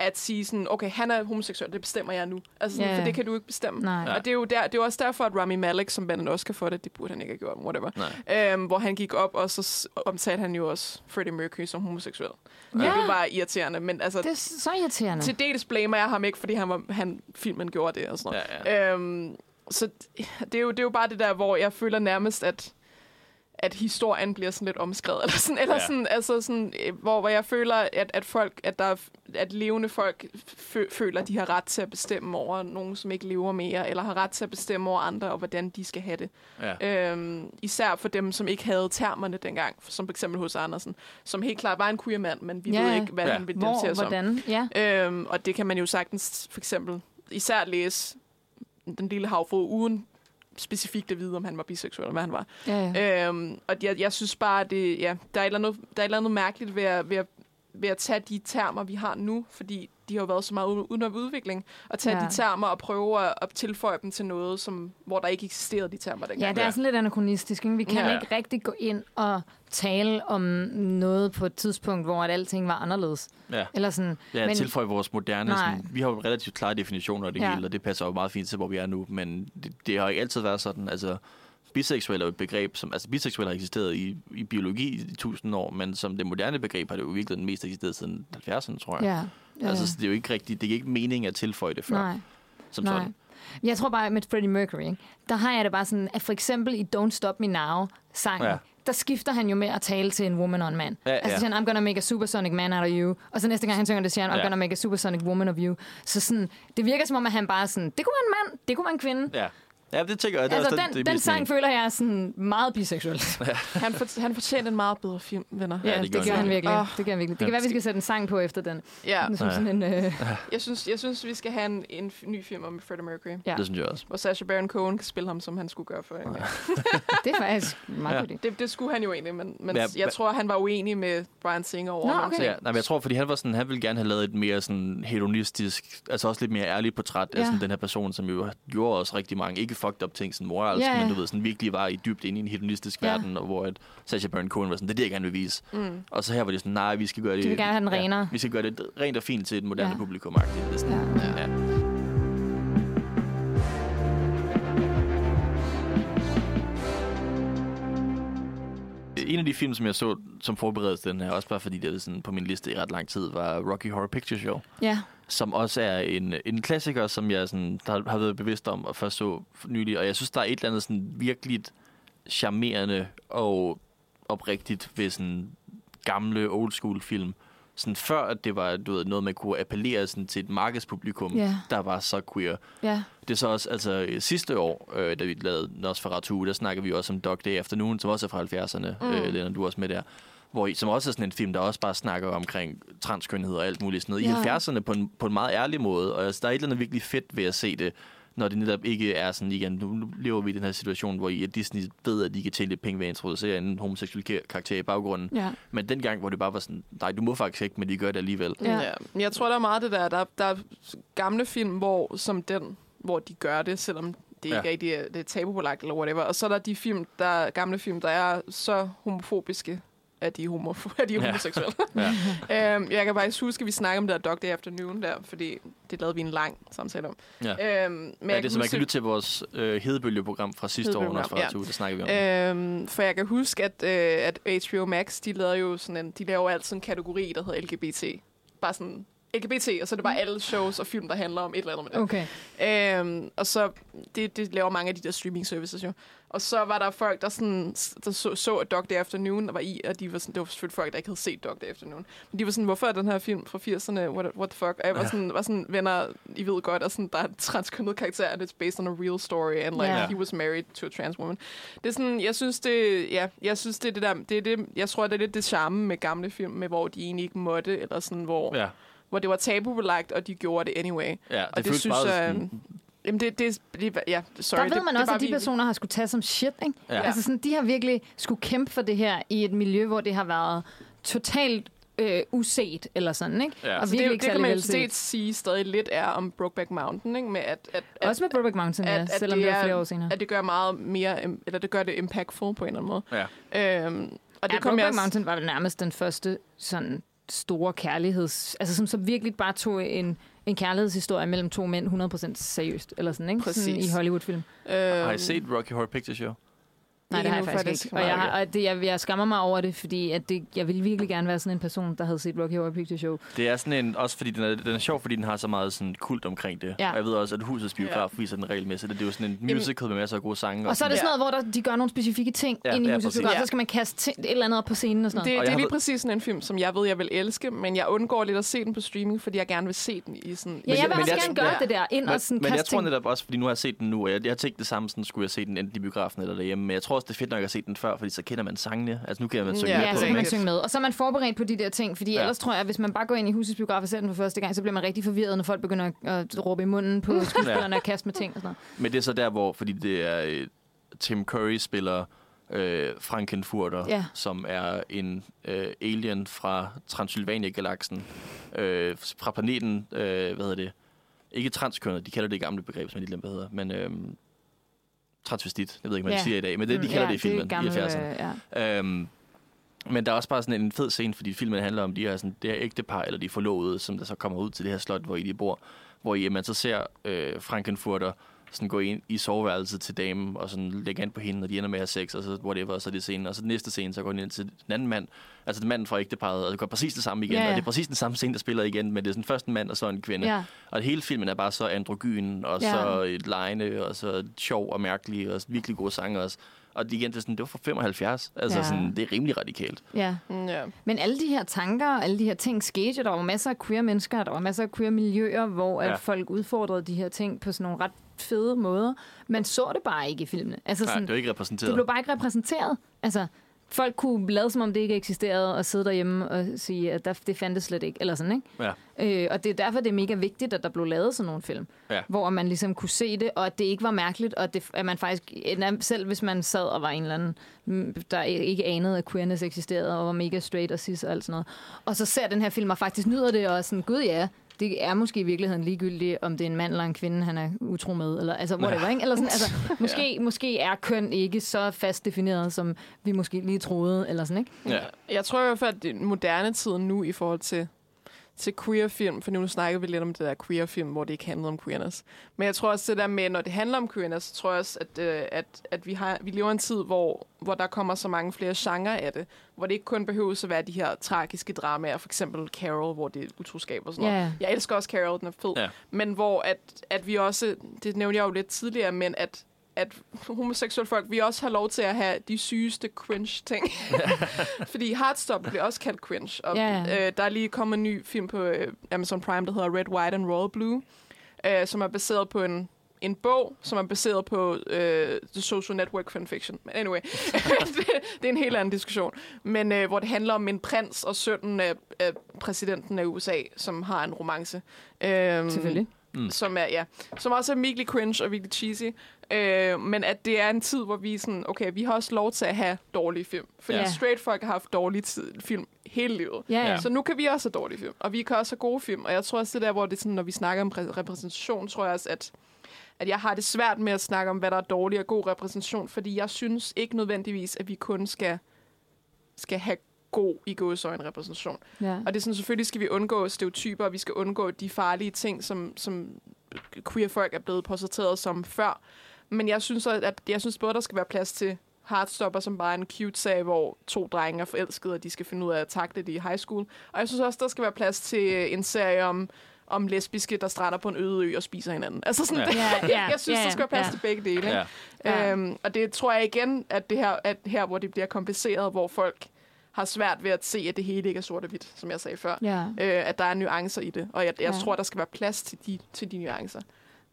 [SPEAKER 2] at sige sådan, okay, han er homoseksuel, det bestemmer jeg nu. Altså, sådan,
[SPEAKER 3] Ja.
[SPEAKER 2] for det kan du ikke bestemme.
[SPEAKER 3] Nej.
[SPEAKER 2] Og det er jo der, det er også derfor, at Rami Malek, som vandt en Oscar for det, det burde han ikke have gjort, whatever.
[SPEAKER 4] Nej.
[SPEAKER 2] Øhm, hvor han gik op, og så omtalte han jo også Freddie Mercury som homoseksuel. Ja. Det var irriterende, men altså,
[SPEAKER 3] Det er så irriterende.
[SPEAKER 2] til dels blamer jeg ham ikke, fordi han var, han, filmen gjorde det og sådan noget.
[SPEAKER 4] Ja, ja.
[SPEAKER 2] Øhm, så det er, jo, det er jo bare det der, hvor jeg føler nærmest, at at historien bliver sådan lidt omskrevet, eller sådan, eller
[SPEAKER 4] Ja.
[SPEAKER 2] sådan, altså sådan, øh, hvor, hvor jeg føler, at, at folk, at der er, at levende folk fø, føler, at de har ret til at bestemme over nogen, som ikke lever mere, eller har ret til at bestemme over andre, og hvordan de skal have det.
[SPEAKER 4] Ja.
[SPEAKER 2] Øhm, især for dem, som ikke havde termerne dengang, som for eksempel hos Andersen, som helt klart var en queer mand, men vi
[SPEAKER 3] Ja,
[SPEAKER 2] ved ikke, hvad
[SPEAKER 4] Ja.
[SPEAKER 2] han vil
[SPEAKER 3] Hvor,
[SPEAKER 2] som.
[SPEAKER 3] hvordan? Ja.
[SPEAKER 2] Øhm, og det kan man jo sagtens for eksempel især læse Den lille havfrue uden specifikt at vide, om han var biseksuel, eller hvad han var.
[SPEAKER 3] Ja, ja.
[SPEAKER 2] Øhm, og jeg, jeg synes bare, det, ja, der, er et eller andet, der er et eller andet mærkeligt ved at, ved, at, ved at tage de termer, vi har nu, fordi de har jo været så meget uden uden udvikling, og tage
[SPEAKER 3] Ja.
[SPEAKER 2] de termer og prøve at, at tilføje dem til noget, som, hvor der ikke eksisterede de termer dengang.
[SPEAKER 3] Ja, det er sådan lidt anachronistisk. Ikke? Vi kan
[SPEAKER 2] Ja.
[SPEAKER 3] ikke rigtig gå ind og tale om noget på et tidspunkt, hvor at alting var anderledes.
[SPEAKER 4] Ja.
[SPEAKER 3] Eller sådan.
[SPEAKER 4] Ja,
[SPEAKER 3] Men-
[SPEAKER 4] tilføje vores moderne.
[SPEAKER 3] Nej.
[SPEAKER 4] Sådan, vi har jo relativt klare definitioner af det
[SPEAKER 3] ja.
[SPEAKER 4] hele, og det passer jo meget fint til, hvor vi er nu. Men det, det har ikke altid været sådan. Altså, biseksuel er jo et begreb, som... Altså, biseksuel har eksisteret i, i biologi i tusind år, men som det moderne begreb har det jo virkelig den mest eksisteret siden 70'erne, tror jeg.
[SPEAKER 3] Ja. ja.
[SPEAKER 4] Altså, så det er jo ikke rigtigt... Det er ikke meningen at tilføje det før,
[SPEAKER 3] Nej.
[SPEAKER 4] som
[SPEAKER 3] Nej.
[SPEAKER 4] sådan.
[SPEAKER 3] Jeg tror bare, med Freddie Mercury, ikke? der har jeg det bare sådan, at for eksempel i Don't Stop Me Now sangen, ja. Der skifter han jo med at tale til en woman og en man.
[SPEAKER 4] Ja,
[SPEAKER 3] altså
[SPEAKER 4] ja.
[SPEAKER 3] han, I'm gonna make a supersonic man out of you. Og så næste gang han synger det, siger han, I'm
[SPEAKER 4] Ja.
[SPEAKER 3] gonna make a supersonic woman of you. Så sådan, det virker som om, at han bare sådan, det kunne være en mand, det kunne være en kvinde.
[SPEAKER 4] Ja. Ja, det tænker jeg. Det er
[SPEAKER 3] altså,
[SPEAKER 4] også
[SPEAKER 3] den, den
[SPEAKER 4] mest
[SPEAKER 3] sang føler jeg er sådan meget biseksuel.
[SPEAKER 2] Han, for, han fortjener en meget bedre film, venner.
[SPEAKER 3] Ja,
[SPEAKER 4] det
[SPEAKER 3] det,
[SPEAKER 4] gør
[SPEAKER 3] det gør
[SPEAKER 4] han
[SPEAKER 3] virkelig.
[SPEAKER 2] Åh.
[SPEAKER 3] Det gør han virkelig. Det kan være, vi skal sætte en sang på efter den.
[SPEAKER 2] Ja,
[SPEAKER 3] Som
[SPEAKER 4] Ja.
[SPEAKER 3] sådan en, øh,
[SPEAKER 2] jeg synes, jeg synes, vi skal have en, en ny film om Freddie Mercury.
[SPEAKER 3] Ja.
[SPEAKER 4] Det synes jeg også.
[SPEAKER 2] Hvor Sacha Baron Cohen kan spille ham, som han skulle gøre for en gang.
[SPEAKER 3] det er faktisk meget
[SPEAKER 4] Ja.
[SPEAKER 3] godt.
[SPEAKER 2] Det, det skulle han jo egentlig, men, men
[SPEAKER 4] Ja,
[SPEAKER 2] jeg tror, han var uenig med Brian Singer over
[SPEAKER 3] Nå, okay.
[SPEAKER 4] Ja, nej, men jeg tror, fordi han var sådan, han ville gerne have lavet et mere sådan hedonistisk, altså også lidt mere ærligt portræt af
[SPEAKER 3] Ja.
[SPEAKER 4] sådan, den her person, som jo gjorde også rigtig mange, ikke fucked up ting, sådan moralsk,
[SPEAKER 3] ja.
[SPEAKER 4] men du ved, sådan virkelig var i dybt inde i en hedonistisk
[SPEAKER 3] Ja.
[SPEAKER 4] verden, og hvor at Sacha Baron Cohen var sådan, det er det, jeg gerne vil vise.
[SPEAKER 2] Mm.
[SPEAKER 4] Og så her var det sådan, nej, vi skal gøre det...
[SPEAKER 3] De vil gerne have den renere.
[SPEAKER 4] Ja, vi skal gøre det rent og fint til et moderne
[SPEAKER 3] ja.
[SPEAKER 4] publikum. Det er sådan,
[SPEAKER 3] Ja.
[SPEAKER 4] ja. En af de film, som jeg så som forberedelse den her, også bare fordi det er sådan på min liste i ret lang tid, var Rocky Horror Picture Show
[SPEAKER 3] Ja.
[SPEAKER 4] som også er en, en klassiker, som jeg sådan, der har været bevidst om og først så nylig. Og jeg synes, der er et eller andet sådan virkelig charmerende og oprigtigt ved sådan gamle old school film. Sådan før at det var du ved, noget, man kunne appellere sådan, til et markedspublikum,
[SPEAKER 3] Ja.
[SPEAKER 4] der var så queer.
[SPEAKER 3] Ja.
[SPEAKER 4] Det er så også, altså sidste år, øh, da vi lavede Nosferatu, der snakker vi også om Dog Day Afternoon, som også er fra 70'erne,
[SPEAKER 2] Mm.
[SPEAKER 4] mm. øh, Lennart, du er også med der. Hvor, I- som også er sådan en film, der også bare snakker omkring transkønhed og alt muligt sådan noget.
[SPEAKER 3] Ja.
[SPEAKER 4] I 70'erne på en, på en meget ærlig måde, og altså, der er et eller andet virkelig fedt ved at se det, når det netop ikke er sådan igen, nu lever vi i den her situation, hvor I, at Disney ved, at de kan tjene lidt penge ved at introducere en homoseksuel ka- karakter i baggrunden.
[SPEAKER 3] Ja.
[SPEAKER 4] Men dengang, hvor det bare var sådan, nej, du må faktisk ikke, men de gør det alligevel.
[SPEAKER 3] Ja.
[SPEAKER 2] Ja. Jeg tror, der er meget det der. Der, der er gamle film, hvor, som den, hvor de gør det, selvom det ikke
[SPEAKER 4] Ja.
[SPEAKER 2] er, rigtig er, det er tabubelagt eller whatever. Og så er der de film, der, gamle film, der er så homofobiske, at de er, homo, at de er
[SPEAKER 4] Ja.
[SPEAKER 2] homoseksuelle.
[SPEAKER 4] Ja.
[SPEAKER 2] øhm, jeg kan faktisk huske, at vi snakkede om det der Dog Day Afternoon der, fordi det lavede vi en lang samtale om.
[SPEAKER 4] Ja.
[SPEAKER 2] Øhm, men
[SPEAKER 4] ja, det er, så man kan lytte til vores øh, hedebølgeprogram fra sidste år, Nosferatu,
[SPEAKER 2] ja.
[SPEAKER 4] ja. der snakker vi om. Øh,
[SPEAKER 2] Øhm, for jeg kan huske, at, øh, at HBO Max, de lavede jo sådan en, de laver altid en kategori, der hedder LGBT. Bare sådan LGBT, og så er det bare alle shows og film, der handler om et eller andet med det.
[SPEAKER 3] Okay.
[SPEAKER 2] Øhm, og så, det, det laver mange af de der streaming services jo. Og så var der folk, der, sådan, der så, så Dog Day Afternoon der var i, og de var sådan, det var selvfølgelig folk, der ikke havde set Dog Day Afternoon. Men de var sådan, hvorfor er den her film fra 80'erne, what, what the fuck? Og jeg var sådan, var sådan, venner, I ved godt, at sådan, der er en transkønnet karakter, and it's based on a real story, and like,
[SPEAKER 3] Ja.
[SPEAKER 2] he was married to a trans woman. Det er sådan, jeg synes det, ja, jeg synes det er det der, det er det, jeg tror, det er lidt det samme med gamle film, med hvor de egentlig ikke måtte, eller sådan, hvor, ja. Hvor det var tabubelagt, og de gjorde det anyway.
[SPEAKER 4] ja,
[SPEAKER 2] Og det, synes jeg...
[SPEAKER 4] sådan-
[SPEAKER 2] Jamen, det, det, det, ja, sorry.
[SPEAKER 3] Der ved
[SPEAKER 2] det,
[SPEAKER 3] man
[SPEAKER 2] det
[SPEAKER 3] også,
[SPEAKER 2] bare
[SPEAKER 3] at de
[SPEAKER 2] vi-
[SPEAKER 3] personer har skulle tage som shit, ikke?
[SPEAKER 4] Ja.
[SPEAKER 3] Altså sådan, de har virkelig skulle kæmpe for det her i et miljø, hvor det har været totalt øh, uset, eller sådan, ikke?
[SPEAKER 4] Ja.
[SPEAKER 3] Og
[SPEAKER 2] Så
[SPEAKER 3] virkelig
[SPEAKER 2] det,
[SPEAKER 3] ikke
[SPEAKER 2] det kan man jo sige stadig lidt er om Brokeback Mountain, ikke? Med at, at, at,
[SPEAKER 3] Også med Brokeback Mountain, ja,
[SPEAKER 2] at- at
[SPEAKER 3] selvom
[SPEAKER 2] det
[SPEAKER 3] det er
[SPEAKER 2] er-
[SPEAKER 3] flere år senere.
[SPEAKER 2] at det gør meget mere, eller det gør det impactful på en eller anden måde.
[SPEAKER 4] Ja.
[SPEAKER 2] Øhm, og
[SPEAKER 3] Det
[SPEAKER 2] det
[SPEAKER 3] ja,
[SPEAKER 2] kom jeg
[SPEAKER 3] Brokeback
[SPEAKER 2] også,
[SPEAKER 3] Mountain var vel nærmest den første sådan store kærligheds... Altså som så virkelig bare tog en, en kærlighedshistorie mellem to mænd 100% seriøst, eller sådan, ikke? Sådan
[SPEAKER 2] Præcis.
[SPEAKER 3] i Hollywood-film.
[SPEAKER 2] øhm,
[SPEAKER 4] Har I set Rocky Horror Picture Show?
[SPEAKER 3] Nej, det har jeg faktisk, ikke. Og, jeg, har, og det, jeg, jeg skammer mig over det, fordi at det, jeg ville virkelig gerne være sådan en person, der havde set Rocky Horror Picture Show.
[SPEAKER 4] Det er sådan en, også fordi den er, den er sjov, fordi den har så meget sådan kult omkring det.
[SPEAKER 3] Ja.
[SPEAKER 4] Og jeg ved også, at husets biograf
[SPEAKER 2] Ja.
[SPEAKER 4] ja. viser den regelmæssigt. Det er jo sådan en musical med masser af gode sange.
[SPEAKER 3] Og så er det
[SPEAKER 2] Ja.
[SPEAKER 3] sådan noget, hvor der, de gør nogle specifikke ting
[SPEAKER 4] Ja,
[SPEAKER 3] ind i
[SPEAKER 4] ja,
[SPEAKER 3] husets biograf.
[SPEAKER 2] Ja.
[SPEAKER 3] Så skal man kaste et eller andet op på scenen og sådan
[SPEAKER 2] det,
[SPEAKER 3] noget.
[SPEAKER 4] Og
[SPEAKER 2] det er lige
[SPEAKER 4] har-
[SPEAKER 2] præcis sådan en film, som jeg ved, jeg vil elske, men jeg undgår lidt at se den på streaming, fordi jeg gerne vil se den i sådan...
[SPEAKER 3] Ja, jeg vil
[SPEAKER 4] men
[SPEAKER 3] også
[SPEAKER 4] jeg-
[SPEAKER 3] gerne gøre
[SPEAKER 2] ja.
[SPEAKER 3] det der, ind
[SPEAKER 4] Men,
[SPEAKER 3] og sådan
[SPEAKER 4] men jeg tror netop også, fordi nu har jeg set den nu, og jeg, jeg har tænkt det samme, sådan skulle jeg se den enten i biografen eller derhjemme. Men jeg tror også, det er fedt nok at se den før, fordi så kender man sangene. Altså nu kan man synge
[SPEAKER 2] Ja,
[SPEAKER 4] med
[SPEAKER 3] Ja,
[SPEAKER 4] på
[SPEAKER 3] så kan man synge med. Og så er man forberedt på de der ting, fordi
[SPEAKER 4] Ja.
[SPEAKER 3] ellers tror jeg, at hvis man bare går ind i husets biograf og ser den for første gang, så bliver man rigtig forvirret, når folk begynder at, at råbe i munden på skuespillerne og kaste med ting og sådan noget.
[SPEAKER 4] Men det er så der, hvor, fordi det er øh, Tim Curry spiller øh, Frankenfurter,
[SPEAKER 3] Ja.
[SPEAKER 4] som er en øh, alien fra Transylvania-galaksen, øh, fra planeten, øh, hvad hedder det, ikke transkønnet, de kalder det i gamle begreb, som jeg lige glemte, hvad hedder, men øh, transvestit, jeg ved ikke, hvad
[SPEAKER 3] Ja.
[SPEAKER 4] de siger i dag, men det, de kalder det i filmen
[SPEAKER 3] gamle,
[SPEAKER 4] i 70'erne.
[SPEAKER 3] øh, ja.
[SPEAKER 4] Øhm, men der er også bare sådan en fed scene, fordi filmen handler om de her, sådan, det her ægtepar, eller de forlovede, som der så kommer ud til det her slot, hvor I de bor, hvor I, man så ser øh, Frankenfurter sådan gå ind i soveværelset til damen, og sådan lægge an på hende, og de ender med at have sex, og så whatever, og så er det scenen. Og så den næste scene, så går den ind til den anden mand, altså den mand fra ægteparret, og det går præcis det samme igen,
[SPEAKER 3] Ja, ja.
[SPEAKER 4] og det er præcis den samme scene, der spiller igen, men det er sådan først en mand, og så en kvinde.
[SPEAKER 3] Ja.
[SPEAKER 4] Og hele filmen er bare så androgyn, og
[SPEAKER 3] Ja.
[SPEAKER 4] så et lejende, og så sjov og mærkelig, og virkelig gode sange også. Og det, igen, det, er sådan, det var fra 75. Altså,
[SPEAKER 3] Ja.
[SPEAKER 4] sådan, det er rimelig radikalt.
[SPEAKER 3] ja.
[SPEAKER 2] Mm, Ja.
[SPEAKER 3] Men alle de her tanker og alle de her ting skete jo. Der var masser af queer mennesker, der var masser af queer miljøer, hvor. Ja. at folk udfordrede de her ting på sådan nogle ret fede måder. Man så det bare ikke i filmene. Altså
[SPEAKER 4] Nej,
[SPEAKER 3] sådan,
[SPEAKER 4] det er jo ikke repræsenteret.
[SPEAKER 3] det blev bare ikke repræsenteret. Altså, folk kunne lade som om det ikke eksisterede, og sidde derhjemme og sige, at der, det fandtes slet ikke, eller sådan, ikke?
[SPEAKER 4] Ja.
[SPEAKER 3] Øh, og det er derfor, det er mega vigtigt, at der blev lavet sådan nogle film,
[SPEAKER 4] Ja.
[SPEAKER 3] hvor man ligesom kunne se det, og at det ikke var mærkeligt, og at, det, at man faktisk, selv hvis man sad og var en eller anden, mm, der ikke anede, at queerness eksisterede, og var mega straight og cis og alt sådan noget, og så ser den her film, og faktisk nyder det, og sådan, gud ja, det er måske i virkeligheden ligegyldigt, om det er en mand eller en kvinde, han er utro med, eller altså whatever, ikke? Eller sådan, altså, måske, måske er køn ikke så fast defineret, som vi måske lige troede, eller sådan, ikke?
[SPEAKER 4] Ja.
[SPEAKER 2] Jeg tror i hvert fald, at det er moderne tid nu i forhold til, til queer-film, for nu snakker vi lidt om det der queer-film, hvor det ikke handler om queerness. Men jeg tror også det der med, når det handler om queerness, så tror jeg også, at, øh, at, at vi, har, vi lever i en tid, hvor, hvor der kommer så mange flere genrer af det, hvor det ikke kun behøver at være de her tragiske dramaer, for eksempel Carol, hvor det er utroskab og sådan noget.
[SPEAKER 3] Ja.
[SPEAKER 2] Jeg elsker også Carol, den er fed.
[SPEAKER 4] Ja.
[SPEAKER 2] Men hvor at, at vi også, det nævnte jeg jo lidt tidligere, men at at homoseksuelle folk, vi også har lov til at have de sygeste cringe-ting. Fordi Heartstopper bliver også kaldt cringe. Og
[SPEAKER 3] Ja, ja.
[SPEAKER 2] øh, der er lige kommet en ny film på øh, Amazon Prime, der hedder Red, White and Royal Blue, øh, som er baseret på en, en bog, som er baseret på øh, The Social Network fanfiction. Men anyway, det, det er en helt anden diskussion. Men øh, hvor det handler om en prins og sønnen af, af præsidenten af USA, som har en romance. Øh,
[SPEAKER 3] Selvfølgelig.
[SPEAKER 4] Mm.
[SPEAKER 2] som er ja, som også er virkelig cringe og virkelig cheesy. Øh, men at det er en tid, hvor vi sådan, okay, vi har også lov til at have dårlige film. Fordi
[SPEAKER 3] Ja.
[SPEAKER 2] straight folk har haft dårlige tid, film hele livet.
[SPEAKER 3] Ja.
[SPEAKER 2] Så nu kan vi også have dårlige film, og vi kan også have gode film. Og jeg tror også, det der, hvor det er sådan, når vi snakker om repræ- repræsentation, tror jeg også, at, at jeg har det svært med at snakke om, hvad der er dårlig og god repræsentation, fordi jeg synes ikke nødvendigvis, at vi kun skal, skal have god i gåsøjne repræsentation.
[SPEAKER 3] Ja.
[SPEAKER 2] Og det er sådan, selvfølgelig skal vi undgå stereotyper, og vi skal undgå de farlige ting, som, som queer folk er blevet portrætteret som før. Men jeg synes, at at jeg synes både, der skal være plads til Heartstopper, som bare er en cute sag, hvor to drenge er forelskede, og de skal finde ud af at takle det i high school. Og jeg synes også, der skal være plads til en serie om, om lesbiske, der strander på en øde ø og spiser hinanden. Altså sådan,
[SPEAKER 4] Ja.
[SPEAKER 2] ja.
[SPEAKER 3] Ja, ja,
[SPEAKER 2] jeg synes,
[SPEAKER 3] ja,
[SPEAKER 2] der skal være plads
[SPEAKER 3] ja.
[SPEAKER 2] til begge dele.
[SPEAKER 4] Ja.
[SPEAKER 2] Ja. Øhm, og det tror jeg igen, at det her, at her, hvor det bliver kompliceret, hvor folk har svært ved at se, at det hele ikke er sort og hvidt, som jeg sagde før.
[SPEAKER 3] Ja.
[SPEAKER 2] Øh, at der er nuancer i det, og jeg, jeg
[SPEAKER 3] Ja.
[SPEAKER 2] tror, der skal være plads til de, til de nuancer.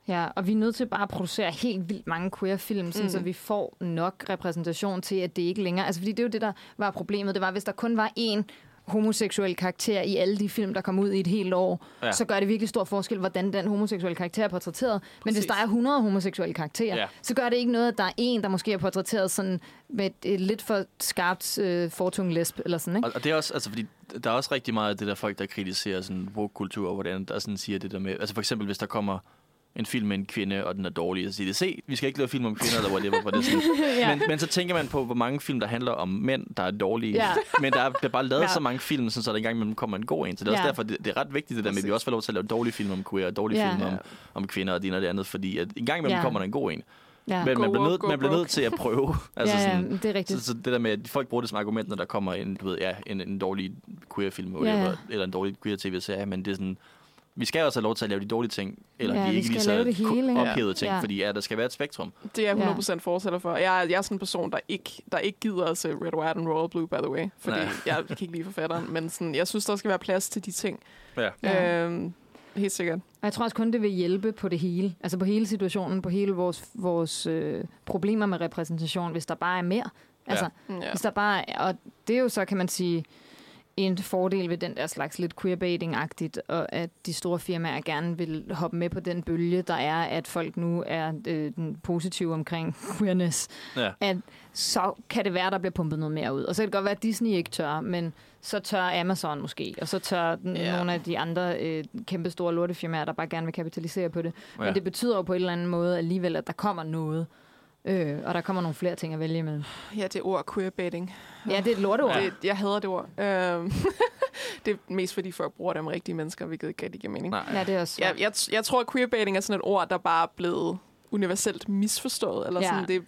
[SPEAKER 3] Ja, og vi er nødt til bare at producere helt vildt mange queer-film,
[SPEAKER 2] Mm.
[SPEAKER 3] så vi får nok repræsentation til, at det ikke længere... Altså, fordi det er jo det, der var problemet. Det var, hvis der kun var én homoseksuel karakter i alle de film, der kom ud i et helt år, ja. Så gør det virkelig stor forskel, hvordan den homoseksuelle karakter er portrætteret. Men hvis
[SPEAKER 2] Præcis.
[SPEAKER 3] der er 100 homoseksuelle karakterer. Ja. så gør det ikke noget, at der er en, der måske er portrætteret sådan med et, et lidt for skarpt øh, fortung lesb, eller sådan, ikke?
[SPEAKER 4] Og, og det er også, altså, fordi der er også rigtig meget af det der folk, der kritiserer sådan woke-kultur, og hvordan der sådan siger det der med, altså for eksempel, hvis der kommer en film med en kvinde, og den er dårlig, og siger det, se, vi skal ikke lave film om kvinder, eller whatever, hvor det sådan.
[SPEAKER 3] Ja.
[SPEAKER 4] men, men så tænker man på, hvor mange film, der handler om mænd, der er dårlige.
[SPEAKER 3] Ja.
[SPEAKER 4] Men der er, der er bare lavet
[SPEAKER 3] Ja.
[SPEAKER 4] så mange film, sådan, så der engang imellem kommer en god en. Så det er også
[SPEAKER 3] Ja.
[SPEAKER 4] derfor, det, det er ret vigtigt, det der med, at vi også får lov til at lave dårlige film om queer, og dårlige
[SPEAKER 3] Ja.
[SPEAKER 4] film om, om kvinder, og det ene og det andet, fordi at en gang imellem
[SPEAKER 3] Ja.
[SPEAKER 4] kommer der en god en.
[SPEAKER 3] Ja.
[SPEAKER 4] Men
[SPEAKER 2] Go
[SPEAKER 4] man bliver, nødt, man bliver nødt til at prøve. altså
[SPEAKER 3] ja, ja,
[SPEAKER 4] sådan,
[SPEAKER 3] det er rigtigt.
[SPEAKER 4] så, så det der med, at folk bruger det som argument, når der kommer en, du ved, ja, en, en dårlig queer-film,
[SPEAKER 3] ja.
[SPEAKER 4] eller en dårlig queer-tv-serie, men det er sådan, vi skal også have lov til at lave de dårlige ting, eller
[SPEAKER 3] Ja,
[SPEAKER 4] de ikke lige så
[SPEAKER 3] hele,
[SPEAKER 4] ophævede ting,
[SPEAKER 3] Ja.
[SPEAKER 4] fordi ja, der skal være et spektrum.
[SPEAKER 2] Det er jeg 100% fortæller for. Jeg, er- jeg er sådan en person, der ikke, der ikke gider at se Red, White and Royal Blue, by the way. Fordi
[SPEAKER 4] Nej.
[SPEAKER 2] jeg kan ikke lide forfatteren, men sådan, jeg synes, der skal være plads til de ting.
[SPEAKER 4] Ja.
[SPEAKER 3] Ja.
[SPEAKER 2] Øhm, helt sikkert.
[SPEAKER 3] Og jeg tror også kun, det vil hjælpe på det hele. Altså på hele situationen, på hele vores, vores øh, problemer med repræsentation, hvis der bare er mere. Altså,
[SPEAKER 2] Ja.
[SPEAKER 3] hvis der bare er, og det er jo så, kan man sige, en fordel ved den der slags lidt queerbaiting-agtigt, og at de store firmaer gerne vil hoppe med på den bølge, der er, at folk nu er øh, den positive omkring queerness.
[SPEAKER 4] Ja.
[SPEAKER 3] At så kan det være, der bliver pumpet noget mere ud. Og så kan det godt være, at Disney ikke tør, men så tør Amazon måske, og så tør den,
[SPEAKER 2] Ja.
[SPEAKER 3] nogle af de andre øh, kæmpe store lortefirmaer, der bare gerne vil kapitalisere på det.
[SPEAKER 4] Ja.
[SPEAKER 3] Men det betyder jo på en eller anden måde alligevel, at der kommer noget. Øh, og der kommer nogle flere ting at vælge imellem.
[SPEAKER 2] Ja, det ord queerbaiting.
[SPEAKER 3] Ja, det er et lorteord.
[SPEAKER 2] Det, jeg hader det ord. Øhm, det er mest fordi folk bruger det om rigtige mennesker, hvilket ikke rigtig giver mening.
[SPEAKER 4] Nej.
[SPEAKER 3] Ja, det er også
[SPEAKER 2] Jeg, jeg, jeg tror, at queerbaiting er sådan et ord, der bare er blevet universelt misforstået. Eller
[SPEAKER 3] Ja.
[SPEAKER 2] sådan, det,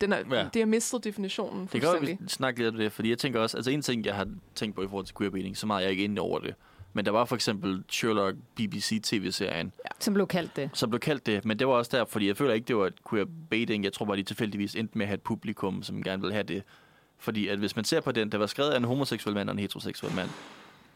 [SPEAKER 2] den er,
[SPEAKER 4] Ja.
[SPEAKER 2] det har mistet definitionen
[SPEAKER 4] Det kan godt snakke lidt om det, fordi jeg tænker også, altså en ting, jeg har tænkt på i forhold til queerbaiting, så meget er jeg ikke inde over det. Men der var for eksempel Sherlock BBC tv-serien,
[SPEAKER 3] Som blev kaldt det.
[SPEAKER 4] som blev kaldt det, men det var også der, fordi jeg føler ikke, det var et queerbaiting. Jeg tror bare, de tilfældigvis endte med at have et publikum, som gerne vil have det. Fordi at hvis man ser på den, der var skrevet af en homoseksuel mand og en heteroseksuel mand,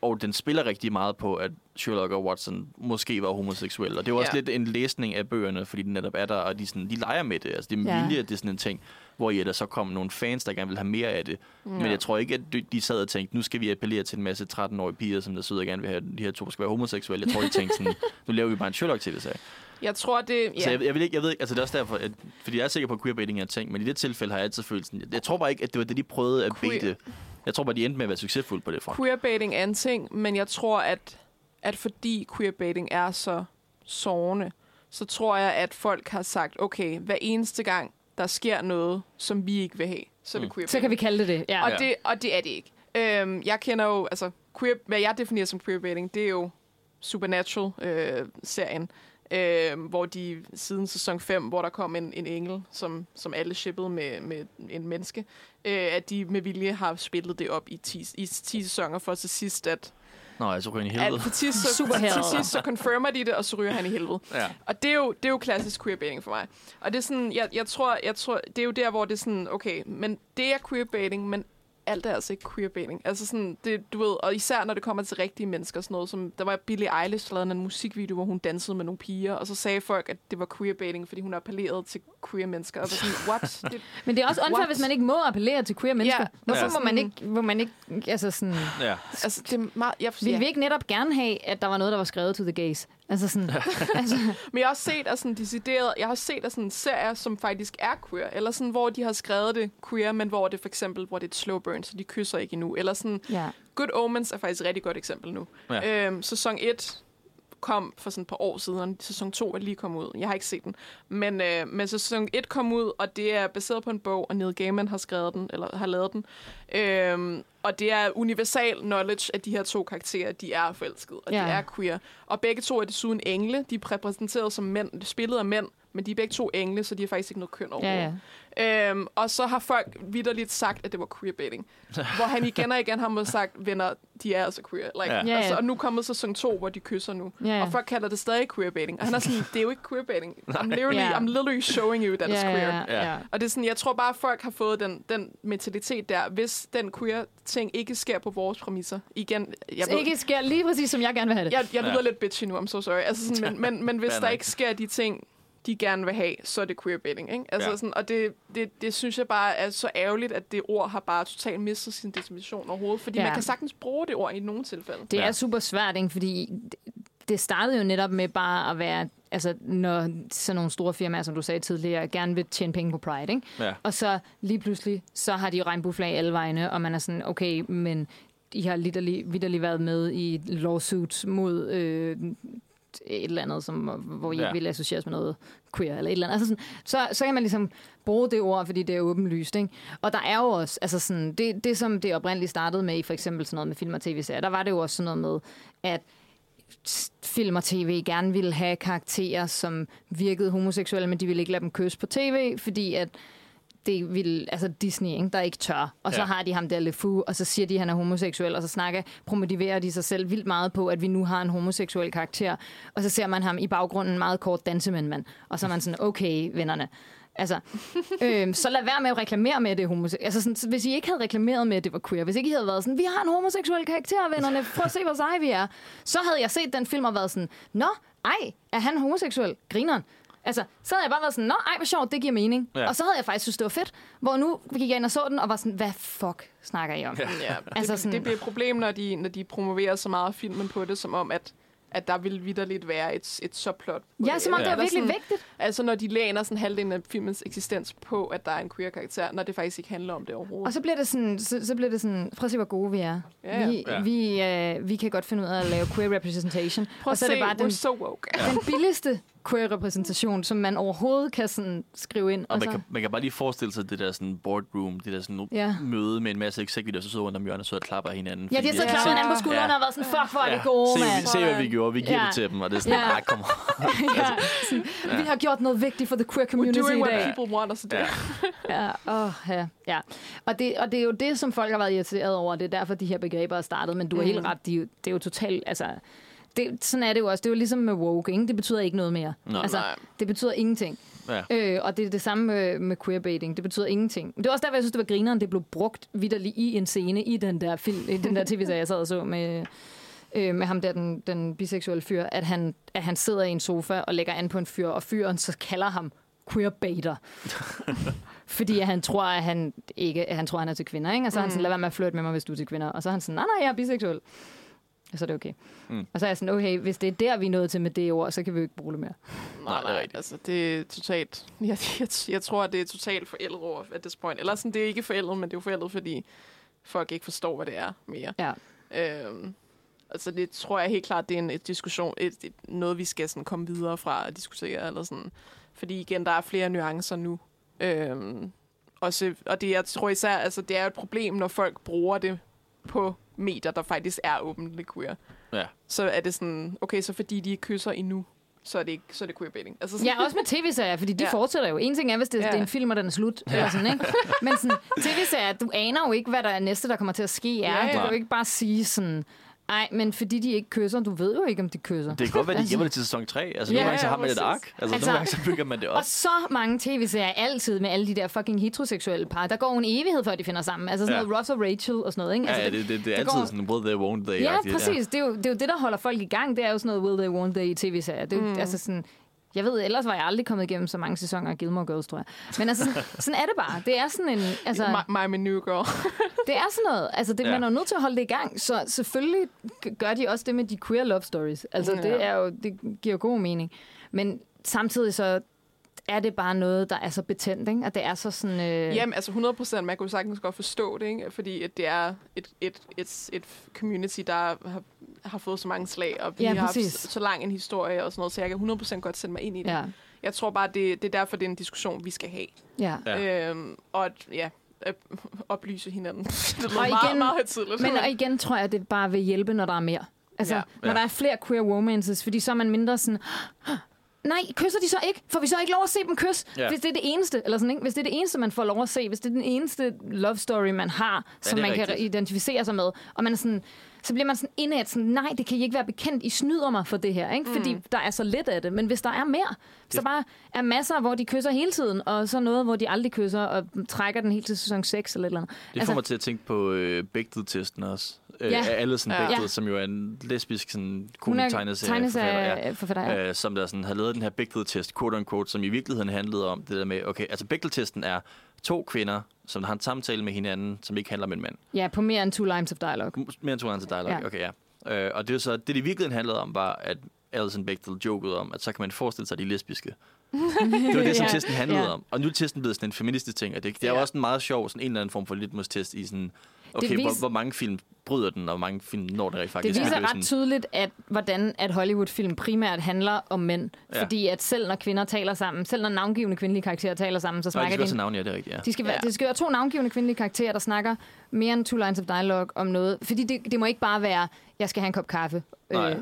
[SPEAKER 4] og den spiller rigtig meget på, at Sherlock og Watson måske var homoseksuelle. Og det var også
[SPEAKER 2] Ja.
[SPEAKER 4] lidt en læsning af bøgerne, fordi den netop er der, og de, sådan, de leger med det. Altså, det er
[SPEAKER 3] Ja.
[SPEAKER 4] vilje, at det er sådan en ting, hvor i der så kom nogle fans, der gerne vil have mere af det. Ja. Men jeg tror ikke, at de- de sad og tænkte, nu skal vi appellere til en masse 13-årige piger, som der sidder og gerne vil have, at de her to skal være homoseksuelle. Jeg tror, de tænkte sådan, nu laver vi bare en Sherlock-tv-serie.
[SPEAKER 2] Jeg tror, det...
[SPEAKER 4] Ja.
[SPEAKER 2] Ja.
[SPEAKER 4] Så jeg, jeg, ved ikke, jeg ved ikke, altså det er også derfor, at, fordi jeg er sikker på, at queerbaiting er en ting, men i det tilfælde har jeg altid følt sådan, jeg, jeg tror bare ikke, at det var det, de prøvede at
[SPEAKER 2] Queer-
[SPEAKER 4] baite. Jeg tror bare, de endte med at være succesfulde på det front.
[SPEAKER 2] Queerbaiting er en ting, men jeg tror, at, at fordi queerbaiting er så sårende, så tror jeg, at folk har sagt, okay, hver eneste gang, der sker noget, som vi ikke vil have, så er det
[SPEAKER 4] Mm.
[SPEAKER 2] queerbaiting.
[SPEAKER 3] Så kan vi kalde det det. Ja.
[SPEAKER 2] Og,
[SPEAKER 4] Ja.
[SPEAKER 2] det, og det er det ikke. Øhm, jeg kender jo, altså, queer, hvad jeg definerer som queerbaiting, det er jo Supernatural-serien, øh, hvor de siden sæson 5, hvor der kom en, en engel, som, som alle shippede med, med en menneske, øh, at de med vilje har spillet det op i 10, i 10 sæsoner, for til sidst, at,
[SPEAKER 4] Nå, jeg så ryger i
[SPEAKER 2] at
[SPEAKER 4] helvede.
[SPEAKER 2] til sidst, så,
[SPEAKER 3] Super
[SPEAKER 2] til sidst så confirmer de det, og så ryger han i helvede.
[SPEAKER 4] Ja.
[SPEAKER 2] Og det er, jo, det er jo klassisk queerbaiting for mig. Og det er sådan, jeg, jeg, tror, jeg tror, det er jo der, hvor det er sådan, okay, men det er queerbaiting, men alt er altså ikke queerbaiting. Altså sådan, det, du ved, og især når det kommer til rigtige mennesker, sådan noget som, der var Billie Eilish, der lavede en musikvideo, hvor hun dansede med nogle piger, og så sagde folk, at det var queerbaiting, fordi hun appellerede til queer mennesker. Og så sådan, what? Det,
[SPEAKER 3] Men det er også unfair, hvis man ikke må appellere til queer mennesker.
[SPEAKER 2] Ja.
[SPEAKER 3] Hvorfor
[SPEAKER 4] Ja.
[SPEAKER 3] må man ikke, må man ikke altså sådan...
[SPEAKER 4] ja.
[SPEAKER 2] altså, det er meget... Jeg,
[SPEAKER 3] Vil
[SPEAKER 2] ja.
[SPEAKER 3] vi ikke netop gerne have, at der var noget, der var skrevet to the gays? Altså sådan... altså,
[SPEAKER 2] Men jeg har også set, at sådan decideret, jeg har set at sådan serier, som faktisk er queer, eller sådan, hvor de har skrevet det queer, men hvor det for eksempel, hvor det er et slow burn, så de kysser ikke endnu. Eller sådan,
[SPEAKER 3] ja.
[SPEAKER 2] Good Omens er faktisk et rigtig godt eksempel nu.
[SPEAKER 4] Ja.
[SPEAKER 2] Øhm, sæson 1 kom for sådan et par år siden. Sæson 2 er lige kommet ud. Jeg har ikke set den. Men, øh, men sæson 1 kom ud, og det er baseret på en bog, og Neil Gaiman har skrevet den, eller har lavet den. Øhm, og det er universal knowledge, at de her to karakterer, de er forelskede, og
[SPEAKER 3] Ja.
[SPEAKER 2] de er queer. Og begge to er desuden engle. De er repræsenteret som mænd, spillet af mænd, men de er begge to engle, så de har faktisk ikke noget køn
[SPEAKER 3] Ja,
[SPEAKER 2] overhovedet.
[SPEAKER 3] ja.
[SPEAKER 2] Øhm, og så har folk vidderligt sagt, at det var queerbaiting. hvor han igen og igen har måttet sagt, venner, de er altså queer. Like,
[SPEAKER 4] Ja.
[SPEAKER 2] ja.
[SPEAKER 3] Ja, ja.
[SPEAKER 2] Altså, og nu kommer sæson 2, hvor de kysser nu.
[SPEAKER 3] Ja, ja.
[SPEAKER 2] Og folk kalder det stadig queerbaiting. Og han er sådan, det er jo ikke queerbaiting. I'm literally,
[SPEAKER 3] Ja.
[SPEAKER 2] I'm literally showing you that it's
[SPEAKER 3] ja,
[SPEAKER 2] queer.
[SPEAKER 3] ja, ja.
[SPEAKER 2] Og det er sådan, jeg tror bare, at folk har fået den, den mentalitet der, hvis den queer ting ikke sker på vores præmisser. Igen, jeg
[SPEAKER 3] Så ikke sker lige præcis, som jeg gerne vil have det.
[SPEAKER 2] jeg, jeg lyder
[SPEAKER 4] Ja.
[SPEAKER 2] lidt bitchy nu, I'm so sorry. Altså sådan, men, men, men hvis der ikke sker de ting, de gerne vil have, så er det queerbaiting. Ikke? Altså
[SPEAKER 4] Ja.
[SPEAKER 2] sådan, og det, det, det synes jeg bare er så ærgerligt, at det ord har bare totalt mistet sin definition overhovedet. Fordi
[SPEAKER 3] Ja.
[SPEAKER 2] man kan sagtens bruge det ord i nogle tilfælde.
[SPEAKER 3] Det
[SPEAKER 4] Ja.
[SPEAKER 3] er super svært, ikke? fordi det- det startede jo netop med bare at være, altså når sådan nogle store firmaer, som du sagde tidligere, gerne vil tjene penge på Pride, ikke?
[SPEAKER 4] Ja.
[SPEAKER 3] Og så lige pludselig, så har de jo regnbueflag alle vegne, og man er sådan, okay, men I har vidderligt været med i lawsuits mod øh, et eller andet, som, hvor I
[SPEAKER 4] Ja.
[SPEAKER 3] ja. vil associeres med noget queer eller et eller andet. Altså sådan, så, så kan man ligesom bruge det ord, fordi det er åbenlyst. Ikke? Og der er jo også, altså sådan, det, det som det oprindeligt startede med i for eksempel sådan noget med film og tv-serier, der var det jo også sådan noget med, at film og tv gerne ville have karakterer, som virkede homoseksuelle, men de ville ikke lade dem kysse på tv, fordi at det vil, altså Disney, ikke, der ikke tør. Og så
[SPEAKER 4] Ja.
[SPEAKER 3] har de ham der LeFou, og så siger de, at han er homoseksuel, og så snakker, promotiverer de sig selv vildt meget på, at vi nu har en homoseksuel karakter. Og så ser man ham i baggrunden meget kort danse med en mand. Og så er man sådan, okay, vennerne. Altså, øhm, så lad være med at reklamere med, at det er homoseksuelt. Altså, sådan, så hvis I ikke havde reklameret med, at det var queer, hvis ikke I havde været sådan, vi har en homoseksuel karakter, vennerne, prøv at se, hvor seje vi er, så havde jeg set den film og været sådan, nå, ej, er han homoseksuel? Grineren. Altså, så havde jeg bare været sådan, nå, ej, hvor sjovt, det giver mening.
[SPEAKER 4] Ja.
[SPEAKER 3] Og så havde jeg faktisk synes, det var fedt. Hvor nu gik jeg ind og så den, og var sådan, hvad fuck snakker I om? Ja.
[SPEAKER 2] Ja,
[SPEAKER 3] Altså
[SPEAKER 2] det,
[SPEAKER 3] sådan-
[SPEAKER 2] det bliver et problem, når de, når de promoverer så meget af filmen på det, som om, at, at der vil vidderligt være et, et subplot.
[SPEAKER 3] Ja, som om det var
[SPEAKER 2] Eller
[SPEAKER 3] virkelig
[SPEAKER 2] sådan,
[SPEAKER 3] vigtigt.
[SPEAKER 2] Altså, når de læner sådan halvdelen af filmens eksistens på, at der er en queer-karakter, når det faktisk ikke handler om det overhovedet.
[SPEAKER 3] Og så bliver det sådan, så, så bliver det sådan, prøv at se, hvor gode vi er.
[SPEAKER 2] Ja, ja.
[SPEAKER 3] Vi,
[SPEAKER 4] Ja.
[SPEAKER 3] vi, øh, vi kan godt finde ud af at lave queer representation.
[SPEAKER 2] Prøv
[SPEAKER 3] og
[SPEAKER 2] at
[SPEAKER 3] så
[SPEAKER 2] se,
[SPEAKER 3] er det bare
[SPEAKER 2] we're
[SPEAKER 3] den,
[SPEAKER 2] so woke.
[SPEAKER 3] den billigste queer repræsentation, som man overhovedet kan sådan skrive ind.
[SPEAKER 4] Og man
[SPEAKER 3] så-
[SPEAKER 4] kan, man kan bare lige forestille sig det der sådan boardroom, det der sådan
[SPEAKER 3] Ja.
[SPEAKER 4] møde med en masse executives, der sidder rundt om hjørnet og sidder og klapper hinanden.
[SPEAKER 3] Ja, de har
[SPEAKER 4] de-
[SPEAKER 3] klappet
[SPEAKER 2] Ja.
[SPEAKER 3] hinanden på skuldrene
[SPEAKER 4] Ja.
[SPEAKER 3] og været sådan, fuck, hvor er det
[SPEAKER 4] Ja.
[SPEAKER 3] gode,
[SPEAKER 4] se,
[SPEAKER 3] mand.
[SPEAKER 4] se, hvad vi gjorde. Vi giver
[SPEAKER 3] Ja.
[SPEAKER 4] det til dem, og det er sådan,
[SPEAKER 3] Ja.
[SPEAKER 4] ja. kom
[SPEAKER 3] ja, sådan, Vi har gjort noget vigtigt for the queer
[SPEAKER 2] We're
[SPEAKER 3] community
[SPEAKER 2] doing
[SPEAKER 3] i
[SPEAKER 2] what
[SPEAKER 3] dag.
[SPEAKER 2] people want us to do.
[SPEAKER 4] Ja.
[SPEAKER 3] Ja, åh, ja, ja. Og, det, og det er jo det, som folk har været irriteret over. Det er derfor, de her begreber er startet. Men du har
[SPEAKER 2] Mm.
[SPEAKER 3] helt ret. De, det er jo totalt... Altså, det, sådan er det jo også. Det er jo ligesom med woke. Ikke? Det betyder ikke noget mere.
[SPEAKER 4] Nej.
[SPEAKER 3] altså,
[SPEAKER 2] Nej.
[SPEAKER 3] det betyder ingenting.
[SPEAKER 4] Ja.
[SPEAKER 3] Øh, og det er det samme med, med queerbaiting. Det betyder ingenting. Det er også derfor, jeg synes, det var grineren. Det blev brugt vidderligt i en scene i den der, film, i den der tv-serie, jeg sad og så med, øh, med ham der, den, den biseksuelle fyr, at han, at han sidder i en sofa og lægger an på en fyr, og fyren så kalder ham queerbaiter. Fordi han tror, at han ikke at han tror, at han er til kvinder. Ikke? Og så er han sådan, lad være med at flirte med mig, hvis du er til kvinder. Og så er han sådan, nej, nej, jeg er biseksuel. Og så er det okay.
[SPEAKER 4] Mm.
[SPEAKER 3] Og så er jeg sådan, okay, hvis det er der, vi er nået til med det ord, så kan vi jo ikke bruge det mere.
[SPEAKER 2] Nej,
[SPEAKER 4] det er
[SPEAKER 2] nej,
[SPEAKER 4] rigtigt.
[SPEAKER 2] altså det er totalt... Jeg, jeg, jeg tror, at det er totalt forældet over at this point. Eller sådan, det er ikke forældet, men det er jo forældet, fordi folk ikke forstår, hvad det er mere.
[SPEAKER 3] Ja.
[SPEAKER 2] Øhm, altså det tror jeg helt klart, det er en et diskussion, et, et, noget vi skal sådan komme videre fra at diskutere. Eller sådan. Fordi igen, der er flere nuancer nu. Øhm, også, og det, jeg tror især, altså det er et problem, når folk bruger det på medier, der faktisk er åbentligt queer.
[SPEAKER 4] Ja.
[SPEAKER 2] Så er det sådan, okay, så fordi de ikke kysser endnu, så er det, ikke, så er det queerbaiting. Altså sådan,
[SPEAKER 3] Ja, også med tv-serier, fordi de
[SPEAKER 2] Ja.
[SPEAKER 3] fortsætter jo. En ting er, hvis det,
[SPEAKER 2] Ja.
[SPEAKER 3] ja. det er en film, og den er slut. Ja. Eller sådan, ikke? Men sådan, tv-serier, du aner jo ikke, hvad der er næste, der kommer til at ske. Er.
[SPEAKER 2] Ja, ja.
[SPEAKER 3] Du kan jo ikke bare sige sådan, nej, men fordi de ikke kysser, du ved jo ikke, om de kysser.
[SPEAKER 4] Det kan godt være, de
[SPEAKER 3] Altså-
[SPEAKER 4] gemmer det til sæson 3. Altså,
[SPEAKER 3] Ja,
[SPEAKER 4] nogle gange så
[SPEAKER 2] ja,
[SPEAKER 4] har man et ark. Altså,
[SPEAKER 3] Altså-
[SPEAKER 4] nogle gange så bygger man det op.
[SPEAKER 3] Og så mange tv-serier altid med alle de der fucking heteroseksuelle par. Der går en evighed, før de finder sammen. Altså sådan
[SPEAKER 4] Ja.
[SPEAKER 3] ja. noget Ross og Rachel og sådan noget. Ikke?
[SPEAKER 4] Ja,
[SPEAKER 3] Altså,
[SPEAKER 4] ja, det, det, det er
[SPEAKER 3] det
[SPEAKER 4] altid
[SPEAKER 3] går-
[SPEAKER 4] sådan, will they, won't they?
[SPEAKER 3] Ja, præcis. Det er, jo, det er jo det, der holder folk i gang. Det er jo sådan noget will they, won't they i tv-serier. Det er, mm. altså sådan, jeg ved, ellers var jeg aldrig kommet igennem så mange sæsoner af Gilmore Girls, tror jeg. Men altså, sådan, er det bare. Det er sådan en... Altså,
[SPEAKER 2] my, my, new girl.
[SPEAKER 3] det er sådan noget. Altså, det,
[SPEAKER 4] Ja.
[SPEAKER 3] man er jo nødt til at holde det i gang. Så selvfølgelig gør de også det med de queer love stories. Altså,
[SPEAKER 2] Ja.
[SPEAKER 3] det, er jo, det giver jo god mening. Men samtidig så er det bare noget, der er så betændt, ikke? Og det er så sådan... Øh,
[SPEAKER 2] Jamen, altså 100 procent. Man kunne sagtens godt forstå det, ikke? Fordi at det er et, et, et, et community, der har, har fået så mange slag, og vi
[SPEAKER 3] Ja,
[SPEAKER 2] har haft så lang en historie og sådan noget, så jeg kan 100 procent godt sætte mig ind i det.
[SPEAKER 3] ja,
[SPEAKER 2] Jeg tror bare, det, det er derfor, det er en diskussion, vi skal have.
[SPEAKER 3] ja.
[SPEAKER 4] Ja.
[SPEAKER 2] Øhm, og at, ja, at oplyse hinanden. det lyder
[SPEAKER 3] Og
[SPEAKER 2] meget,
[SPEAKER 3] igen-
[SPEAKER 2] meget højtidligt.
[SPEAKER 3] Men og igen tror jeg, at det bare vil hjælpe, når der er mere. Altså,
[SPEAKER 2] Ja.
[SPEAKER 3] ja. når
[SPEAKER 4] Ja.
[SPEAKER 3] der er flere queer romances, fordi så er man mindre sådan... Nej, kysser de så ikke? Får vi så ikke lov at se dem kysse?
[SPEAKER 4] Ja.
[SPEAKER 3] Ja. Hvis det er det eneste, eller sådan, ikke? Hvis det er det eneste, man får lov at se, hvis det er den eneste love story, man har, som
[SPEAKER 4] det er
[SPEAKER 3] man kan
[SPEAKER 4] rigtigt.
[SPEAKER 3] identificere sig med, og man er sådan, så bliver man sådan indad sådan, nej, det kan I ikke være bekendt, I snyder mig for det her, ikke? Fordi der er så lidt af det. Men hvis der er mere, hvis der bare er masser, hvor de kysser hele tiden, og så noget, hvor de aldrig kysser, og trækker den helt til sæson 6 eller et eller andet.
[SPEAKER 4] Det får altså, mig til at tænke på øh, Bechdel-testen også. Øh,
[SPEAKER 3] Ja.
[SPEAKER 4] af Alison
[SPEAKER 2] Ja.
[SPEAKER 4] Bechdel,
[SPEAKER 3] Ja.
[SPEAKER 4] som jo er en lesbisk sådan,
[SPEAKER 3] er
[SPEAKER 4] tegneserie. Ja. Øh, som der sådan har lavet den her Bechdel-test, quote unquote, som i virkeligheden handlede om det der med, okay, altså Bechdel-testen er to kvinder, som har en samtale med hinanden, som ikke handler om en mand.
[SPEAKER 3] Ja, på mere end two lines of dialogue.
[SPEAKER 4] Mere end to andre dialog. Ja.
[SPEAKER 3] Ja.
[SPEAKER 4] Okay, ja. Øh, og det er så, det det i virkeligheden handlede om, var, at Alison Bechdel jokede om, at så kan man forestille sig, at de er lesbiske. det var det, som
[SPEAKER 3] Ja.
[SPEAKER 4] testen handlede
[SPEAKER 3] Ja.
[SPEAKER 4] om. Og nu er testen blevet sådan en feministisk ting, og det, det er jo
[SPEAKER 2] Ja.
[SPEAKER 4] også en meget sjov, sådan en eller anden form for litmus-test i sådan, okay,
[SPEAKER 3] vis-
[SPEAKER 4] hvor, hvor mange film bryder den, og hvor mange film når det rent
[SPEAKER 3] Det
[SPEAKER 4] faktisk.
[SPEAKER 3] viser
[SPEAKER 4] er jo
[SPEAKER 3] ret tydeligt, at hvordan at Hollywood-film primært handler om mænd.
[SPEAKER 4] Ja.
[SPEAKER 3] Fordi at selv når kvinder taler sammen, selv når navngivende kvindelige karakterer taler sammen, så
[SPEAKER 4] Nå, de
[SPEAKER 3] snakker
[SPEAKER 4] skal
[SPEAKER 3] de...
[SPEAKER 4] navn, ja, det er rigtigt, ja.
[SPEAKER 3] De skal,
[SPEAKER 2] Ja.
[SPEAKER 3] Det skal være to navngivende kvindelige karakterer, der snakker mere end two lines of dialogue om noget. Fordi det, det må ikke bare være, jeg skal have en kop kaffe. Øh.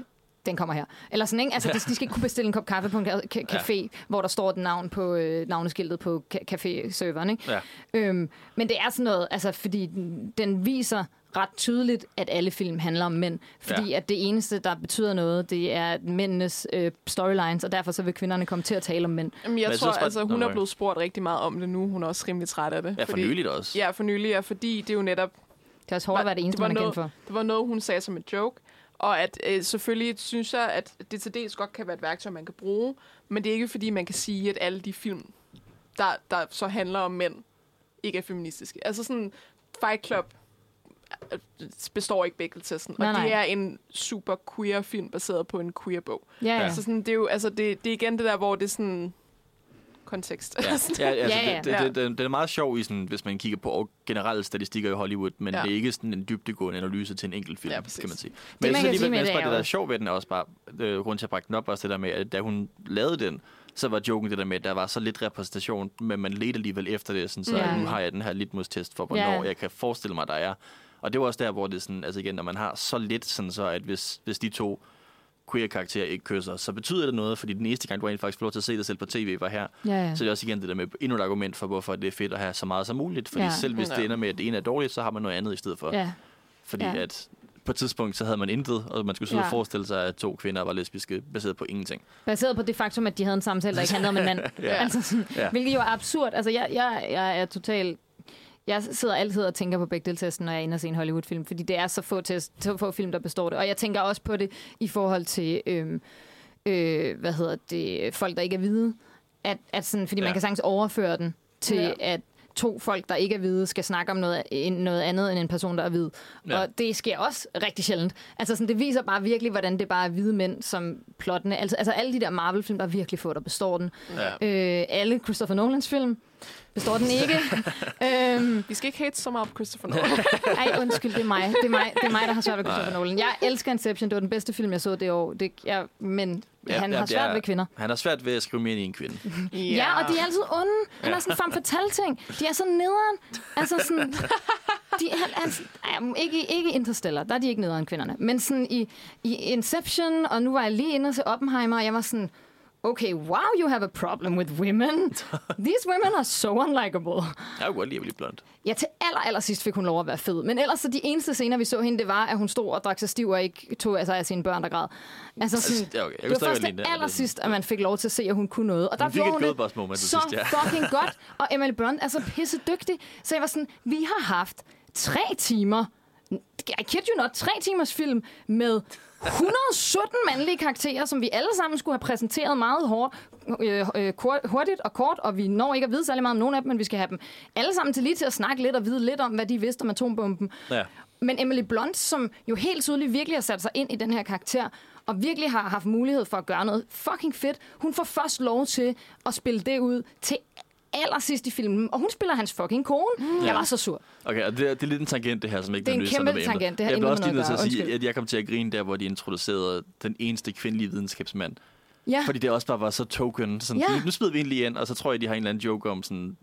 [SPEAKER 3] Den kommer her. Eller sådan, ikke? Altså, de skal ikke kunne bestille en kop kaffe på en ka- ka- café, ja. hvor der står et navn på øh, navneskiltet på ca- café-serveren, ikke?
[SPEAKER 4] Ja.
[SPEAKER 3] Øhm, men det er sådan noget, altså, fordi den, den viser ret tydeligt, at alle film handler om mænd. Fordi ja. at det eneste, der betyder noget, det er mændenes øh, storylines, og derfor så vil kvinderne komme til at tale om mænd.
[SPEAKER 2] Jamen, jeg,
[SPEAKER 4] Men jeg
[SPEAKER 2] tror,
[SPEAKER 4] synes bare-
[SPEAKER 2] altså, hun
[SPEAKER 4] Nå,
[SPEAKER 2] er blevet spurgt rigtig meget om det nu. Hun er også rimelig træt af det.
[SPEAKER 4] Ja, for nyligt også.
[SPEAKER 2] Ja, for nylig, ja, fordi det er jo netop
[SPEAKER 3] Det er også hårdt at være det eneste,
[SPEAKER 2] det var
[SPEAKER 3] man er kendt
[SPEAKER 2] noget-
[SPEAKER 3] for.
[SPEAKER 2] Det var noget, hun sagde som en joke. Og at øh, selvfølgelig synes jeg, at det til dels godt kan være et værktøj, man kan bruge. Men det er ikke fordi, man kan sige, at alle de film, der, der så handler om mænd, ikke er feministiske. Altså sådan, Fight Club øh, består ikke Bechdel-testen.
[SPEAKER 3] Nej,
[SPEAKER 2] Og det
[SPEAKER 3] nej.
[SPEAKER 2] er en super queer film, baseret på en queer bog.
[SPEAKER 3] Ja, ja.
[SPEAKER 4] Ja.
[SPEAKER 2] Ja. Så sådan, det er jo, altså det, det er igen det der, hvor det er sådan kontekst.
[SPEAKER 4] Ja, ja, altså,
[SPEAKER 3] Ja, ja.
[SPEAKER 4] Det, det, det, det, det er meget sjov, i sådan, hvis man kigger på generelle statistikker i Hollywood, men
[SPEAKER 2] Ja.
[SPEAKER 4] det er ikke sådan en dybdegående analyse til en enkelt film,
[SPEAKER 2] Ja, præcis.
[SPEAKER 4] kan man sige.
[SPEAKER 3] man
[SPEAKER 4] Men
[SPEAKER 3] kan
[SPEAKER 4] jeg synes
[SPEAKER 3] sige med det
[SPEAKER 4] bare, det der er sjov ved den er også bare, øh, grund til at brække den op, også det der med, at da hun lavede den, så var joken det der med, at der var så lidt repræsentation, men man ledte alligevel efter det, sådan, så
[SPEAKER 3] Ja.
[SPEAKER 4] nu har jeg den her litmus-test for, hvornår
[SPEAKER 3] Ja.
[SPEAKER 4] jeg kan forestille mig, der er. Og det var også der, hvor det sådan, altså igen, når man har så lidt, sådan så, at hvis, hvis de to queer-karakterer ikke kysser, så betyder det noget, fordi den eneste gang, du rent faktisk får lov til at se dig selv på tv, var her.
[SPEAKER 3] Ja, ja.
[SPEAKER 4] Så det er også igen det der med endnu et argument for, hvorfor det er fedt at have så meget som muligt. Fordi
[SPEAKER 3] ja.
[SPEAKER 4] selv hvis
[SPEAKER 2] Ja.
[SPEAKER 4] det ender med, at det ene er dårligt, så har man noget andet i stedet for.
[SPEAKER 3] ja.
[SPEAKER 4] Fordi
[SPEAKER 3] Ja.
[SPEAKER 4] at på et tidspunkt, så havde man intet, og man skulle sidde
[SPEAKER 3] Ja.
[SPEAKER 4] og forestille sig, at to kvinder var lesbiske, baseret på ingenting.
[SPEAKER 3] Baseret på det faktum, at de havde en samtale, der ikke handlede om en mand.
[SPEAKER 4] Ja.
[SPEAKER 3] altså sådan,
[SPEAKER 4] Ja.
[SPEAKER 3] Hvilket jo er absurd. Altså, jeg, jeg, jeg er totalt... Jeg sidder altid og tænker på Bechdel-testen, når jeg er inde og se en Hollywood-film, fordi det er så få, test, så få film, der består det. Og jeg tænker også på det i forhold til, øhm, øh, hvad hedder det, folk, der ikke er hvide. At, at sådan, fordi ja. man kan sagtens overføre den til,
[SPEAKER 2] Ja.
[SPEAKER 3] at to folk, der ikke er hvide, skal snakke om noget, noget andet end en person, der er hvid. Ja.
[SPEAKER 4] Ja.
[SPEAKER 3] Og det sker også rigtig sjældent. Altså sådan, det viser bare virkelig, hvordan det bare er hvide mænd, som plottene... Altså, altså alle de der Marvel-film, der er virkelig få, der består den.
[SPEAKER 4] Ja.
[SPEAKER 3] Øh, alle Christopher Nolans film består den ikke. øhm,
[SPEAKER 2] Vi skal ikke hate så meget på Christopher Nolan.
[SPEAKER 3] ej, undskyld, det er mig. Det er mig, det er mig der har svært ved Christopher Nolan. Jeg elsker Inception. Det var den bedste film, jeg så det år. Det, jeg, men ja, han
[SPEAKER 4] ja,
[SPEAKER 3] har svært
[SPEAKER 4] er-
[SPEAKER 3] ved kvinder.
[SPEAKER 4] Han har svært ved at skrive mere i en kvinde.
[SPEAKER 3] Ja, ja, og de er altid onde. Han har sådan en femme fatale ting. De er så nederen. Altså sådan... De, han, han, ej, ikke, ikke Interstellar, der er de ikke nederen kvinderne. Men sådan i, i Inception, og nu var jeg lige inde og se Oppenheimer, og jeg var sådan... Okay, wow, you have a problem with women. These women are so unlikable.
[SPEAKER 4] Jeg lide at blive blond.
[SPEAKER 3] Ja, til aller, aller sidst fik hun lov at være fed. Men ellers så de eneste scener, vi så hende, det var, at hun stod og drak sig stiv og ikke tog altså, af sine børn, der græd. Altså sådan,
[SPEAKER 4] ja, okay. Jeg
[SPEAKER 3] det var først det aller sidst, at man fik lov til at se, at hun kunne noget. Og der
[SPEAKER 4] Hun
[SPEAKER 3] gjorde hun det så
[SPEAKER 4] sidst, ja.
[SPEAKER 3] fucking godt. Og Emily Blunt er så pisse dygtig. Så jeg var sådan, vi har haft tre timer I kid you not, tre timers film med 117 mandlige karakterer, som vi alle sammen skulle have præsenteret meget hårdt, øh, øh, hurtigt og kort, og vi når ikke at vide særlig meget om nogen af dem, men vi skal have dem alle sammen til lige til at snakke lidt og vide lidt om, hvad de vidste om atombomben.
[SPEAKER 4] Ja.
[SPEAKER 3] Men Emily Blunt, som jo helt tydeligt virkelig har sat sig ind i den her karakter, og virkelig har haft mulighed for at gøre noget fucking fedt, hun får først lov til at spille det ud til allersidst i filmen, og hun spiller hans fucking kone. Mm. Jeg var så sur.
[SPEAKER 4] Okay, og det, er, det er lidt en tangent, det her, som ikke
[SPEAKER 3] Det er en kæmpe tangent. Det har
[SPEAKER 4] Jeg bliver også lige nødt til at sige, at jeg kom til at grine der, hvor de introducerede den eneste kvindelige videnskabsmand.
[SPEAKER 3] Ja.
[SPEAKER 4] Fordi det også bare var så token. Sådan,
[SPEAKER 3] Ja.
[SPEAKER 4] Nu smider vi lige ind, og så tror jeg, de har en eller anden joke om sådan...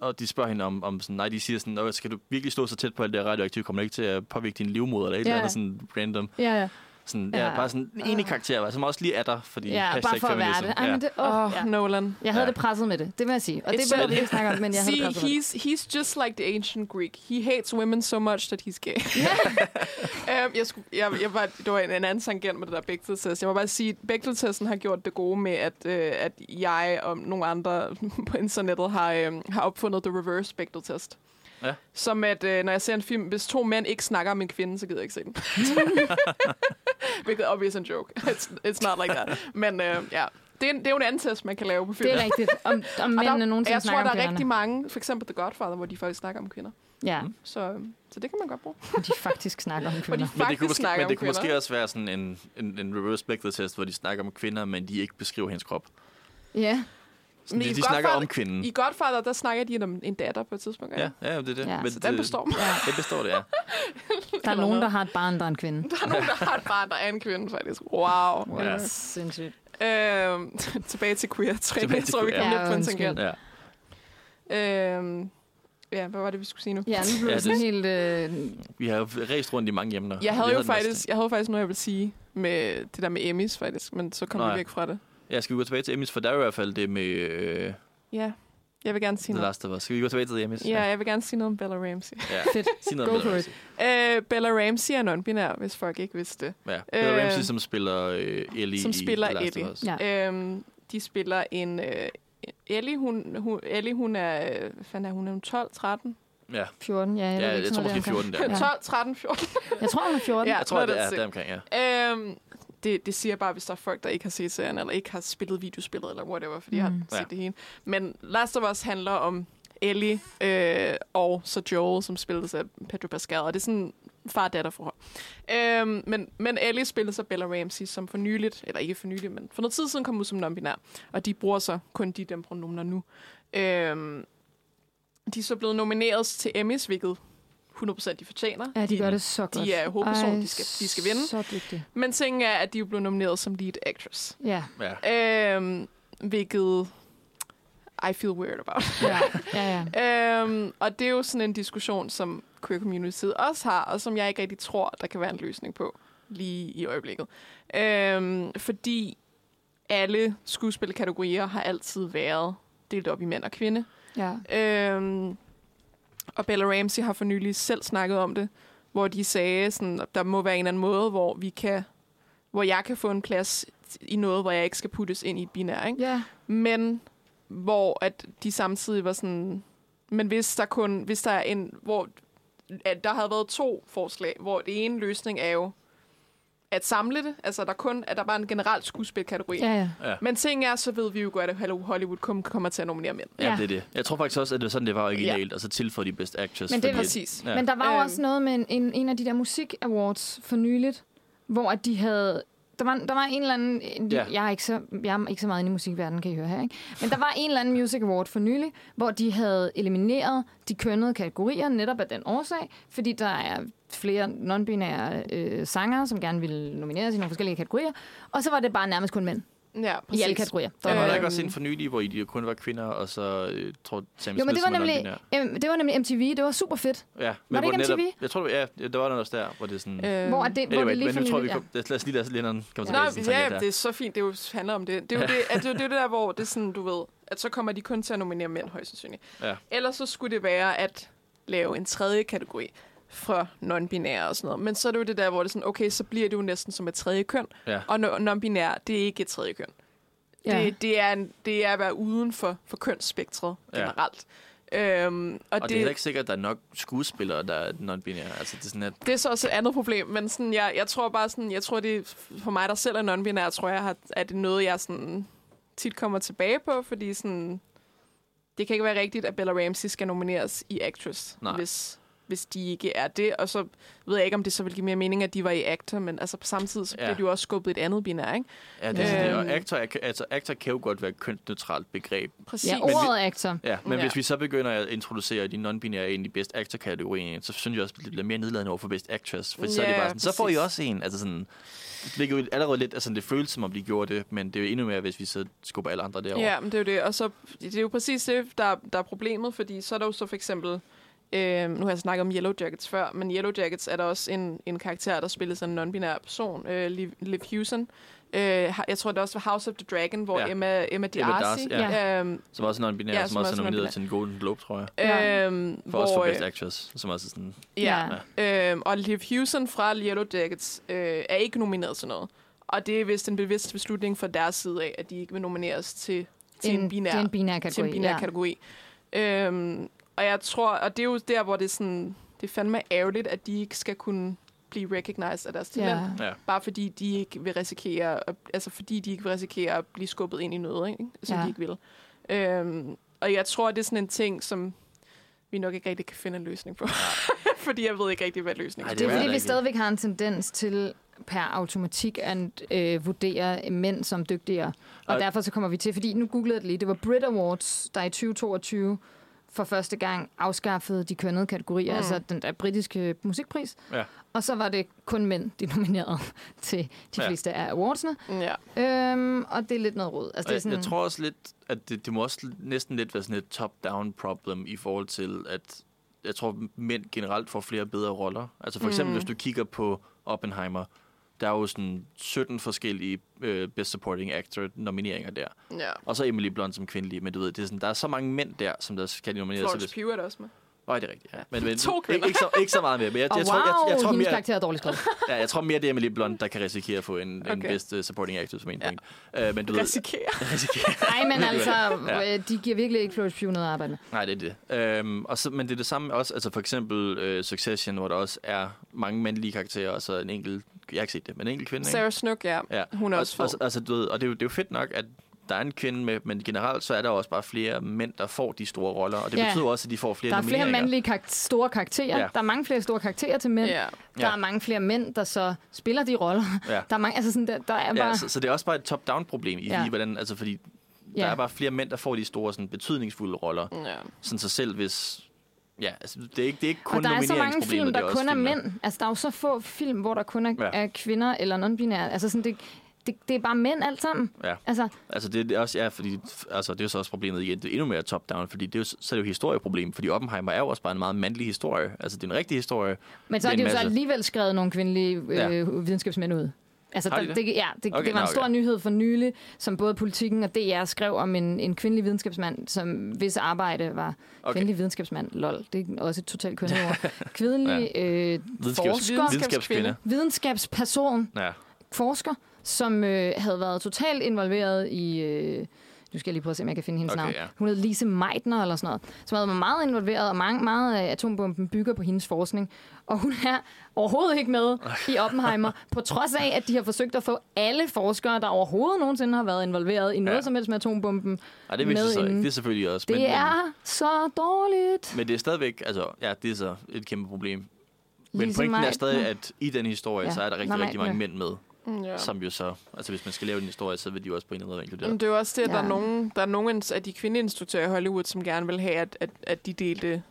[SPEAKER 4] Og de spørger hende om, om sådan, nej, de siger sådan, "Nå, skal du virkelig stå så tæt på alt det her radioaktivt, kommer det ikke til at påvirke din livmoder, eller et
[SPEAKER 3] Ja.
[SPEAKER 4] eller andet sådan random.
[SPEAKER 3] Ja, ja.
[SPEAKER 4] Sådan, ja.
[SPEAKER 3] Ja.
[SPEAKER 4] bare sådan en enig karakter, som også lige er der, fordi
[SPEAKER 3] ja
[SPEAKER 4] hashtag
[SPEAKER 3] bare for at være
[SPEAKER 4] feminism.
[SPEAKER 3] det. Ej,
[SPEAKER 4] ja.
[SPEAKER 3] men det
[SPEAKER 2] Åh,
[SPEAKER 3] oh,
[SPEAKER 2] oh,
[SPEAKER 3] ja.
[SPEAKER 2] Nolan.
[SPEAKER 3] Jeg havde
[SPEAKER 4] Ja.
[SPEAKER 3] det presset med det, det vil jeg sige. Og det
[SPEAKER 2] It's
[SPEAKER 3] behøver
[SPEAKER 2] so-
[SPEAKER 3] vi ikke snakke om, men jeg havde
[SPEAKER 2] See,
[SPEAKER 3] det presset med det.
[SPEAKER 2] he's, he's just like the ancient Greek. He hates women so much that he's gay. um, jeg skulle, jeg, jeg var, det var en, en anden tangent med det der Bechdel-test. Jeg må bare sige, at Bechdel-testen har gjort det gode med, at, øh, at jeg og nogle andre på internettet har, øh, har opfundet the reverse Bechdel-test.
[SPEAKER 4] Ja.
[SPEAKER 2] Som at, øh, når jeg ser en film, hvis to mænd ikke snakker om en kvinde, så gider jeg ikke se den. Hvilket er obvious en joke. It's, it's not like that. Men øh, ja, det er, en- det er jo en anden test, man kan lave på film.
[SPEAKER 3] Det er rigtigt. Om, om mændene
[SPEAKER 2] der,
[SPEAKER 3] nogensinde
[SPEAKER 2] jeg tror,
[SPEAKER 3] snakker
[SPEAKER 2] der
[SPEAKER 3] om
[SPEAKER 2] er
[SPEAKER 3] kvinderne.
[SPEAKER 2] rigtig mange, for eksempel The Godfather, hvor de faktisk snakker om kvinder.
[SPEAKER 3] Ja,
[SPEAKER 2] Så, øhm, så det kan man godt bruge.
[SPEAKER 3] de faktisk snakker om
[SPEAKER 2] Hvor
[SPEAKER 3] kvinder.
[SPEAKER 2] de
[SPEAKER 4] Men det
[SPEAKER 2] faktisk
[SPEAKER 4] kunne, måske, men det kunne måske også være sådan en, en, en reverse Bechdel-test, hvor de snakker om kvinder, men de ikke beskriver hendes krop.
[SPEAKER 3] Ja,
[SPEAKER 4] Sådan, de,
[SPEAKER 2] i
[SPEAKER 4] de snakker om kvinden.
[SPEAKER 2] I Godfather, der snakker de om en datter på et tidspunkt.
[SPEAKER 4] Ja, ja, det er det.
[SPEAKER 3] Ja,
[SPEAKER 4] Men
[SPEAKER 2] Så den
[SPEAKER 4] det-
[SPEAKER 2] består.
[SPEAKER 3] ja.
[SPEAKER 4] Det består det, ja.
[SPEAKER 3] Der er nogen, der har et barn, der er en kvinde.
[SPEAKER 2] Der er nogen, der har et barn, der er en kvinde, faktisk. Wow.
[SPEAKER 3] Wow,
[SPEAKER 4] Ja.
[SPEAKER 3] sindssygt.
[SPEAKER 2] Øhm, tilbage til queer. Tre,
[SPEAKER 4] Tilbage
[SPEAKER 2] jeg
[SPEAKER 4] til
[SPEAKER 2] tror, vi
[SPEAKER 4] queer.
[SPEAKER 2] kom
[SPEAKER 3] Ja,
[SPEAKER 2] lidt på en tangent.
[SPEAKER 4] ja.
[SPEAKER 2] Øhm, ja, hvad var det, vi skulle sige nu?
[SPEAKER 3] Ja, nu blev
[SPEAKER 4] Ja,
[SPEAKER 3] det sådan helt... Øh,
[SPEAKER 4] Vi har jo ræst rundt i mange emner.
[SPEAKER 2] Jeg havde
[SPEAKER 4] Vi
[SPEAKER 2] jo
[SPEAKER 4] masse
[SPEAKER 2] faktisk, jeg havde faktisk noget, jeg ville sige med det der med Emmys, faktisk. Men så kom
[SPEAKER 4] Nå
[SPEAKER 2] vi
[SPEAKER 4] ja.
[SPEAKER 2] væk fra det.
[SPEAKER 4] Jeg skal gå tilbage til Emmys, for der er i hvert fald det med... Øh,
[SPEAKER 2] Ja. Jeg vil gerne sige
[SPEAKER 4] The
[SPEAKER 2] noget.
[SPEAKER 4] Last of Us. Skal vi gå tilbage til Emmys?
[SPEAKER 2] Ja, jeg vil gerne sige noget om Bella Ramsey.
[SPEAKER 4] ja.
[SPEAKER 3] Fedt.
[SPEAKER 4] Sig noget
[SPEAKER 3] Go
[SPEAKER 4] om Bella Ramsey.
[SPEAKER 2] Øh, Bella Ramsey er non-binær, hvis folk ikke vidste det.
[SPEAKER 4] Ja. Bella
[SPEAKER 2] Øh,
[SPEAKER 4] Ramsey, som spiller øh, Ellie
[SPEAKER 2] som
[SPEAKER 4] i
[SPEAKER 2] spiller
[SPEAKER 4] The Last
[SPEAKER 2] Ellie.
[SPEAKER 4] of Us.
[SPEAKER 3] Ja.
[SPEAKER 2] Øhm, de spiller en... Øh, Ellie, hun, hun, Ellie, hun er... øh, Hvad fanden er hun? Er hun 12, 13?
[SPEAKER 4] Ja.
[SPEAKER 3] 14, ja. Jeg,
[SPEAKER 4] Ja, jeg
[SPEAKER 3] ikke
[SPEAKER 4] tror måske
[SPEAKER 3] noget
[SPEAKER 4] 14 der.
[SPEAKER 3] deromkring.
[SPEAKER 2] 12, 13, 14.
[SPEAKER 3] Ja. Jeg tror, hun er 14.
[SPEAKER 2] Ja.
[SPEAKER 4] Jeg tror, det er deromkring, ja.
[SPEAKER 2] Øhm, det, det siger bare, hvis der er folk, der ikke har set serien, eller ikke har spillet videospillet, eller whatever, fordi mm. jeg
[SPEAKER 3] Mm.
[SPEAKER 2] har set
[SPEAKER 4] Ja.
[SPEAKER 2] det hele. Men Last of Us handler om Ellie øh, og så Joel, som spilles af Pedro Pascal, og det er sådan far-datter forhold. Øhm, men, men Ellie spiller så Bella Ramsey, som for nyligt, eller ikke for nyligt, men for noget tid siden kom ud som non-binær, og de bruger så kun de dem pronomner nu. Øhm, de er så blevet nomineret til Emmys, hvilket 100% de fortjener.
[SPEAKER 3] Ja, de gør det så godt.
[SPEAKER 2] De er hovedpersonen,
[SPEAKER 3] Ej,
[SPEAKER 2] de skal, de skal vinde.
[SPEAKER 3] Så dygtige.
[SPEAKER 2] Men ting er, at de er blevet nomineret som lead actress.
[SPEAKER 3] Ja,
[SPEAKER 4] ja.
[SPEAKER 2] Øhm, hvilket I feel weird about.
[SPEAKER 3] ja, ja. ja.
[SPEAKER 2] øhm, og det er jo sådan en diskussion, som queer community også har, og som jeg ikke rigtig tror, der kan være en løsning på lige i øjeblikket. Øhm, fordi alle skuespilkategorier har altid været delt op i mænd og kvinde.
[SPEAKER 3] ja.
[SPEAKER 2] Øhm, og Bella Ramsey har for nylig selv snakket om det, hvor de sagde, sådan, at der må være en eller anden måde, hvor vi kan, hvor jeg kan få en plads i noget, hvor jeg ikke skal puttes ind i et binær, ikke?
[SPEAKER 3] Ja,
[SPEAKER 2] Men hvor at de samtidig var sådan, men hvis der kun, hvis der er en, hvor at der havde været to forslag, hvor det ene løsning er jo at samle det, altså der kun, at der bare er en generelt skuespilkategori.
[SPEAKER 3] ja, ja.
[SPEAKER 4] ja.
[SPEAKER 2] Men ting er, så ved vi jo godt, at Hollywood kom- kommer til at nominere mænd.
[SPEAKER 4] Ja,
[SPEAKER 3] Ja.
[SPEAKER 4] det er det. Jeg tror faktisk også, at det er sådan, det var originalt, og så tilføje de Best Actress.
[SPEAKER 3] Men det er
[SPEAKER 2] Præcis.
[SPEAKER 4] Ja.
[SPEAKER 3] Men der var jo
[SPEAKER 2] Øhm.
[SPEAKER 3] også noget med en, en, en af de der musik awards for nyligt, hvor at de havde... Der var, der var en eller anden...
[SPEAKER 4] Ja.
[SPEAKER 3] Jeg, er ikke så, jeg er ikke så meget inde i musikverdenen, kan I høre her, ikke? Men der var en eller anden music award for nylig, hvor de havde elimineret de kønnede kategorier netop af den årsag, fordi der er flere non-binære øh, sangere, som gerne ville nomineres i nogle forskellige kategorier, og så var det bare nærmest kun mænd
[SPEAKER 2] Ja,
[SPEAKER 3] i alle kategorier. Der
[SPEAKER 4] Der var
[SPEAKER 3] var,
[SPEAKER 4] der
[SPEAKER 2] Øhm.
[SPEAKER 4] ikke også en for nylig, hvor I de kun var kvinder, og så øh, tror Sam
[SPEAKER 3] jo, men det var, nemlig, øhm, det var nemlig MTV, det var super fedt.
[SPEAKER 4] Ja,
[SPEAKER 3] det
[SPEAKER 4] hvor
[SPEAKER 3] ikke
[SPEAKER 4] netop,
[SPEAKER 3] MTV?
[SPEAKER 4] Jeg tror, det, ja, det var der også der, hvor det er sådan... Øh,
[SPEAKER 2] Øh,
[SPEAKER 3] Hvor er det, hvor
[SPEAKER 4] anyway,
[SPEAKER 3] det lige
[SPEAKER 4] men
[SPEAKER 3] for
[SPEAKER 4] nu tror vi,
[SPEAKER 3] nylig,
[SPEAKER 4] ja. lad os lige lade Lennon komme
[SPEAKER 2] Nej,
[SPEAKER 4] tilbage til
[SPEAKER 2] ja, det er så fint. Det jo, handler om det. Det er jo det, at det, det, er det der, hvor det er sådan, du ved, at så kommer de kun til at nominere mænd, højst sandsynligt.
[SPEAKER 4] Ja.
[SPEAKER 2] Ellers så skulle det være at lave en tredje kategori for non-binære og sådan noget. Men så er det jo det der, hvor det er sådan, okay, så bliver det jo næsten som et tredje køn.
[SPEAKER 4] Ja.
[SPEAKER 2] Og no- non-binær, det er ikke et tredje køn.
[SPEAKER 3] Ja.
[SPEAKER 2] Det, det, er, en, det er at være uden for, for kønsspektret
[SPEAKER 4] Ja.
[SPEAKER 2] generelt. Øhm, og,
[SPEAKER 4] Og
[SPEAKER 2] det,
[SPEAKER 4] det er heller ikke sikkert, at der er nok skuespillere, der er non-binære. Altså, det er sådan, at
[SPEAKER 2] det er så også et andet problem, men sådan, jeg, jeg tror bare sådan, jeg tror det for mig, der selv er non-binær, tror jeg, har, er det noget, jeg sådan tit kommer tilbage på, fordi sådan, det kan ikke være rigtigt, at Bella Ramsey skal nomineres i Actress,
[SPEAKER 4] Nej.
[SPEAKER 2] hvis, hvis de ikke er det. Og så ved jeg ikke, om det så vil give mere mening, at de var i Actor, men altså på samme tid, så
[SPEAKER 4] Ja.
[SPEAKER 2] bliver de jo også skubbet et andet binær, ikke?
[SPEAKER 4] Ja, det, er
[SPEAKER 2] Øhm.
[SPEAKER 4] det. Og actor, altså, actor kan jo godt være et kønsneutralt begreb.
[SPEAKER 2] Præcis.
[SPEAKER 3] Ja, ordet actor.
[SPEAKER 4] Ja, men
[SPEAKER 2] Ja.
[SPEAKER 4] ja. hvis vi så begynder at introducere de non-binære ind i Best Actor-kategorien, så synes jeg også, at det bliver mere nedladende over for Best Actress. For så er det
[SPEAKER 2] Ja,
[SPEAKER 4] bare sådan, så får I også en. Altså sådan, det ligger jo allerede lidt, altså det føles som om de gjorde det, men det er jo endnu mere, hvis vi så skubber alle andre derover.
[SPEAKER 2] Ja, men det er jo det. Og så, det er jo præcis det, der, der er problemet, fordi så er der jo så for eksempel, øh, nu har jeg snakket om Yellow Jackets før, men Yellow Jackets er der også en, en karakter, der spilles af en non-binær person, øh, Liv, Liv Hewson. Øh, jeg tror, det også var House of the Dragon, hvor
[SPEAKER 4] Ja.
[SPEAKER 2] Emma, Emma Darcy,
[SPEAKER 4] Darcy,
[SPEAKER 3] ja.
[SPEAKER 2] øhm,
[SPEAKER 4] Som også er non-binær,
[SPEAKER 2] Ja,
[SPEAKER 4] som,
[SPEAKER 2] som
[SPEAKER 4] også
[SPEAKER 2] også
[SPEAKER 4] er
[SPEAKER 2] er
[SPEAKER 4] nomineret til en Golden Globe, tror jeg.
[SPEAKER 3] Ja.
[SPEAKER 2] øhm,
[SPEAKER 4] For også for
[SPEAKER 2] hvor,
[SPEAKER 4] Best Actress, som også er sådan...
[SPEAKER 2] Ja.
[SPEAKER 3] Ja.
[SPEAKER 2] Øhm, og Liv Hewson fra Yellow Jackets øh, er ikke nomineret til noget. Og det er vist en bevidst beslutning fra deres side af, at de ikke vil nomineres til, til en, binær
[SPEAKER 3] Det er en binær
[SPEAKER 2] til
[SPEAKER 3] kategori.
[SPEAKER 2] en binær
[SPEAKER 3] ja.
[SPEAKER 2] kategori. Øhm, og jeg tror, og det er jo der, hvor det er sådan, det er fandme ærgerligt, at de ikke skal kunne blive recognized af deres talent.
[SPEAKER 3] Ja.
[SPEAKER 4] Ja.
[SPEAKER 2] Bare fordi de ikke vil risikere, at, altså fordi de ikke vil risikere at blive skubbet ind i noget, ikke? som
[SPEAKER 3] Ja.
[SPEAKER 2] de ikke vil. Øhm, og jeg tror, det er sådan en ting, som vi nok ikke rigtig kan finde en løsning på. fordi jeg ved ikke rigtig, hvad løsningen
[SPEAKER 3] er
[SPEAKER 4] Det er
[SPEAKER 3] fordi, vi stadigvæk har en tendens til per automatik at øh, vurdere mænd som dygtigere. Og
[SPEAKER 4] Og-
[SPEAKER 3] derfor så kommer vi til, fordi nu googlede jeg det lige, det var Brit Awards, der i 2022 for første gang afskaffede de kønnede kategorier,
[SPEAKER 2] Mm.
[SPEAKER 3] altså den der britiske musikpris.
[SPEAKER 4] Ja.
[SPEAKER 3] Og så var det kun mænd, de nominerede til de
[SPEAKER 4] Ja.
[SPEAKER 3] fleste af awardsene.
[SPEAKER 2] Ja.
[SPEAKER 3] Øhm, og det er lidt noget råd. Altså,
[SPEAKER 4] Og
[SPEAKER 3] det er
[SPEAKER 4] jeg,
[SPEAKER 3] sådan,
[SPEAKER 4] jeg tror også lidt, at det, det må også næsten lidt være sådan et top-down problem i forhold til, at jeg tror, mænd generelt får flere bedre roller. Altså for eksempel,
[SPEAKER 2] Mm.
[SPEAKER 4] hvis du kigger på Oppenheimer, der er jo sådan 17 forskellige øh, Best Supporting Actor nomineringer der.
[SPEAKER 2] Ja.
[SPEAKER 4] Og så Emily Blunt som kvindelig, men du ved, det er sådan, der er så mange mænd der, som der skal nomineres.
[SPEAKER 2] Florence Pugh er der også med.
[SPEAKER 4] Nej, det er rigtigt. Ja. Men, men,
[SPEAKER 2] To
[SPEAKER 4] ikke,
[SPEAKER 2] kvinder.
[SPEAKER 4] ikke, så, ikke så meget mere. Men jeg,
[SPEAKER 3] Og
[SPEAKER 4] jeg,
[SPEAKER 3] wow,
[SPEAKER 4] tror, jeg, jeg, tror mere,
[SPEAKER 3] karakter er dårligt skrevet.
[SPEAKER 4] ja, jeg tror mere, det er Emily Blunt, der kan risikere at få en, okay. en. Best uh, Supporting Actor som en
[SPEAKER 2] Ja.
[SPEAKER 4] point. Uh, men du ved,
[SPEAKER 2] Risikerer.
[SPEAKER 4] risikerer.
[SPEAKER 3] Nej, men altså,
[SPEAKER 4] Ja.
[SPEAKER 3] øh, de giver virkelig ikke Florence Pugh noget arbejde med.
[SPEAKER 4] Nej, det er det. Øhm, og så, men det er det samme også, altså for eksempel øh, Succession, hvor der også er mange mandlige karakterer, og så en enkelt, jeg har ikke set det, men en enkelt kvinde, ikke?
[SPEAKER 2] Sarah Snook, ja.
[SPEAKER 4] Ja.
[SPEAKER 2] Hun er
[SPEAKER 4] og,
[SPEAKER 2] også fed.
[SPEAKER 4] og, altså, du ved, og det er, jo, det er jo fedt nok, at der er en kvinde med, men generelt så er der også bare flere mænd, der får de store roller, og det
[SPEAKER 3] Ja.
[SPEAKER 4] betyder også, at de får flere
[SPEAKER 3] Der er flere mandlige karak- store karakterer.
[SPEAKER 4] Ja.
[SPEAKER 3] Der er mange flere store karakterer til mænd.
[SPEAKER 2] Ja.
[SPEAKER 3] Der
[SPEAKER 4] Ja.
[SPEAKER 3] er mange flere mænd, der så spiller de roller.
[SPEAKER 4] Ja.
[SPEAKER 3] Der er mange, altså sådan, der, der er bare...
[SPEAKER 4] Ja, så, så det er også bare et top-down-problem i,
[SPEAKER 3] Ja.
[SPEAKER 4] i hvordan, altså fordi
[SPEAKER 3] Ja.
[SPEAKER 4] der er bare flere mænd, der får de store sådan, betydningsfulde roller.
[SPEAKER 2] ja.
[SPEAKER 4] Sådan så selv hvis... Ja, altså, det er ikke, det er ikke kun
[SPEAKER 3] og der er så mange film,
[SPEAKER 4] er
[SPEAKER 3] der kun er mænd. Altså, der er jo så få film, hvor der kun er,
[SPEAKER 4] Ja.
[SPEAKER 3] er kvinder eller non-binære. Altså, sådan, det, det, det er bare mænd alt sammen.
[SPEAKER 4] Ja.
[SPEAKER 3] Altså,
[SPEAKER 4] Altså det er også, ja, fordi, altså det er jo så også problemet igen, det er endnu mere top-down, fordi det er jo, så er det jo historieproblem, fordi Oppenheimer er jo også bare en meget mandlig historie. Altså det er en rigtig historie.
[SPEAKER 3] men så har de jo så
[SPEAKER 4] masse-
[SPEAKER 3] alligevel skrevet nogle kvindelige øh,
[SPEAKER 4] Ja.
[SPEAKER 3] videnskabsmænd ud. Altså, der,
[SPEAKER 4] det?
[SPEAKER 3] det, ja, det,
[SPEAKER 4] Okay,
[SPEAKER 3] det var en stor
[SPEAKER 4] okay.
[SPEAKER 3] nyhed for nylig, som både politikken og DR skrev om en, en kvindelig videnskabsmand, som hvis arbejde var
[SPEAKER 4] Okay.
[SPEAKER 3] kvindelig videnskabsmand. Lol, det er også et totalt kønnet ord. Kvindelig øh,
[SPEAKER 4] Videnskabs,
[SPEAKER 3] forsker,
[SPEAKER 4] videnskabskvinde.
[SPEAKER 3] videnskabsperson,
[SPEAKER 4] Ja.
[SPEAKER 3] forsker, som øh, havde været totalt involveret i... Øh, nu skal jeg lige prøve at se, om jeg kan finde hendes
[SPEAKER 4] Okay,
[SPEAKER 3] navn.
[SPEAKER 4] ja.
[SPEAKER 3] Hun hed Lise Meitner eller sådan noget, som havde været meget involveret, og mange, meget af atombomben bygger på hendes forskning. Og hun er overhovedet ikke med i Oppenheimer, på trods af, at de har forsøgt at få alle forskere, der overhovedet nogensinde har været involveret i noget
[SPEAKER 4] Ja.
[SPEAKER 3] ja. som helst med atombomben,
[SPEAKER 4] Ej, det vidste ikke.
[SPEAKER 3] inden.
[SPEAKER 4] Det er selvfølgelig også.
[SPEAKER 3] Det
[SPEAKER 4] men,
[SPEAKER 3] er så dårligt.
[SPEAKER 4] Men, det er stadigvæk, altså, ja, det er så et kæmpe problem. Men
[SPEAKER 3] Lise
[SPEAKER 4] pointen er
[SPEAKER 3] Meitner.
[SPEAKER 4] stadig, at i den historie,
[SPEAKER 3] Ja.
[SPEAKER 4] så er der rigtig,
[SPEAKER 3] Nej, nej,
[SPEAKER 4] rigtig mange
[SPEAKER 3] ja.
[SPEAKER 4] mænd med,
[SPEAKER 2] Ja.
[SPEAKER 4] som jo så, altså hvis man skal lave en historie, så vil de jo også på en eller anden måde inkludere.
[SPEAKER 2] Men det er jo også det, at der, er
[SPEAKER 3] Ja.
[SPEAKER 2] nogen, der er nogle af de kvindeinstruktører i Hollywood, som gerne vil have, at, at, at de delte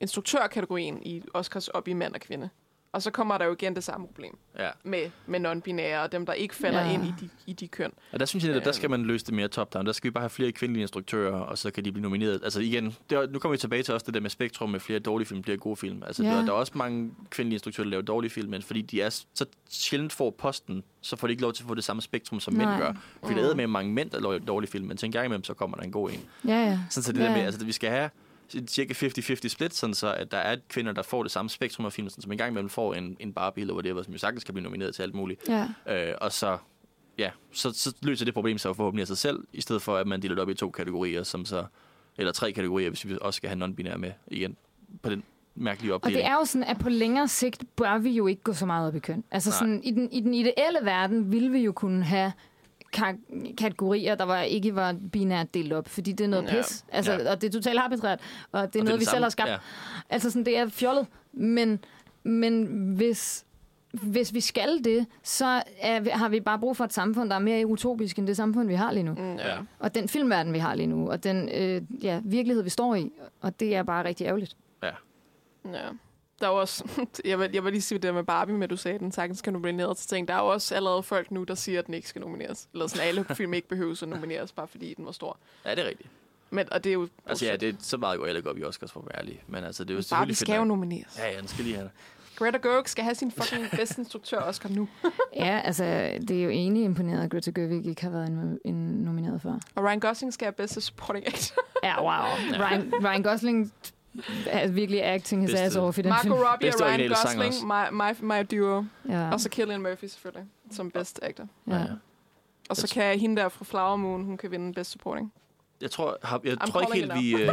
[SPEAKER 2] instruktørkategorien i Oscars op i mand og kvinde. Og så kommer der jo igen det samme problem
[SPEAKER 4] Ja.
[SPEAKER 2] med, med non-binære og dem, der ikke falder
[SPEAKER 3] Ja.
[SPEAKER 2] ind i de, i de køn.
[SPEAKER 4] Og der synes jeg, at der skal man løse det mere top-down. Der skal vi bare have flere kvindelige instruktører, og så kan de blive nomineret. Altså igen, det er, nu kommer vi tilbage til også det der med spektrum med flere dårlige film, flere gode film. Altså
[SPEAKER 3] Ja.
[SPEAKER 4] der, der er også mange kvindelige instruktører, der laver dårlige film, men fordi de er så sjældent får posten, så får de ikke lov til at få det samme spektrum, som mænd
[SPEAKER 3] Nej.
[SPEAKER 4] gør. Fordi der er med mange mænd, der laver dårlige film, men til en gang imellem, så kommer der en god en.
[SPEAKER 3] Ja, ja.
[SPEAKER 4] Sådan så det
[SPEAKER 3] Ja,
[SPEAKER 4] der med, altså vi skal have cirka 50-50 split, sådan så at der er kvinder, der får det samme spektrum af film, sådan, som en gang imellem får en, en Barbie eller whatever, som jo sagtens kan blive nomineret til alt muligt.
[SPEAKER 3] ja.
[SPEAKER 4] Øh, og så, ja, så, så løser det problem sig forhåbentlig af sig selv, i stedet for at man deler det op i to kategorier, som så, eller tre kategorier, hvis vi også skal have non-binære med igen, på den mærkelige
[SPEAKER 3] Og
[SPEAKER 4] opdeling.
[SPEAKER 3] det er jo sådan, at på længere sigt bør vi jo ikke gå så meget op i køn. Altså
[SPEAKER 4] Nej.
[SPEAKER 3] sådan, i, den, i den ideelle verden ville vi jo kunne have kategorier, der var, ikke var binært delt op, fordi det er noget
[SPEAKER 2] Ja.
[SPEAKER 3] pis. Altså,
[SPEAKER 4] Ja.
[SPEAKER 3] Og det er totalt arbitrært, og det er
[SPEAKER 4] Og
[SPEAKER 3] noget,
[SPEAKER 4] den
[SPEAKER 3] vi selv har skabt.
[SPEAKER 4] Ja.
[SPEAKER 3] Altså sådan, det er fjollet. Men, men hvis, hvis vi skal det, så er, har vi bare brug for et samfund, der er mere utopisk end det samfund, vi har lige nu.
[SPEAKER 2] Mm, ja.
[SPEAKER 4] Ja.
[SPEAKER 3] Og den filmverden, vi har lige nu, og den øh, ja, virkelighed, vi står i. Og det er bare rigtig ærgerligt.
[SPEAKER 2] ja. Der er jo også, jeg vil, jeg vil lige sige det der med Barbie, med at du sagde, at den sagtens skal nomineres til ting. Der er jo også allerede folk nu, der siger, at den ikke skal nomineres. Eller sådan, alle film ikke behøver at nomineres, bare fordi den var stor.
[SPEAKER 4] ja, det er rigtigt.
[SPEAKER 2] Men, og det er jo...
[SPEAKER 4] Altså ja, det er så meget går jeg ikke op i Oscars for at være ærlig, men altså det er jo
[SPEAKER 2] Barbie
[SPEAKER 4] selvfølgelig
[SPEAKER 2] skal jo nomineres.
[SPEAKER 4] Ja, ja, den skal lige have det.
[SPEAKER 2] Greta Gerwig skal have sin fucking bedste instruktør Oscar nu.
[SPEAKER 3] Ja, altså, det er jo egentlig imponeret, at Greta Gerwig ikke har været en, en nomineret før.
[SPEAKER 2] Og Ryan Gosling skal have bedste supporting actor.
[SPEAKER 3] Ja, wow. Ryan, Ryan Gosling virkelig acting his
[SPEAKER 4] Bedste-
[SPEAKER 3] ass off i den
[SPEAKER 2] Marco
[SPEAKER 3] film.
[SPEAKER 2] Robbie og Ryan Gosling, my, my, my duo.
[SPEAKER 3] Ja,
[SPEAKER 2] Og så Killian Murphy selvfølgelig, som best actor.
[SPEAKER 3] ja.
[SPEAKER 2] Og så
[SPEAKER 4] Jeg
[SPEAKER 2] kan hende der fra Flower Moon, hun kan vinde best supporting.
[SPEAKER 4] Jeg tror, har, jeg, tror ikke helt, vi... Øh,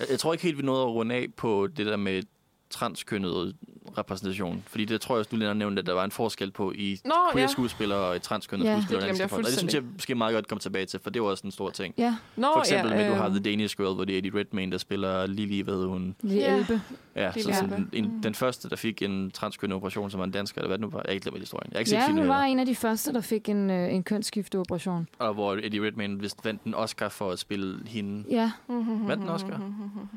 [SPEAKER 4] jeg, jeg tror ikke helt, vi nåede at runde af på det der med transkønnet repræsentation. Fordi det tror jeg også, du lige har nævnt, at der var en forskel på i
[SPEAKER 2] Nå,
[SPEAKER 4] queer
[SPEAKER 2] ja.
[SPEAKER 4] skuespillere og i transkønnet
[SPEAKER 3] Ja.
[SPEAKER 4] skuespillere.
[SPEAKER 2] Det
[SPEAKER 4] og det synes jeg måske meget godt komme tilbage til, for det var også en stor ting.
[SPEAKER 3] Ja,
[SPEAKER 2] Nå,
[SPEAKER 4] For eksempel
[SPEAKER 2] ja,
[SPEAKER 4] med, du har
[SPEAKER 2] øh,
[SPEAKER 4] The Danish Girl, hvor det er Eddie Redmayne, der spiller Lily, hvad hedder hun?
[SPEAKER 3] Lille
[SPEAKER 2] Ja.
[SPEAKER 3] Elbe.
[SPEAKER 4] Ja, så sådan, en, den første, der fik en transkønnet operation, som var en dansker, eller hvad det nu var. Jeg glemt historien. Jeg ikke
[SPEAKER 3] Ja, hun var en af de første, der fik en, øh, en kønsskifteoperation.
[SPEAKER 4] Og hvor Eddie Redmayne vist vandt en Oscar for at spille hende.
[SPEAKER 3] Ja.
[SPEAKER 4] Vandt den Oscar?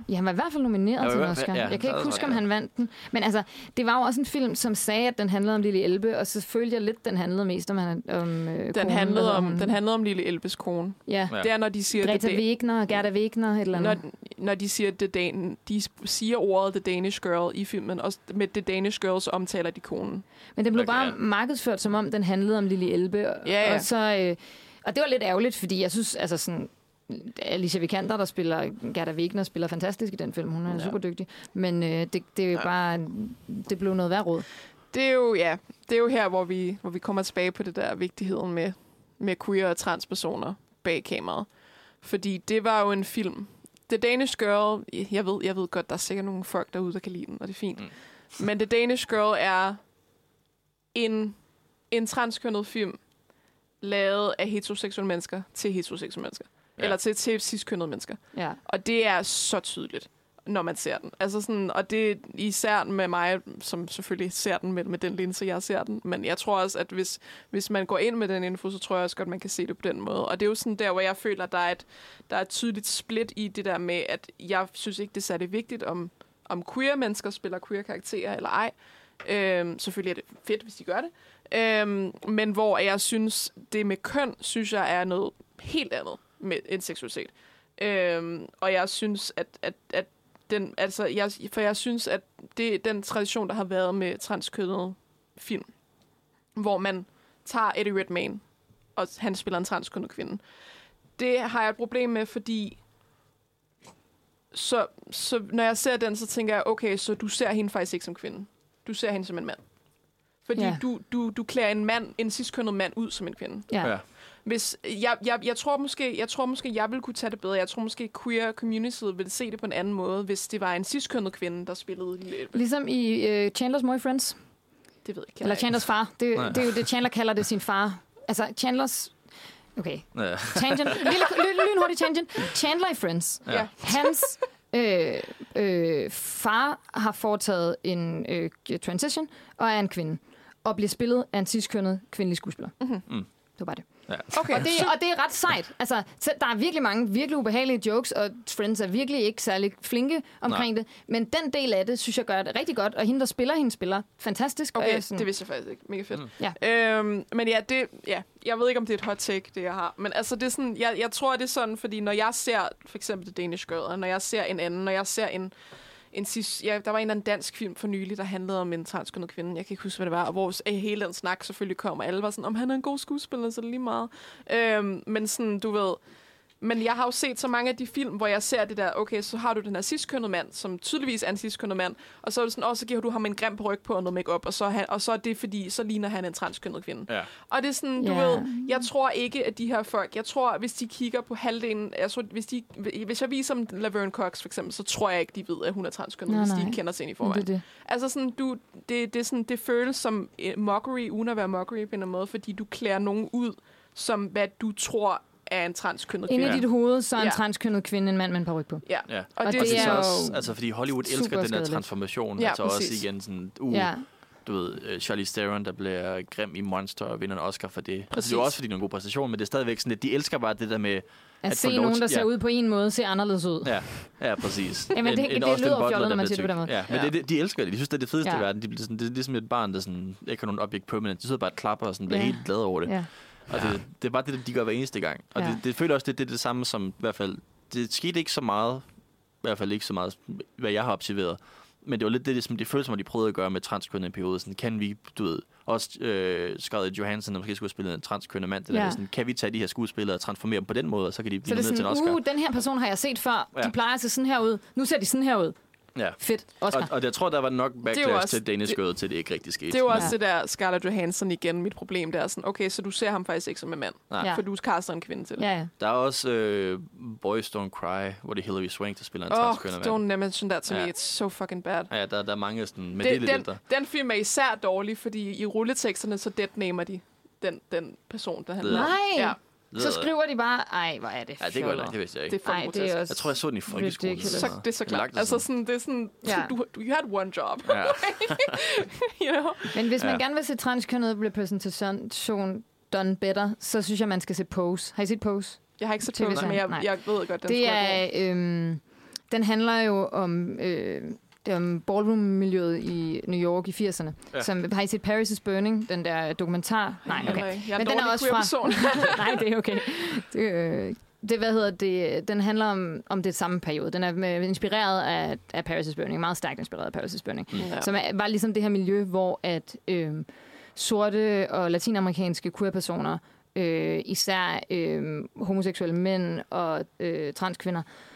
[SPEAKER 3] ja, han var i hvert fald nomineret
[SPEAKER 4] Ja,
[SPEAKER 3] til en Oscar.
[SPEAKER 4] ja,
[SPEAKER 3] jeg kan ikke huske, om han vandt den. Men altså, det var jo også en film, som sagde, at den handlede om Lille Elbe, og så følte jeg lidt, den handlede mest om, han- om øh,
[SPEAKER 2] Den
[SPEAKER 3] konen,
[SPEAKER 2] handlede, om,
[SPEAKER 3] hun?
[SPEAKER 2] den handlede om Lille Elbes kone.
[SPEAKER 3] Ja.
[SPEAKER 4] Ja.
[SPEAKER 2] Det er, når de siger,
[SPEAKER 3] Greta
[SPEAKER 2] det,
[SPEAKER 3] Wegner, Gerda Wegner, et eller
[SPEAKER 2] når,
[SPEAKER 3] andet.
[SPEAKER 2] når de siger, the Dan de siger ordet The Danish Girl i filmen, og med The Danish Girl, så omtaler de konen.
[SPEAKER 3] Men den blev
[SPEAKER 4] Okay,
[SPEAKER 3] bare
[SPEAKER 4] ja.
[SPEAKER 3] markedsført, som om den handlede om Lille Elbe. Og,
[SPEAKER 2] Ja, ja.
[SPEAKER 3] Og, så, øh, og det var lidt ærgerligt, fordi jeg synes, altså sådan, Alicia Vikander, der spiller Gerda Wegner, spiller fantastisk i den film. Hun er
[SPEAKER 2] Ja.
[SPEAKER 3] super dygtig. Men øh, det, det er jo
[SPEAKER 2] Ja.
[SPEAKER 3] bare, det blev noget værd råd.
[SPEAKER 2] Det er jo, ja, det er jo her, hvor vi, hvor vi kommer tilbage på det der vigtigheden med, med queer og transpersoner bag kameraet. Fordi det var jo en film. The Danish Girl, jeg ved, jeg ved godt, der er sikkert nogle folk derude, der kan lide den, og det er fint.
[SPEAKER 4] Mm.
[SPEAKER 2] Men The Danish Girl er en, en transkønnet film, lavet af heteroseksuelle mennesker til heteroseksuelle mennesker.
[SPEAKER 4] Ja.
[SPEAKER 2] Eller til, til ciskønnede mennesker.
[SPEAKER 3] Ja.
[SPEAKER 2] Og det er så tydeligt, når man ser den. Altså sådan, og det er især med mig, som selvfølgelig ser den med, med den linse, jeg ser den. Men jeg tror også, at hvis, hvis man går ind med den info, så tror jeg også godt, man kan se det på den måde. Og det er jo sådan der, hvor jeg føler, at der er et, der er et tydeligt split i det der med, at jeg synes ikke, det er særlig vigtigt, om, om queer mennesker spiller queer karakterer eller ej. Øhm, selvfølgelig er det fedt, hvis de gør det. Øhm, men hvor jeg synes, det med køn, synes jeg er noget helt andet med end seksualitet. Øhm, og jeg synes, at, at, at den, altså, jeg, for jeg synes, at det er den tradition, der har været med transkønnede film, hvor man tager Eddie Redmayne, og han spiller en transkønnet kvinde. Det har jeg et problem med, fordi så, så når jeg ser den, så tænker jeg, okay, så du ser hende faktisk ikke som kvinde. Du ser hende som en mand. Fordi
[SPEAKER 3] Ja.
[SPEAKER 2] du, du, du klæder en mand, en ciskønnet mand ud som en kvinde.
[SPEAKER 3] Ja.
[SPEAKER 4] Ja.
[SPEAKER 2] Hvis, jeg, jeg, jeg, tror måske, jeg tror måske, jeg ville kunne tage det bedre. Jeg tror måske, queer community ville se det på en anden måde, hvis det var en ciskønnet kvinde, der spillede Lille.
[SPEAKER 3] Ligesom i øh, Chandlers Mor i Friends.
[SPEAKER 2] Det ved jeg ikke.
[SPEAKER 3] Eller Chandlers far. Det,
[SPEAKER 4] Nej.
[SPEAKER 3] det er jo det, Chandler kalder det sin far. Altså, Chandlers... Okay,
[SPEAKER 4] Ja.
[SPEAKER 3] tangent. Lille, lille, lynhurtig tangent. Chandler i Friends.
[SPEAKER 2] Ja.
[SPEAKER 3] Hans øh, øh, far har foretaget en øh, transition og er en kvinde. Og bliver spillet af en ciskønnet kvindelig skuespiller.
[SPEAKER 2] Mhm.
[SPEAKER 4] Mm.
[SPEAKER 3] Det var bare det.
[SPEAKER 4] Ja.
[SPEAKER 2] Okay,
[SPEAKER 3] Og det, og det er ret sejt. Altså, så der er virkelig mange virkelig ubehagelige jokes, og Friends er virkelig ikke særlig flinke omkring det. Men den del af det, synes jeg gør det rigtig godt. Og hende, der spiller hende, spiller fantastisk. og
[SPEAKER 2] Okay,
[SPEAKER 3] jeg er sådan,
[SPEAKER 2] det vidste jeg faktisk ikke. Mega fedt.
[SPEAKER 4] Mm.
[SPEAKER 3] Ja.
[SPEAKER 2] Øhm, men ja, det, ja, jeg ved ikke, om det er et hot take, det jeg har. Men altså, det er sådan, jeg, jeg tror, det er sådan, fordi når jeg ser for eksempel The Danish Girl, og når jeg ser en anden, når jeg ser en, en sidst, ja, der var en eller anden dansk film for nylig, der handlede om en transkønnet kvinde. Jeg kan ikke huske, hvad det var. Og hvor øh, hele den snak selvfølgelig kom, og alle var sådan, om han er en god skuespiller, så det lige meget. Øhm, men sådan, du ved... Men jeg har jo set så mange af de film, hvor jeg ser det der, okay, så har du den her ciskønnede mand, som tydeligvis er en ciskønnet mand, og så er det sådan, åh, så giver du ham en grim på ryg på og noget makeup, og så, er han, og så er det fordi, så ligner han en transkønnet kvinde.
[SPEAKER 4] Ja.
[SPEAKER 2] Og det er sådan, du
[SPEAKER 3] Ja.
[SPEAKER 2] ved, jeg tror ikke, at de her folk, jeg tror, hvis de kigger på halvdelen, jeg tror, hvis, de, hvis jeg viser dem Laverne Cox for eksempel, så tror jeg ikke, de ved, at hun er transkønnet,
[SPEAKER 3] Nej,
[SPEAKER 2] hvis de ikke kender sig ind i forvejen.
[SPEAKER 3] det, det.
[SPEAKER 2] Altså sådan, du, det, det, er sådan, det føles som eh, mockery, uden at være mockery på en eller anden måde, fordi du klæder nogen ud, som hvad du tror er en transkønnet
[SPEAKER 3] Inde
[SPEAKER 2] kvinde.
[SPEAKER 3] i dit hoved, så er en
[SPEAKER 2] Ja.
[SPEAKER 3] transkønnet kvinde en mand med en peruk på.
[SPEAKER 2] Ja.
[SPEAKER 4] Ja.
[SPEAKER 2] Og,
[SPEAKER 3] Og
[SPEAKER 2] det,
[SPEAKER 3] det
[SPEAKER 4] Og det
[SPEAKER 3] er
[SPEAKER 4] er
[SPEAKER 3] jo
[SPEAKER 4] også, altså fordi Hollywood elsker den der
[SPEAKER 3] skadeligt.
[SPEAKER 4] transformation.
[SPEAKER 2] Ja,
[SPEAKER 4] altså også
[SPEAKER 2] præcis.
[SPEAKER 4] igen sådan, uh,
[SPEAKER 3] Ja.
[SPEAKER 4] du ved, uh, Charlie Theron, der bliver grim i Monster og vinder en Oscar for det. Altså,
[SPEAKER 2] Præcis.
[SPEAKER 4] det er jo også fordi, det er en god præstation, men det er stadigvæk sådan, at de elsker bare det der med...
[SPEAKER 3] At,
[SPEAKER 4] At
[SPEAKER 3] se nogen, der ser
[SPEAKER 4] ja.
[SPEAKER 3] ud på en måde, ser anderledes ud.
[SPEAKER 4] Ja, ja præcis.
[SPEAKER 3] Jamen, det- det
[SPEAKER 4] Austin
[SPEAKER 3] lyder
[SPEAKER 4] Butler,
[SPEAKER 3] fjollet, når man siger det på den måde.
[SPEAKER 4] Ja, men
[SPEAKER 2] Ja.
[SPEAKER 4] Det, det, de elsker det. De synes, det er det fedeste
[SPEAKER 3] Ja.
[SPEAKER 4] i verden. De bliver sådan, det, det er ligesom et barn, der sådan, ikke har nogen objekt permanent. De sidder bare og klapper og sådan, bliver
[SPEAKER 3] Ja.
[SPEAKER 4] helt glad over det.
[SPEAKER 3] Ja.
[SPEAKER 4] Og det, det er bare det, de gør hver eneste gang. Og
[SPEAKER 3] Ja.
[SPEAKER 4] det, det føler også, det, det er det samme som i hvert fald... Det skete ikke så meget, i hvert fald ikke så meget, hvad jeg har observeret. Men det var lidt det, det, som de følte som, at de prøvede at gøre med transkønnet i en periode. Sådan, kan vi, du ved, også øh, Scarlett Johansson, der måske skulle have spillet en transkønnet mand, det
[SPEAKER 3] Ja.
[SPEAKER 4] der, sådan, kan vi tage de her skuespillere og transformere dem på den måde, og så kan de
[SPEAKER 3] Så
[SPEAKER 4] blive
[SPEAKER 3] det er
[SPEAKER 4] ned til en
[SPEAKER 3] sådan,
[SPEAKER 4] Oscar.
[SPEAKER 3] uh, den her person har jeg set før.
[SPEAKER 4] Ja.
[SPEAKER 3] De plejer at se sådan her ud. Nu ser de sådan her ud.
[SPEAKER 4] Ja.
[SPEAKER 3] Fedt. Oscar.
[SPEAKER 4] Og, og jeg tror, der var nok backlash
[SPEAKER 2] også-
[SPEAKER 4] også, til Danish
[SPEAKER 2] det-
[SPEAKER 4] Girl, til det ikke rigtig skete.
[SPEAKER 2] det er jo også
[SPEAKER 3] Ja.
[SPEAKER 2] det der Scarlett Johansson igen, mit problem, der er sådan, okay, så du ser ham faktisk ikke som en mand,
[SPEAKER 4] Nej.
[SPEAKER 3] Ja.
[SPEAKER 2] for du kaster en kvinde til det.
[SPEAKER 3] Ja, ja.
[SPEAKER 4] Der er også øh, Boys Don't Cry, hvor det er Hilary Swank, der spiller en
[SPEAKER 2] Oh,
[SPEAKER 4] transkønnet mand.
[SPEAKER 2] don't mention that to
[SPEAKER 4] Ja.
[SPEAKER 2] me, it's so fucking bad.
[SPEAKER 4] Ja, der, der er mange sådan, men det, det er
[SPEAKER 2] det,
[SPEAKER 4] lidt
[SPEAKER 2] den,
[SPEAKER 4] ældre.
[SPEAKER 2] den film er især dårlig, fordi i rulleteksterne, så deadnamer de den, den person, der handler om.
[SPEAKER 3] Nej.
[SPEAKER 2] Ja,
[SPEAKER 3] Så skriver de bare, ej, hvor er det
[SPEAKER 4] Ja, det går langt, det vidste jeg
[SPEAKER 2] det
[SPEAKER 4] ikke.
[SPEAKER 2] er
[SPEAKER 3] Ej, det er også...
[SPEAKER 4] Jeg tror, jeg så den i folkeskolen.
[SPEAKER 3] ridiculous.
[SPEAKER 2] Så, det er så
[SPEAKER 4] Det
[SPEAKER 2] klart.
[SPEAKER 4] det
[SPEAKER 2] Altså
[SPEAKER 4] sådan.
[SPEAKER 2] det er sådan,
[SPEAKER 3] Ja.
[SPEAKER 2] du, du, you had one job,
[SPEAKER 4] Ja.
[SPEAKER 2] you know?
[SPEAKER 3] Men hvis man
[SPEAKER 4] Ja.
[SPEAKER 3] gerne vil se transkønnet repræsentation done better, så synes jeg, man skal se Pose. Har I set Pose?
[SPEAKER 2] Jeg har ikke så
[SPEAKER 3] TV-serien.
[SPEAKER 2] tøvs, men jeg,
[SPEAKER 3] Nej.
[SPEAKER 2] jeg ved godt, den
[SPEAKER 3] det
[SPEAKER 2] skulle være
[SPEAKER 3] er, øhm, den handler jo om, øh, om ballroom-miljøet i New York i 80'erne.
[SPEAKER 4] Ja.
[SPEAKER 3] Som, har I set Paris is Burning, den der dokumentar? Nej, okay.
[SPEAKER 2] Jeg er en
[SPEAKER 3] Men den er også
[SPEAKER 2] queer
[SPEAKER 3] fra-
[SPEAKER 2] person.
[SPEAKER 3] Nej, det er okay. Det, øh, det, hvad hedder det, den handler om, om det samme periode. Den er med, inspireret af, af Paris' Burning, meget stærkt inspireret af Paris' Burning. Mm.
[SPEAKER 2] Ja.
[SPEAKER 3] Som er, var ligesom det her miljø, hvor at øh, sorte og latinamerikanske queer-personer, øh, især øh, homoseksuelle mænd og øh, transkvinder, øh,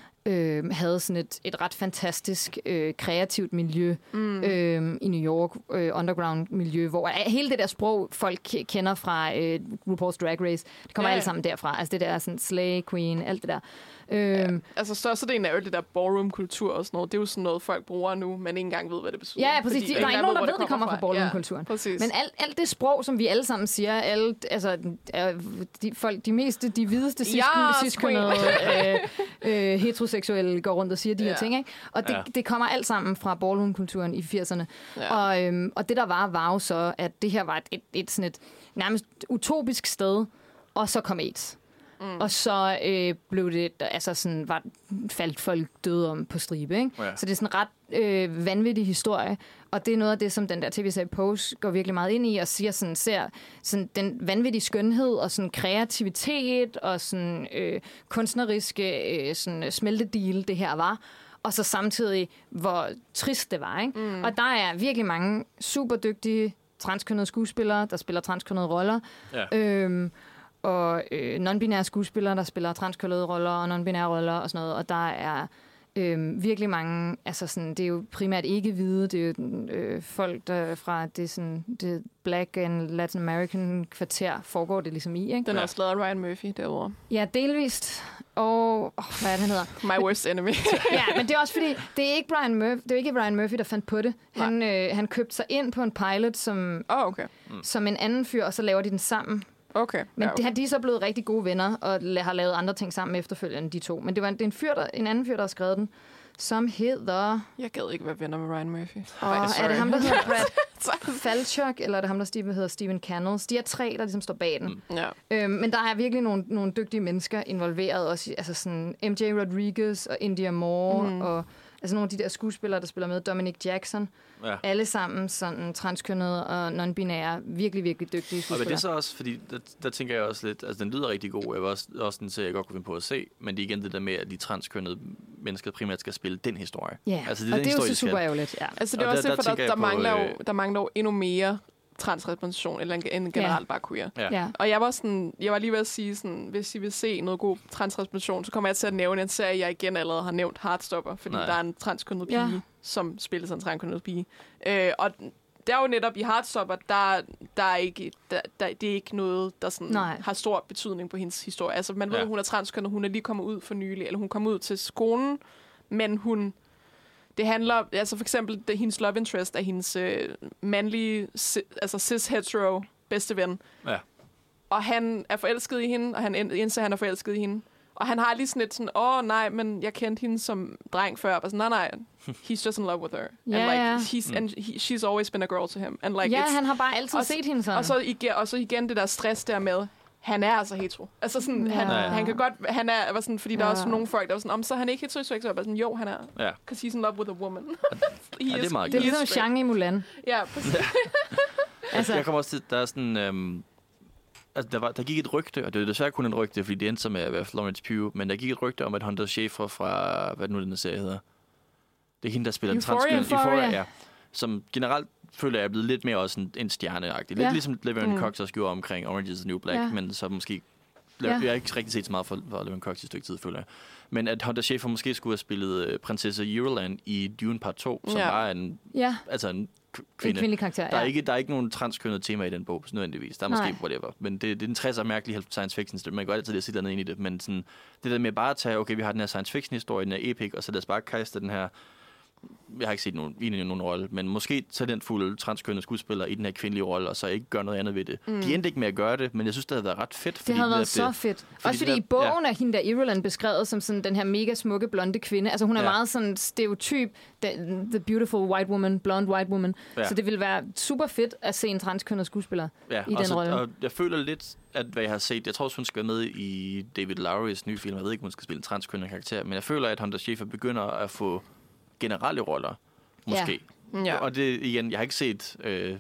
[SPEAKER 3] havde sådan et, et ret fantastisk øh, kreativt miljø mm. øh, i New York, øh, underground miljø, hvor hele det der sprog, folk ke- kender fra øh, RuPaul's Drag Race, det kommer
[SPEAKER 2] ja.
[SPEAKER 3] alt sammen derfra. Altså det der sådan Slay Queen, alt det der. Øh, ja.
[SPEAKER 2] Altså, størstedelen er jo det der ballroom-kultur og sådan noget. Det er jo sådan noget, folk bruger nu, men ikke engang ved, hvad det betyder.
[SPEAKER 3] Ja, ja, præcis.
[SPEAKER 2] Fordi
[SPEAKER 3] De, der er
[SPEAKER 2] ingen
[SPEAKER 3] ikke nogen, der ved, det kommer fra ballroom-kulturen.
[SPEAKER 2] Ja, præcis.
[SPEAKER 3] Men alt, alt det sprog, som vi alle sammen siger, alle, altså, de, folk, de meste, de hvideste,
[SPEAKER 2] Yes,
[SPEAKER 3] ciskønnede, øh, øh, heteroseksuelle går rundt og siger de
[SPEAKER 2] Ja.
[SPEAKER 3] her ting, ikke? Og det,
[SPEAKER 4] Ja.
[SPEAKER 3] ja. det kommer alt sammen fra ballroom-kulturen i 80'erne.
[SPEAKER 2] Ja.
[SPEAKER 3] Og, øhm, og det der var, var jo så, at det her var et, et, et, sådan et nærmest utopisk sted, og så kom AIDS. Mm. Og så øh, blev det, altså sådan, var, faldt folk døde om på stribe, ikke?
[SPEAKER 4] Ja.
[SPEAKER 3] Så det er sådan en ret øh, vanvittig historie, og det er noget af det, som den der tv-serie Pose går virkelig meget ind i, og siger sådan, ser sådan den vanvittige skønhed, og sådan kreativitet, og sådan øh, kunstneriske øh, sådan smeltedeal, det her var. Og så samtidig, hvor trist det var, ikke? Mm. Og der er virkelig mange super dygtige transkønnede skuespillere, der spiller transkønnede roller.
[SPEAKER 4] Ja.
[SPEAKER 3] Øhm, og øh, non-binære skuespillere, der spiller transkønnede roller og non-binære roller og sådan noget. Og der er øh, virkelig mange, altså sådan, det er jo primært ikke hvide, det er jo øh, folk der fra det, sådan, det Black and Latin American kvarter foregår det ligesom i, ikke?
[SPEAKER 2] Den er også lavet af Ryan Murphy derovre.
[SPEAKER 3] Ja, delvist. Og, oh, hvad er det, han hedder?
[SPEAKER 2] My worst enemy.
[SPEAKER 3] ja, men det er også fordi, det er ikke Brian Murphy, det er ikke Brian Murphy, der fandt på det. Han, øh, han købte sig ind på en pilot som,
[SPEAKER 2] oh, okay.
[SPEAKER 3] som en anden fyr, og så laver de den sammen.
[SPEAKER 2] Okay.
[SPEAKER 3] Men
[SPEAKER 2] ja,
[SPEAKER 3] okay. det, de er så blevet rigtig gode venner, og har lavet andre ting sammen efterfølgende, de to. Men det var en, det er en, fyr, der, en anden fyr, der har skrevet den, som hedder...
[SPEAKER 2] Jeg gad ikke være venner med Ryan Murphy.
[SPEAKER 3] Og
[SPEAKER 2] Ej,
[SPEAKER 3] er det ham, der hedder Brad Falchuk, eller er det ham, der Steve, hedder Steven Cannells? De er tre, der ligesom står bag den. Mm.
[SPEAKER 2] Ja.
[SPEAKER 3] Øhm, men der er virkelig nogle, nogle dygtige mennesker involveret også. Altså sådan MJ Rodriguez og India Moore, mm. og altså nogle af de der skuespillere, der spiller med, Dominic Jackson.
[SPEAKER 4] Ja.
[SPEAKER 3] Alle sammen sådan transkønnede og non-binære, virkelig, virkelig dygtige
[SPEAKER 4] Og er
[SPEAKER 3] skuespillere.
[SPEAKER 4] det så også, fordi der, der tænker jeg også lidt, altså den lyder rigtig god, jeg var også, også en serie, jeg godt kunne finde på at se, men det er igen det der med, at de transkønnede mennesker primært skal spille den historie.
[SPEAKER 3] Ja,
[SPEAKER 4] altså,
[SPEAKER 3] og
[SPEAKER 4] den
[SPEAKER 3] det er jo
[SPEAKER 4] historie,
[SPEAKER 3] så
[SPEAKER 4] de skal.
[SPEAKER 3] super ærgerligt. Ja.
[SPEAKER 2] Altså, det er
[SPEAKER 4] Og
[SPEAKER 2] også
[SPEAKER 4] der-
[SPEAKER 2] det,
[SPEAKER 4] der
[SPEAKER 2] for der, der, mangler jo,
[SPEAKER 4] øh,
[SPEAKER 2] der mangler jo endnu mere transrepræsentation, eller en, en generelt bare queer.
[SPEAKER 4] Ja.
[SPEAKER 3] Ja.
[SPEAKER 2] Og jeg var, sådan, jeg var lige ved at sige, sådan, hvis I vil se noget god transrepræsentation, så kommer jeg til at nævne en serie, jeg igen allerede har nævnt, Heartstopper, fordi
[SPEAKER 4] Nej.
[SPEAKER 2] der er en transkønnet pige,
[SPEAKER 3] Ja.
[SPEAKER 2] som spiller som en transkønnet pige. Øh, og der er jo netop i Heartstopper, der, der er ikke, der, der, det er ikke noget, der sådan
[SPEAKER 3] Nej.
[SPEAKER 2] har stor betydning på hendes historie. Altså, man ved,
[SPEAKER 4] Ja.
[SPEAKER 2] at hun er transkønnet, hun er lige kommet ud for nylig, eller hun kom ud til skolen, men hun... Det handler, altså for eksempel, det, hendes love interest er hendes øh, mandlige, si, altså cis-hetero bedste ven.
[SPEAKER 4] Ja.
[SPEAKER 2] Og han er forelsket i hende, og han ind- indser, at han er forelsket i hende. Og han har lige sådan lidt sådan, åh oh, nej, men jeg kendte hende som dreng før. Og sådan, nej, nej, he's just in love with her.
[SPEAKER 3] Ja,
[SPEAKER 2] and like,
[SPEAKER 3] ja.
[SPEAKER 2] he's, and he, she's always been a girl to him. And like,
[SPEAKER 3] ja,
[SPEAKER 2] it's,
[SPEAKER 3] han har bare altid
[SPEAKER 2] og-
[SPEAKER 3] set hende sådan.
[SPEAKER 2] og, så igen, og så igen det der stress der med, han er altså hetero. Altså sådan,
[SPEAKER 3] Ja.
[SPEAKER 2] han, han kan godt, han er, var sådan, fordi der er også nogle folk, der var sådan, om så er han ikke heteroseksuel. Jeg var sådan, jo, han er.
[SPEAKER 4] Ja.
[SPEAKER 2] Because he's in love with a woman. he
[SPEAKER 4] Ja, det er meget
[SPEAKER 3] det er ligesom. Shang i Mulan.
[SPEAKER 2] Ja, præcis.
[SPEAKER 3] Altså,
[SPEAKER 4] Jeg kommer også til, der er sådan... Øhm, altså, der, var, der gik et rygte, og det er desværre kun et rygte, fordi det endte så med at være Florence Pugh, men der gik et rygte om, at Hunter Schafer fra, hvad er det nu den serie hedder? Det er hende, der spiller
[SPEAKER 2] Euphoria?
[SPEAKER 4] den transkøn.
[SPEAKER 3] Euphoria.
[SPEAKER 4] ja. Som generelt føler jeg er blevet lidt mere også en, en stjerneagtig. Lidt
[SPEAKER 3] Ja.
[SPEAKER 4] ligesom Laverne
[SPEAKER 2] Mm.
[SPEAKER 4] Cox også gjorde omkring Orange is the New Black,
[SPEAKER 3] Ja.
[SPEAKER 4] men så måske...
[SPEAKER 3] Ja.
[SPEAKER 4] Jeg har ikke rigtig set så meget for, for Laverne Cox i et stykke tid, føler jeg. Men at Hunter Schafer måske skulle have spillet øh, prinsesse Euroland i Dune Part 2, som
[SPEAKER 2] Ja.
[SPEAKER 4] var en,
[SPEAKER 3] ja,
[SPEAKER 4] altså en k-
[SPEAKER 3] en
[SPEAKER 4] kvinde.
[SPEAKER 3] kvindelig karakter.
[SPEAKER 4] Der er,
[SPEAKER 3] ja.
[SPEAKER 4] ikke, der er ikke nogen transkønnet tema i den bog, nødvendigvis. Der er måske
[SPEAKER 3] Nej.
[SPEAKER 4] whatever. Men det, det er en 60'er mærkelig science fiction. så Man kan godt altid sætte noget ind i det. Men sådan, det der med bare at tage, okay, vi har den her science fiction historie, den her epic, og så lad os bare kaste den her jeg har ikke set nogen, egentlig nogen rolle, men måske talentfulde transkønnede skuespillere i den her kvindelige rolle, og så ikke gøre noget andet ved det. Mm. De endte ikke med at gøre det, men jeg synes, det havde været ret fedt.
[SPEAKER 3] Det havde været
[SPEAKER 4] netop
[SPEAKER 3] så fedt.
[SPEAKER 4] fordi
[SPEAKER 3] Også fordi
[SPEAKER 4] det
[SPEAKER 3] i
[SPEAKER 4] der-
[SPEAKER 3] bogen er hende der Irulan beskrevet som sådan den her mega smukke blonde kvinde. Altså hun er
[SPEAKER 4] Ja.
[SPEAKER 3] meget sådan stereotyp, the, the beautiful white woman, blonde white woman.
[SPEAKER 4] Ja.
[SPEAKER 3] Så det ville være super fedt at se en transkønnet skuespiller.
[SPEAKER 4] ja,
[SPEAKER 3] i
[SPEAKER 4] og
[SPEAKER 3] den
[SPEAKER 4] så,
[SPEAKER 3] rolle.
[SPEAKER 4] Og jeg føler lidt, at hvad jeg har set, jeg tror også, hun skal med i David Lowrys nye film. Jeg ved ikke, om hun skal spille en transkønnet karakter, men jeg føler, at Hunter Schafer begynder at få generelle roller, måske.
[SPEAKER 2] Ja.
[SPEAKER 4] Og det igen, jeg har ikke set øh,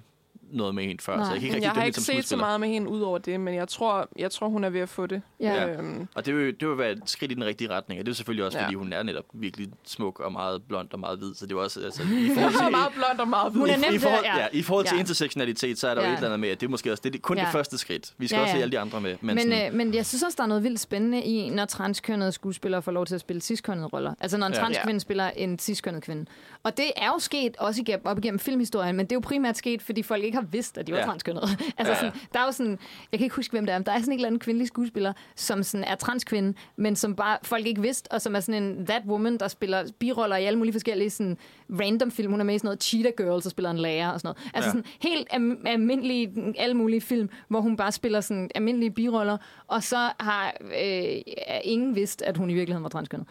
[SPEAKER 4] noget med hende før,
[SPEAKER 3] Nej.
[SPEAKER 4] så jeg kan ikke rigtig
[SPEAKER 2] jeg har ikke
[SPEAKER 4] som
[SPEAKER 2] set så meget med hende ud over det, men jeg tror, jeg tror hun er ved at få det.
[SPEAKER 3] Ja.
[SPEAKER 2] Øhm,
[SPEAKER 4] Og det vil, det vil være et skridt i den rigtige retning, og det er jo selvfølgelig også,
[SPEAKER 2] Ja.
[SPEAKER 4] fordi hun er netop virkelig smuk og meget blond og meget hvid, så det er jo også, altså, i
[SPEAKER 2] hun
[SPEAKER 4] forhold
[SPEAKER 2] er
[SPEAKER 4] til,
[SPEAKER 2] meget blond og meget hvid.
[SPEAKER 3] Hun er
[SPEAKER 4] i,
[SPEAKER 3] nemt
[SPEAKER 4] i forhold,
[SPEAKER 3] der, ja.
[SPEAKER 4] ja. i forhold til
[SPEAKER 3] Ja.
[SPEAKER 4] intersektionalitet, så er der jo
[SPEAKER 3] Ja.
[SPEAKER 4] et eller andet med, at det er måske også det, er kun
[SPEAKER 3] Ja.
[SPEAKER 4] det første skridt. Vi skal
[SPEAKER 3] Ja,
[SPEAKER 4] også
[SPEAKER 3] ja.
[SPEAKER 4] se alle de andre med. Men,
[SPEAKER 3] Men,
[SPEAKER 4] sådan,
[SPEAKER 3] øh, men jeg synes også, der er noget vildt spændende i, når transkønnede skuespillere får lov til at spille ciskønnede roller. Altså når en
[SPEAKER 4] Ja.
[SPEAKER 3] transkvinde spiller en ciskønnet kvinde. Og det er jo sket også igennem, op igennem filmhistorien, men det er jo primært sket, fordi folk ikke har vidst, at de var
[SPEAKER 4] Ja.
[SPEAKER 3] transkønnede. altså
[SPEAKER 4] Ja.
[SPEAKER 3] sådan, der er jo sådan, jeg kan ikke huske, hvem det er, men der er sådan en eller anden kvindelig skuespiller, som sådan er transkvinde, men som bare folk ikke vidste, og som er sådan en that woman, der spiller biroller i alle mulige forskellige sådan, random film. Hun er med i sådan noget Cheetah Girls og spiller en lærer og sådan noget. Altså
[SPEAKER 4] Ja.
[SPEAKER 3] sådan helt am- almindelige, alle mulige film, hvor hun bare spiller sådan almindelige biroller, og så har øh, ingen vidst, at hun i virkeligheden var transkønnet.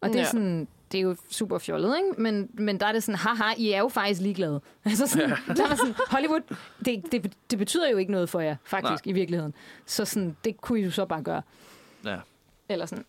[SPEAKER 3] Og det er
[SPEAKER 2] Ja.
[SPEAKER 3] sådan, det er jo super fjollet, ikke? Men, men der er det sådan, haha, I er jo faktisk ligeglade. Altså sådan, ja. der er sådan, Hollywood, det, det, det betyder jo ikke noget for jer, faktisk,
[SPEAKER 4] Nej.
[SPEAKER 3] i virkeligheden. Så sådan, det kunne I jo så bare gøre.
[SPEAKER 4] ja.
[SPEAKER 3] Eller sådan.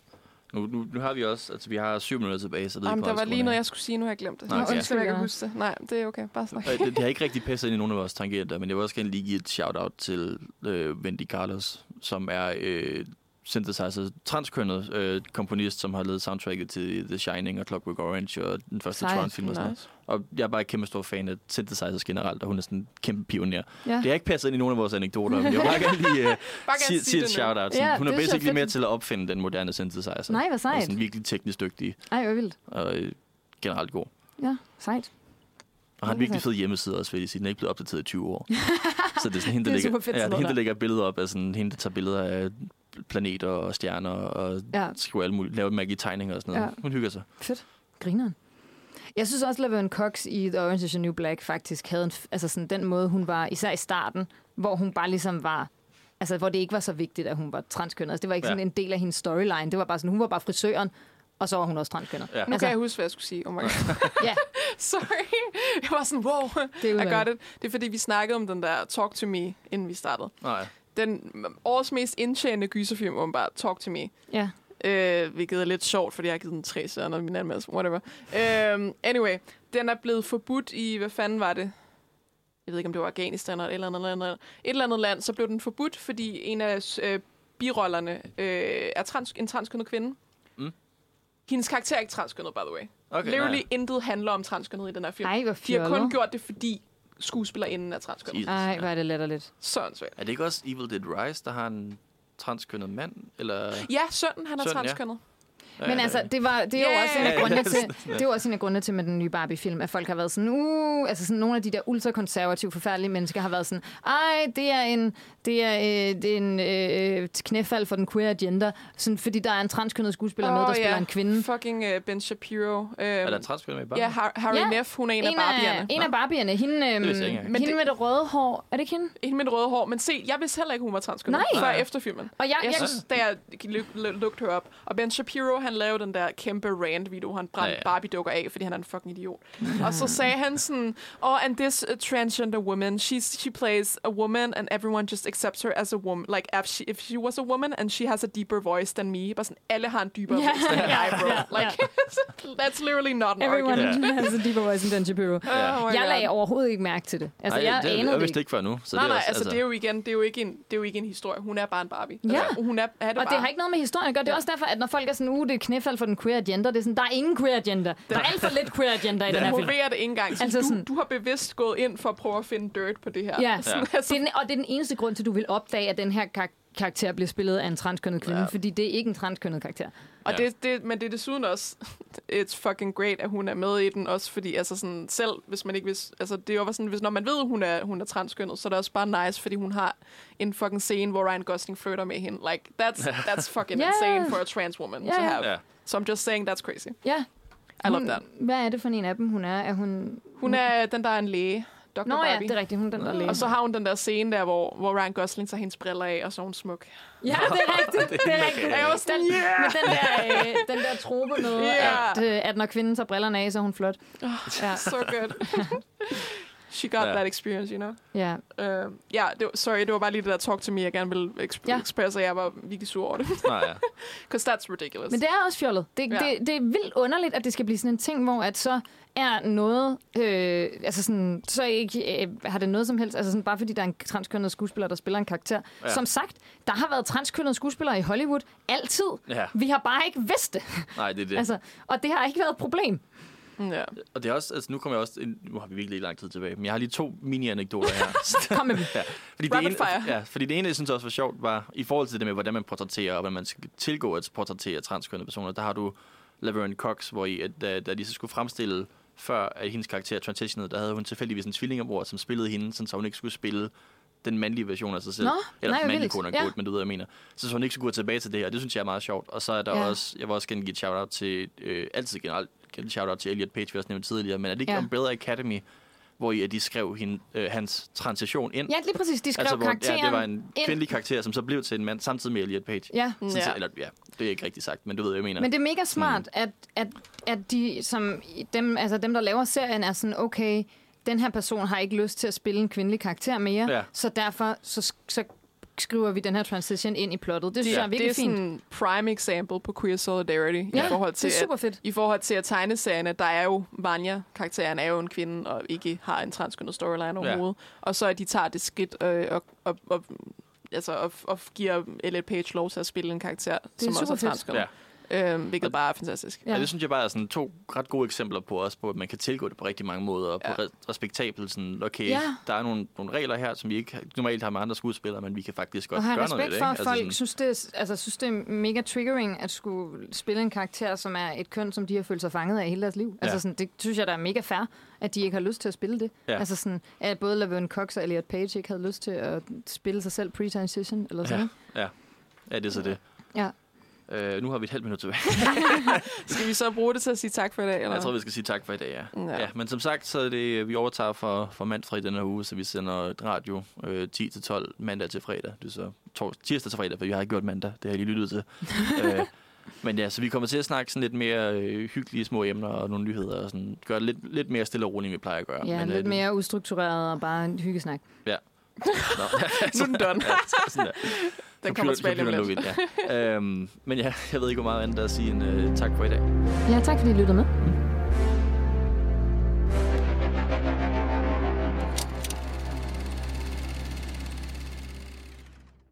[SPEAKER 4] Nu, nu, nu har vi også, altså vi har syv minutter tilbage, så det
[SPEAKER 2] Jamen, der var lige noget, jeg skulle sige, nu har jeg glemt det.
[SPEAKER 4] Nå, okay.
[SPEAKER 2] Undskyld, jeg kan huske det. Nej, det er okay. Bare snak.
[SPEAKER 4] Det, det har ikke rigtig passet ind i nogen af vores tangenter, men jeg vil også gerne lige give et shout-out til øh, Wendy Carlos, som er øh, synthesizer, transkønnet øh, komponist, som har lavet soundtracket til The Shining og Clockwork Orange og den første
[SPEAKER 3] Sejt.
[SPEAKER 4] Tron-film og sådan noget. Og jeg er bare et kæmpe stor fan af synthesizers generelt, og hun er sådan en kæmpe pioner.
[SPEAKER 3] Ja.
[SPEAKER 4] Det har ikke passet ind i nogen af vores anekdoter, men jeg vil bare gerne lige uh,
[SPEAKER 2] Bare
[SPEAKER 4] sige,
[SPEAKER 2] sige
[SPEAKER 4] et shout-out.
[SPEAKER 3] Ja,
[SPEAKER 4] hun er
[SPEAKER 3] er
[SPEAKER 4] basically
[SPEAKER 3] fedt.
[SPEAKER 4] med til at opfinde den moderne synthesizer.
[SPEAKER 3] Nej, hvor
[SPEAKER 4] Og
[SPEAKER 3] sejt.
[SPEAKER 4] sådan virkelig teknisk dygtig
[SPEAKER 3] Ej, hvor vildt.
[SPEAKER 4] og øh, generelt god.
[SPEAKER 3] Ja, sejt.
[SPEAKER 4] Og har en virkelig fed hjemmeside også, vil jeg sige. Den er ikke blevet opdateret i 20 år. så det er sådan hende, der
[SPEAKER 3] er
[SPEAKER 4] lægger, ja, er hende, der lægger billeder op af sådan, hende, der tager billeder af planeter og stjerner og
[SPEAKER 3] Ja.
[SPEAKER 4] skriver alle mulige, laver magi tegninger og sådan noget.
[SPEAKER 3] Ja.
[SPEAKER 4] Hun hygger sig.
[SPEAKER 3] Fedt. Grineren. Jeg synes også, Laverne Cox i The Orange is the New Black faktisk havde en, altså sådan den måde, hun var, især i starten, hvor hun bare ligesom var, altså hvor det ikke var så vigtigt, at hun var transkønnet. Altså, det var ikke
[SPEAKER 4] Ja.
[SPEAKER 3] sådan en del af hendes storyline. Det var bare sådan, hun var bare frisøren, og så var hun også transkønnet.
[SPEAKER 4] Ja.
[SPEAKER 2] Nu
[SPEAKER 3] Altså-
[SPEAKER 2] kan jeg huske, hvad jeg skulle sige. Oh my God.
[SPEAKER 3] Ja,
[SPEAKER 2] Sorry. Jeg var sådan, wow.
[SPEAKER 3] det er
[SPEAKER 2] I got it. Det er fordi, vi snakkede om den der Talk to Me, inden vi startede.
[SPEAKER 4] Nej.
[SPEAKER 2] Den årets mest indtjenende gyserfilm var bare Talk to Me.
[SPEAKER 3] Ja.
[SPEAKER 2] Øh, hvilket er lidt sjovt, fordi jeg har givet den tre stjerner i min anmeldelse. Whatever. Um, anyway, den er blevet forbudt i, hvad fanden var det? Jeg ved ikke, om det var Afghanistan eller et eller andet, land. et eller andet land. Så blev den forbudt, fordi en af øh, birollerne øh, er trans, en transkønnet kvinde.
[SPEAKER 4] Mm.
[SPEAKER 2] Hendes karakter er ikke transkønnet, by the way.
[SPEAKER 4] Okay,
[SPEAKER 2] Literally
[SPEAKER 4] nej.
[SPEAKER 2] intet handler om transkønnet i den her film.
[SPEAKER 3] Ej, hvor
[SPEAKER 2] De har kun gjort det, fordi skuespillerinden er transkønnet.
[SPEAKER 4] Jesus.
[SPEAKER 3] Ej, hvor er det latterligt.
[SPEAKER 2] Sådan svært.
[SPEAKER 4] Er det ikke også Evil Dead Rise, der har en transkønnet mand? Eller?
[SPEAKER 2] Ja, sønnen, han er
[SPEAKER 4] Sønnen, ja.
[SPEAKER 3] Men altså, det, var, det er jo også en af grundene til, det er også en af grundene til med den nye Barbie-film, at folk har været sådan, uh, altså sådan nogle af de der ultrakonservative, forfærdelige mennesker har været sådan, ej, det er en, det er, øh, det er en øh, knæfald for den queer agenda, sådan, fordi der er en transkønnet skuespiller med, der
[SPEAKER 2] Åh,
[SPEAKER 3] spiller en kvinde.
[SPEAKER 2] Fucking uh, Ben Shapiro. Um,
[SPEAKER 4] Er der en transkønnet med i
[SPEAKER 2] ja? Har- Harry
[SPEAKER 3] Ja.
[SPEAKER 2] Neff, hun er en,
[SPEAKER 3] En
[SPEAKER 2] af Barbierne.
[SPEAKER 3] en af Barbierne, hende, øhm,
[SPEAKER 4] engang.
[SPEAKER 3] hende
[SPEAKER 2] Men det-
[SPEAKER 3] med det røde hår, er det ikke hende?
[SPEAKER 2] Hende med det røde hår. Men se, jeg vidste heller ikke, hun var transkønnet.
[SPEAKER 3] Nej.
[SPEAKER 2] Før efter filmen.
[SPEAKER 3] Og jeg,
[SPEAKER 2] Jeg
[SPEAKER 3] jeg,
[SPEAKER 2] synes, da jeg looked her op. Og Ben Shapiro, han lavede den der kæmpe rant-video, han brændte
[SPEAKER 4] Ja, ja.
[SPEAKER 2] Barbie-dukker af, fordi han er en fucking idiot. og så sagde han sådan, oh, and this uh, transgender woman, she's, she plays a woman, and everyone just accepts her as a woman. Like, if she, if she was a woman, and she has a deeper voice than me. Bare sådan, alle har en dybere
[SPEAKER 3] Ja.
[SPEAKER 2] voice than
[SPEAKER 3] Ja,
[SPEAKER 2] I, bro.
[SPEAKER 3] ja,
[SPEAKER 2] Like, that's literally not an
[SPEAKER 3] everyone
[SPEAKER 2] argument.
[SPEAKER 3] has a deeper voice than Ben Shapiro.
[SPEAKER 2] Oh my
[SPEAKER 3] Jeg
[SPEAKER 2] God.
[SPEAKER 3] lagde overhovedet ikke mærke til det. Altså,
[SPEAKER 4] Ej,
[SPEAKER 3] jeg
[SPEAKER 4] det,
[SPEAKER 3] anede
[SPEAKER 4] jeg vidste
[SPEAKER 3] ikke.
[SPEAKER 4] før nu. Så
[SPEAKER 2] nej,
[SPEAKER 4] det er
[SPEAKER 2] nej,
[SPEAKER 4] også,
[SPEAKER 2] altså, det er jo igen, det er jo ikke en, det er jo ikke en historie. Hun er bare en Barbie.
[SPEAKER 3] Ja.
[SPEAKER 2] Altså, hun er, er det
[SPEAKER 3] Og
[SPEAKER 2] bare.
[SPEAKER 3] det har ikke noget med historien at gøre. Det er også derfor, at når folk er sådan, uh, det er knæfald for den queer agenda, det er sådan, der er ingen queer agenda. Der er alt for lidt queer agenda i den her film.
[SPEAKER 2] promoverer det ikke engang. Så
[SPEAKER 3] Altså
[SPEAKER 2] du,
[SPEAKER 3] sådan-
[SPEAKER 2] du har bevidst gået ind for at prøve at finde dirt på det her.
[SPEAKER 3] Ja,
[SPEAKER 2] Sådan,
[SPEAKER 3] det
[SPEAKER 2] altså,
[SPEAKER 3] er den, og det er den eneste grund til, at du vil opdage, at den her kar- karakter bliver spillet af en transkønnet kvinde,
[SPEAKER 4] Ja.
[SPEAKER 3] fordi det er ikke en transkønnet karakter.
[SPEAKER 2] og
[SPEAKER 4] Ja.
[SPEAKER 2] det, det, men det er desuden også, it's fucking great, at hun er med i den, også fordi, altså sådan, selv hvis man ikke vidste, altså det er jo sådan, hvis når man ved, at hun er, hun er transkønnet, så er det også bare nice, fordi hun har en fucking scene, hvor Ryan Gosling flytter med hende. Like, that's, that's fucking
[SPEAKER 3] Ja.
[SPEAKER 2] insane for a trans woman
[SPEAKER 3] Ja,
[SPEAKER 2] to have.
[SPEAKER 4] Ja.
[SPEAKER 2] So I'm just saying, that's crazy.
[SPEAKER 3] Ja.
[SPEAKER 2] I love
[SPEAKER 3] hun,
[SPEAKER 2] that.
[SPEAKER 3] Hvad er det for en af dem, hun er? Er hun...
[SPEAKER 2] Hun er den, der er en læge, Dr.
[SPEAKER 3] Nå ja,
[SPEAKER 2] Barbie.
[SPEAKER 3] det er rigtigt. Hun er den, der læge.
[SPEAKER 2] Og så har hun den der scene der, hvor, hvor Ryan Gosling tager hendes briller af, og så er hun smuk.
[SPEAKER 3] Ja, det er rigtigt. det er rigtigt.
[SPEAKER 2] Jeg var sådan,
[SPEAKER 3] den,
[SPEAKER 2] yeah!
[SPEAKER 3] Med den der, øh, den der trope med,
[SPEAKER 2] Ja.
[SPEAKER 3] at, øh, at når kvinden tager brillerne af, så er hun flot.
[SPEAKER 2] Ja.
[SPEAKER 3] Ja.
[SPEAKER 2] So good. she got
[SPEAKER 4] Ja.
[SPEAKER 2] that experience, you know?
[SPEAKER 3] Ja,
[SPEAKER 2] Uh, ja, det var, sorry, det var bare lige det der talk to me, jeg gerne ville eksp-
[SPEAKER 3] Ja.
[SPEAKER 2] ja. expresse, og jeg var virkelig sur over det.
[SPEAKER 4] Nej, ja.
[SPEAKER 2] Because that's ridiculous.
[SPEAKER 3] Men det er også fjollet. Det, ja.
[SPEAKER 2] Ja.
[SPEAKER 3] det, det er vildt underligt, at det skal blive sådan en ting, hvor at så er noget, øh, altså sådan, så ikke, øh, har det noget som helst, altså sådan, bare fordi der er en transkønnet skuespiller, der spiller en karakter.
[SPEAKER 4] Ja.
[SPEAKER 3] Som sagt, der har været transkønnede skuespillere i Hollywood altid.
[SPEAKER 4] ja.
[SPEAKER 3] Vi har bare ikke vidst det.
[SPEAKER 4] Nej, det er det.
[SPEAKER 3] Altså, og det har ikke været et problem.
[SPEAKER 2] ja.
[SPEAKER 4] Og det er også, altså nu kommer jeg også, ind, nu har vi virkelig ikke lang tid tilbage, men jeg har lige to mini-anekdoter her.
[SPEAKER 3] Kom med dem.
[SPEAKER 4] ja, fordi det
[SPEAKER 2] Rapid
[SPEAKER 4] ene,
[SPEAKER 2] fire.
[SPEAKER 4] Ja, fordi det ene, jeg synes også var sjovt, var i forhold til det med, hvordan man portrætterer, og hvordan man skal tilgå at portrættere transkønnede personer, der har du Laverne Cox, hvor i, at, da, da de så skulle fremstille, før at hendes karakter transitionede, der havde hun tilfældigvis en tvillingebror, som spillede hende, sådan, så hun ikke skulle spille den mandlige version af sig selv.
[SPEAKER 3] Nå,
[SPEAKER 4] Eller
[SPEAKER 3] nej, vildt.
[SPEAKER 4] kone
[SPEAKER 3] Ja.
[SPEAKER 4] men du ved, hvad jeg mener. Så, så hun ikke skulle gå tilbage til det her, og det synes jeg er meget sjovt. Og så er der
[SPEAKER 3] Ja.
[SPEAKER 4] også, jeg vil også gerne give et shout-out til, øh, altid generelt, shout-out til Elliot Page, vi også nævnt tidligere, men er det ikke
[SPEAKER 3] ja.
[SPEAKER 4] Umbrella Academy, hvor i, at de skrev hende, øh, hans transition ind?
[SPEAKER 3] Ja, lige præcis. De skrev
[SPEAKER 4] altså, hvor,
[SPEAKER 3] karakteren
[SPEAKER 4] ja, det var en
[SPEAKER 3] ind.
[SPEAKER 4] kvindelig karakter, som så blev til en mand, samtidig med Elliot Page.
[SPEAKER 3] Ja,
[SPEAKER 4] Sådan,
[SPEAKER 2] Ja.
[SPEAKER 4] ja. Eller, ja, det er ikke rigtigt sagt, men du ved, hvad jeg mener.
[SPEAKER 3] Men det er mega smart,
[SPEAKER 4] Mm.
[SPEAKER 3] at, at, at de, som, dem, altså dem, der laver serien, er sådan, okay, den her person har ikke lyst til at spille en kvindelig karakter mere,
[SPEAKER 4] Ja.
[SPEAKER 3] så derfor så, så skriver vi den her transition ind i plottet. Det synes jeg er
[SPEAKER 2] det
[SPEAKER 3] virkelig
[SPEAKER 2] er sådan
[SPEAKER 3] fint.
[SPEAKER 2] en prime example på queer solidarity
[SPEAKER 3] Ja,
[SPEAKER 2] i forhold
[SPEAKER 3] det
[SPEAKER 2] til
[SPEAKER 3] er super
[SPEAKER 2] at,
[SPEAKER 3] fedt.
[SPEAKER 2] i forhold til at tegneserierne, der er jo Vanya, karakteren er jo en kvinde, og ikke har en transkønnet storyline overhovedet. Og så at de tager det skridt øh, og, og, og, altså, og, og giver Elliot Page lov til at spille en karakter, som også er
[SPEAKER 3] fedt.
[SPEAKER 2] transkønnet. Øhm, hvilket bare er fantastisk.
[SPEAKER 4] Ja. ja. det synes jeg bare er sådan to ret gode eksempler på også, på at man kan tilgå det på rigtig mange måder, og på
[SPEAKER 2] Ja.
[SPEAKER 4] ja. respektabelt sådan, okay,
[SPEAKER 3] Ja.
[SPEAKER 4] ja. der er nogle, nogle regler her, som vi ikke normalt har med andre skuespillere, men vi kan faktisk godt gøre noget
[SPEAKER 3] respekt
[SPEAKER 4] ved
[SPEAKER 3] for,
[SPEAKER 4] det.
[SPEAKER 3] at
[SPEAKER 4] ikke?
[SPEAKER 3] folk
[SPEAKER 4] sådan,
[SPEAKER 3] synes, det er, altså, synes, det er mega triggering at skulle spille en karakter, som er et køn, som de har følt sig fanget af hele deres liv. Ja. Altså,
[SPEAKER 4] Ja.
[SPEAKER 3] sådan, det synes jeg, der er mega fair, at de ikke har lyst til at spille det.
[SPEAKER 4] Ja.
[SPEAKER 3] Altså sådan, at både Laverne Cox og Elliot Page ikke havde lyst til at spille sig selv pre-transition, eller sådan
[SPEAKER 4] ja, ja, det er så det.
[SPEAKER 3] Ja.
[SPEAKER 4] Øh, nu har vi et halvt minut tilbage.
[SPEAKER 2] Skal vi så bruge det til at sige tak for i dag? Eller?
[SPEAKER 4] Jeg tror, vi skal sige tak for i dag, ja.
[SPEAKER 2] Ja.
[SPEAKER 4] ja. men som sagt, så er det, vi overtager for, for Manfred den her uge, så vi sender radio øh, 10-12 mandag til fredag. Det er så tors, tirsdag til fredag, for vi har ikke gjort mandag. Det har jeg lige lyttet til. øh, men ja, så vi kommer til at snakke sådan lidt mere øh, hyggelige små emner og nogle nyheder, og sådan, gøre det lidt, lidt mere stille og roligt, end vi plejer at gøre.
[SPEAKER 3] Ja,
[SPEAKER 4] men,
[SPEAKER 3] lidt mere ustruktureret og bare en hyggesnak.
[SPEAKER 4] Nå,
[SPEAKER 2] Nu er den done.
[SPEAKER 4] ja, sådan der.
[SPEAKER 2] Den kommer tilbage lige om lidt.
[SPEAKER 4] Ja. øhm, men ja, jeg ved ikke, hvor meget andet at sige end øh, tak for i dag.
[SPEAKER 3] Ja, tak fordi I lyttede med.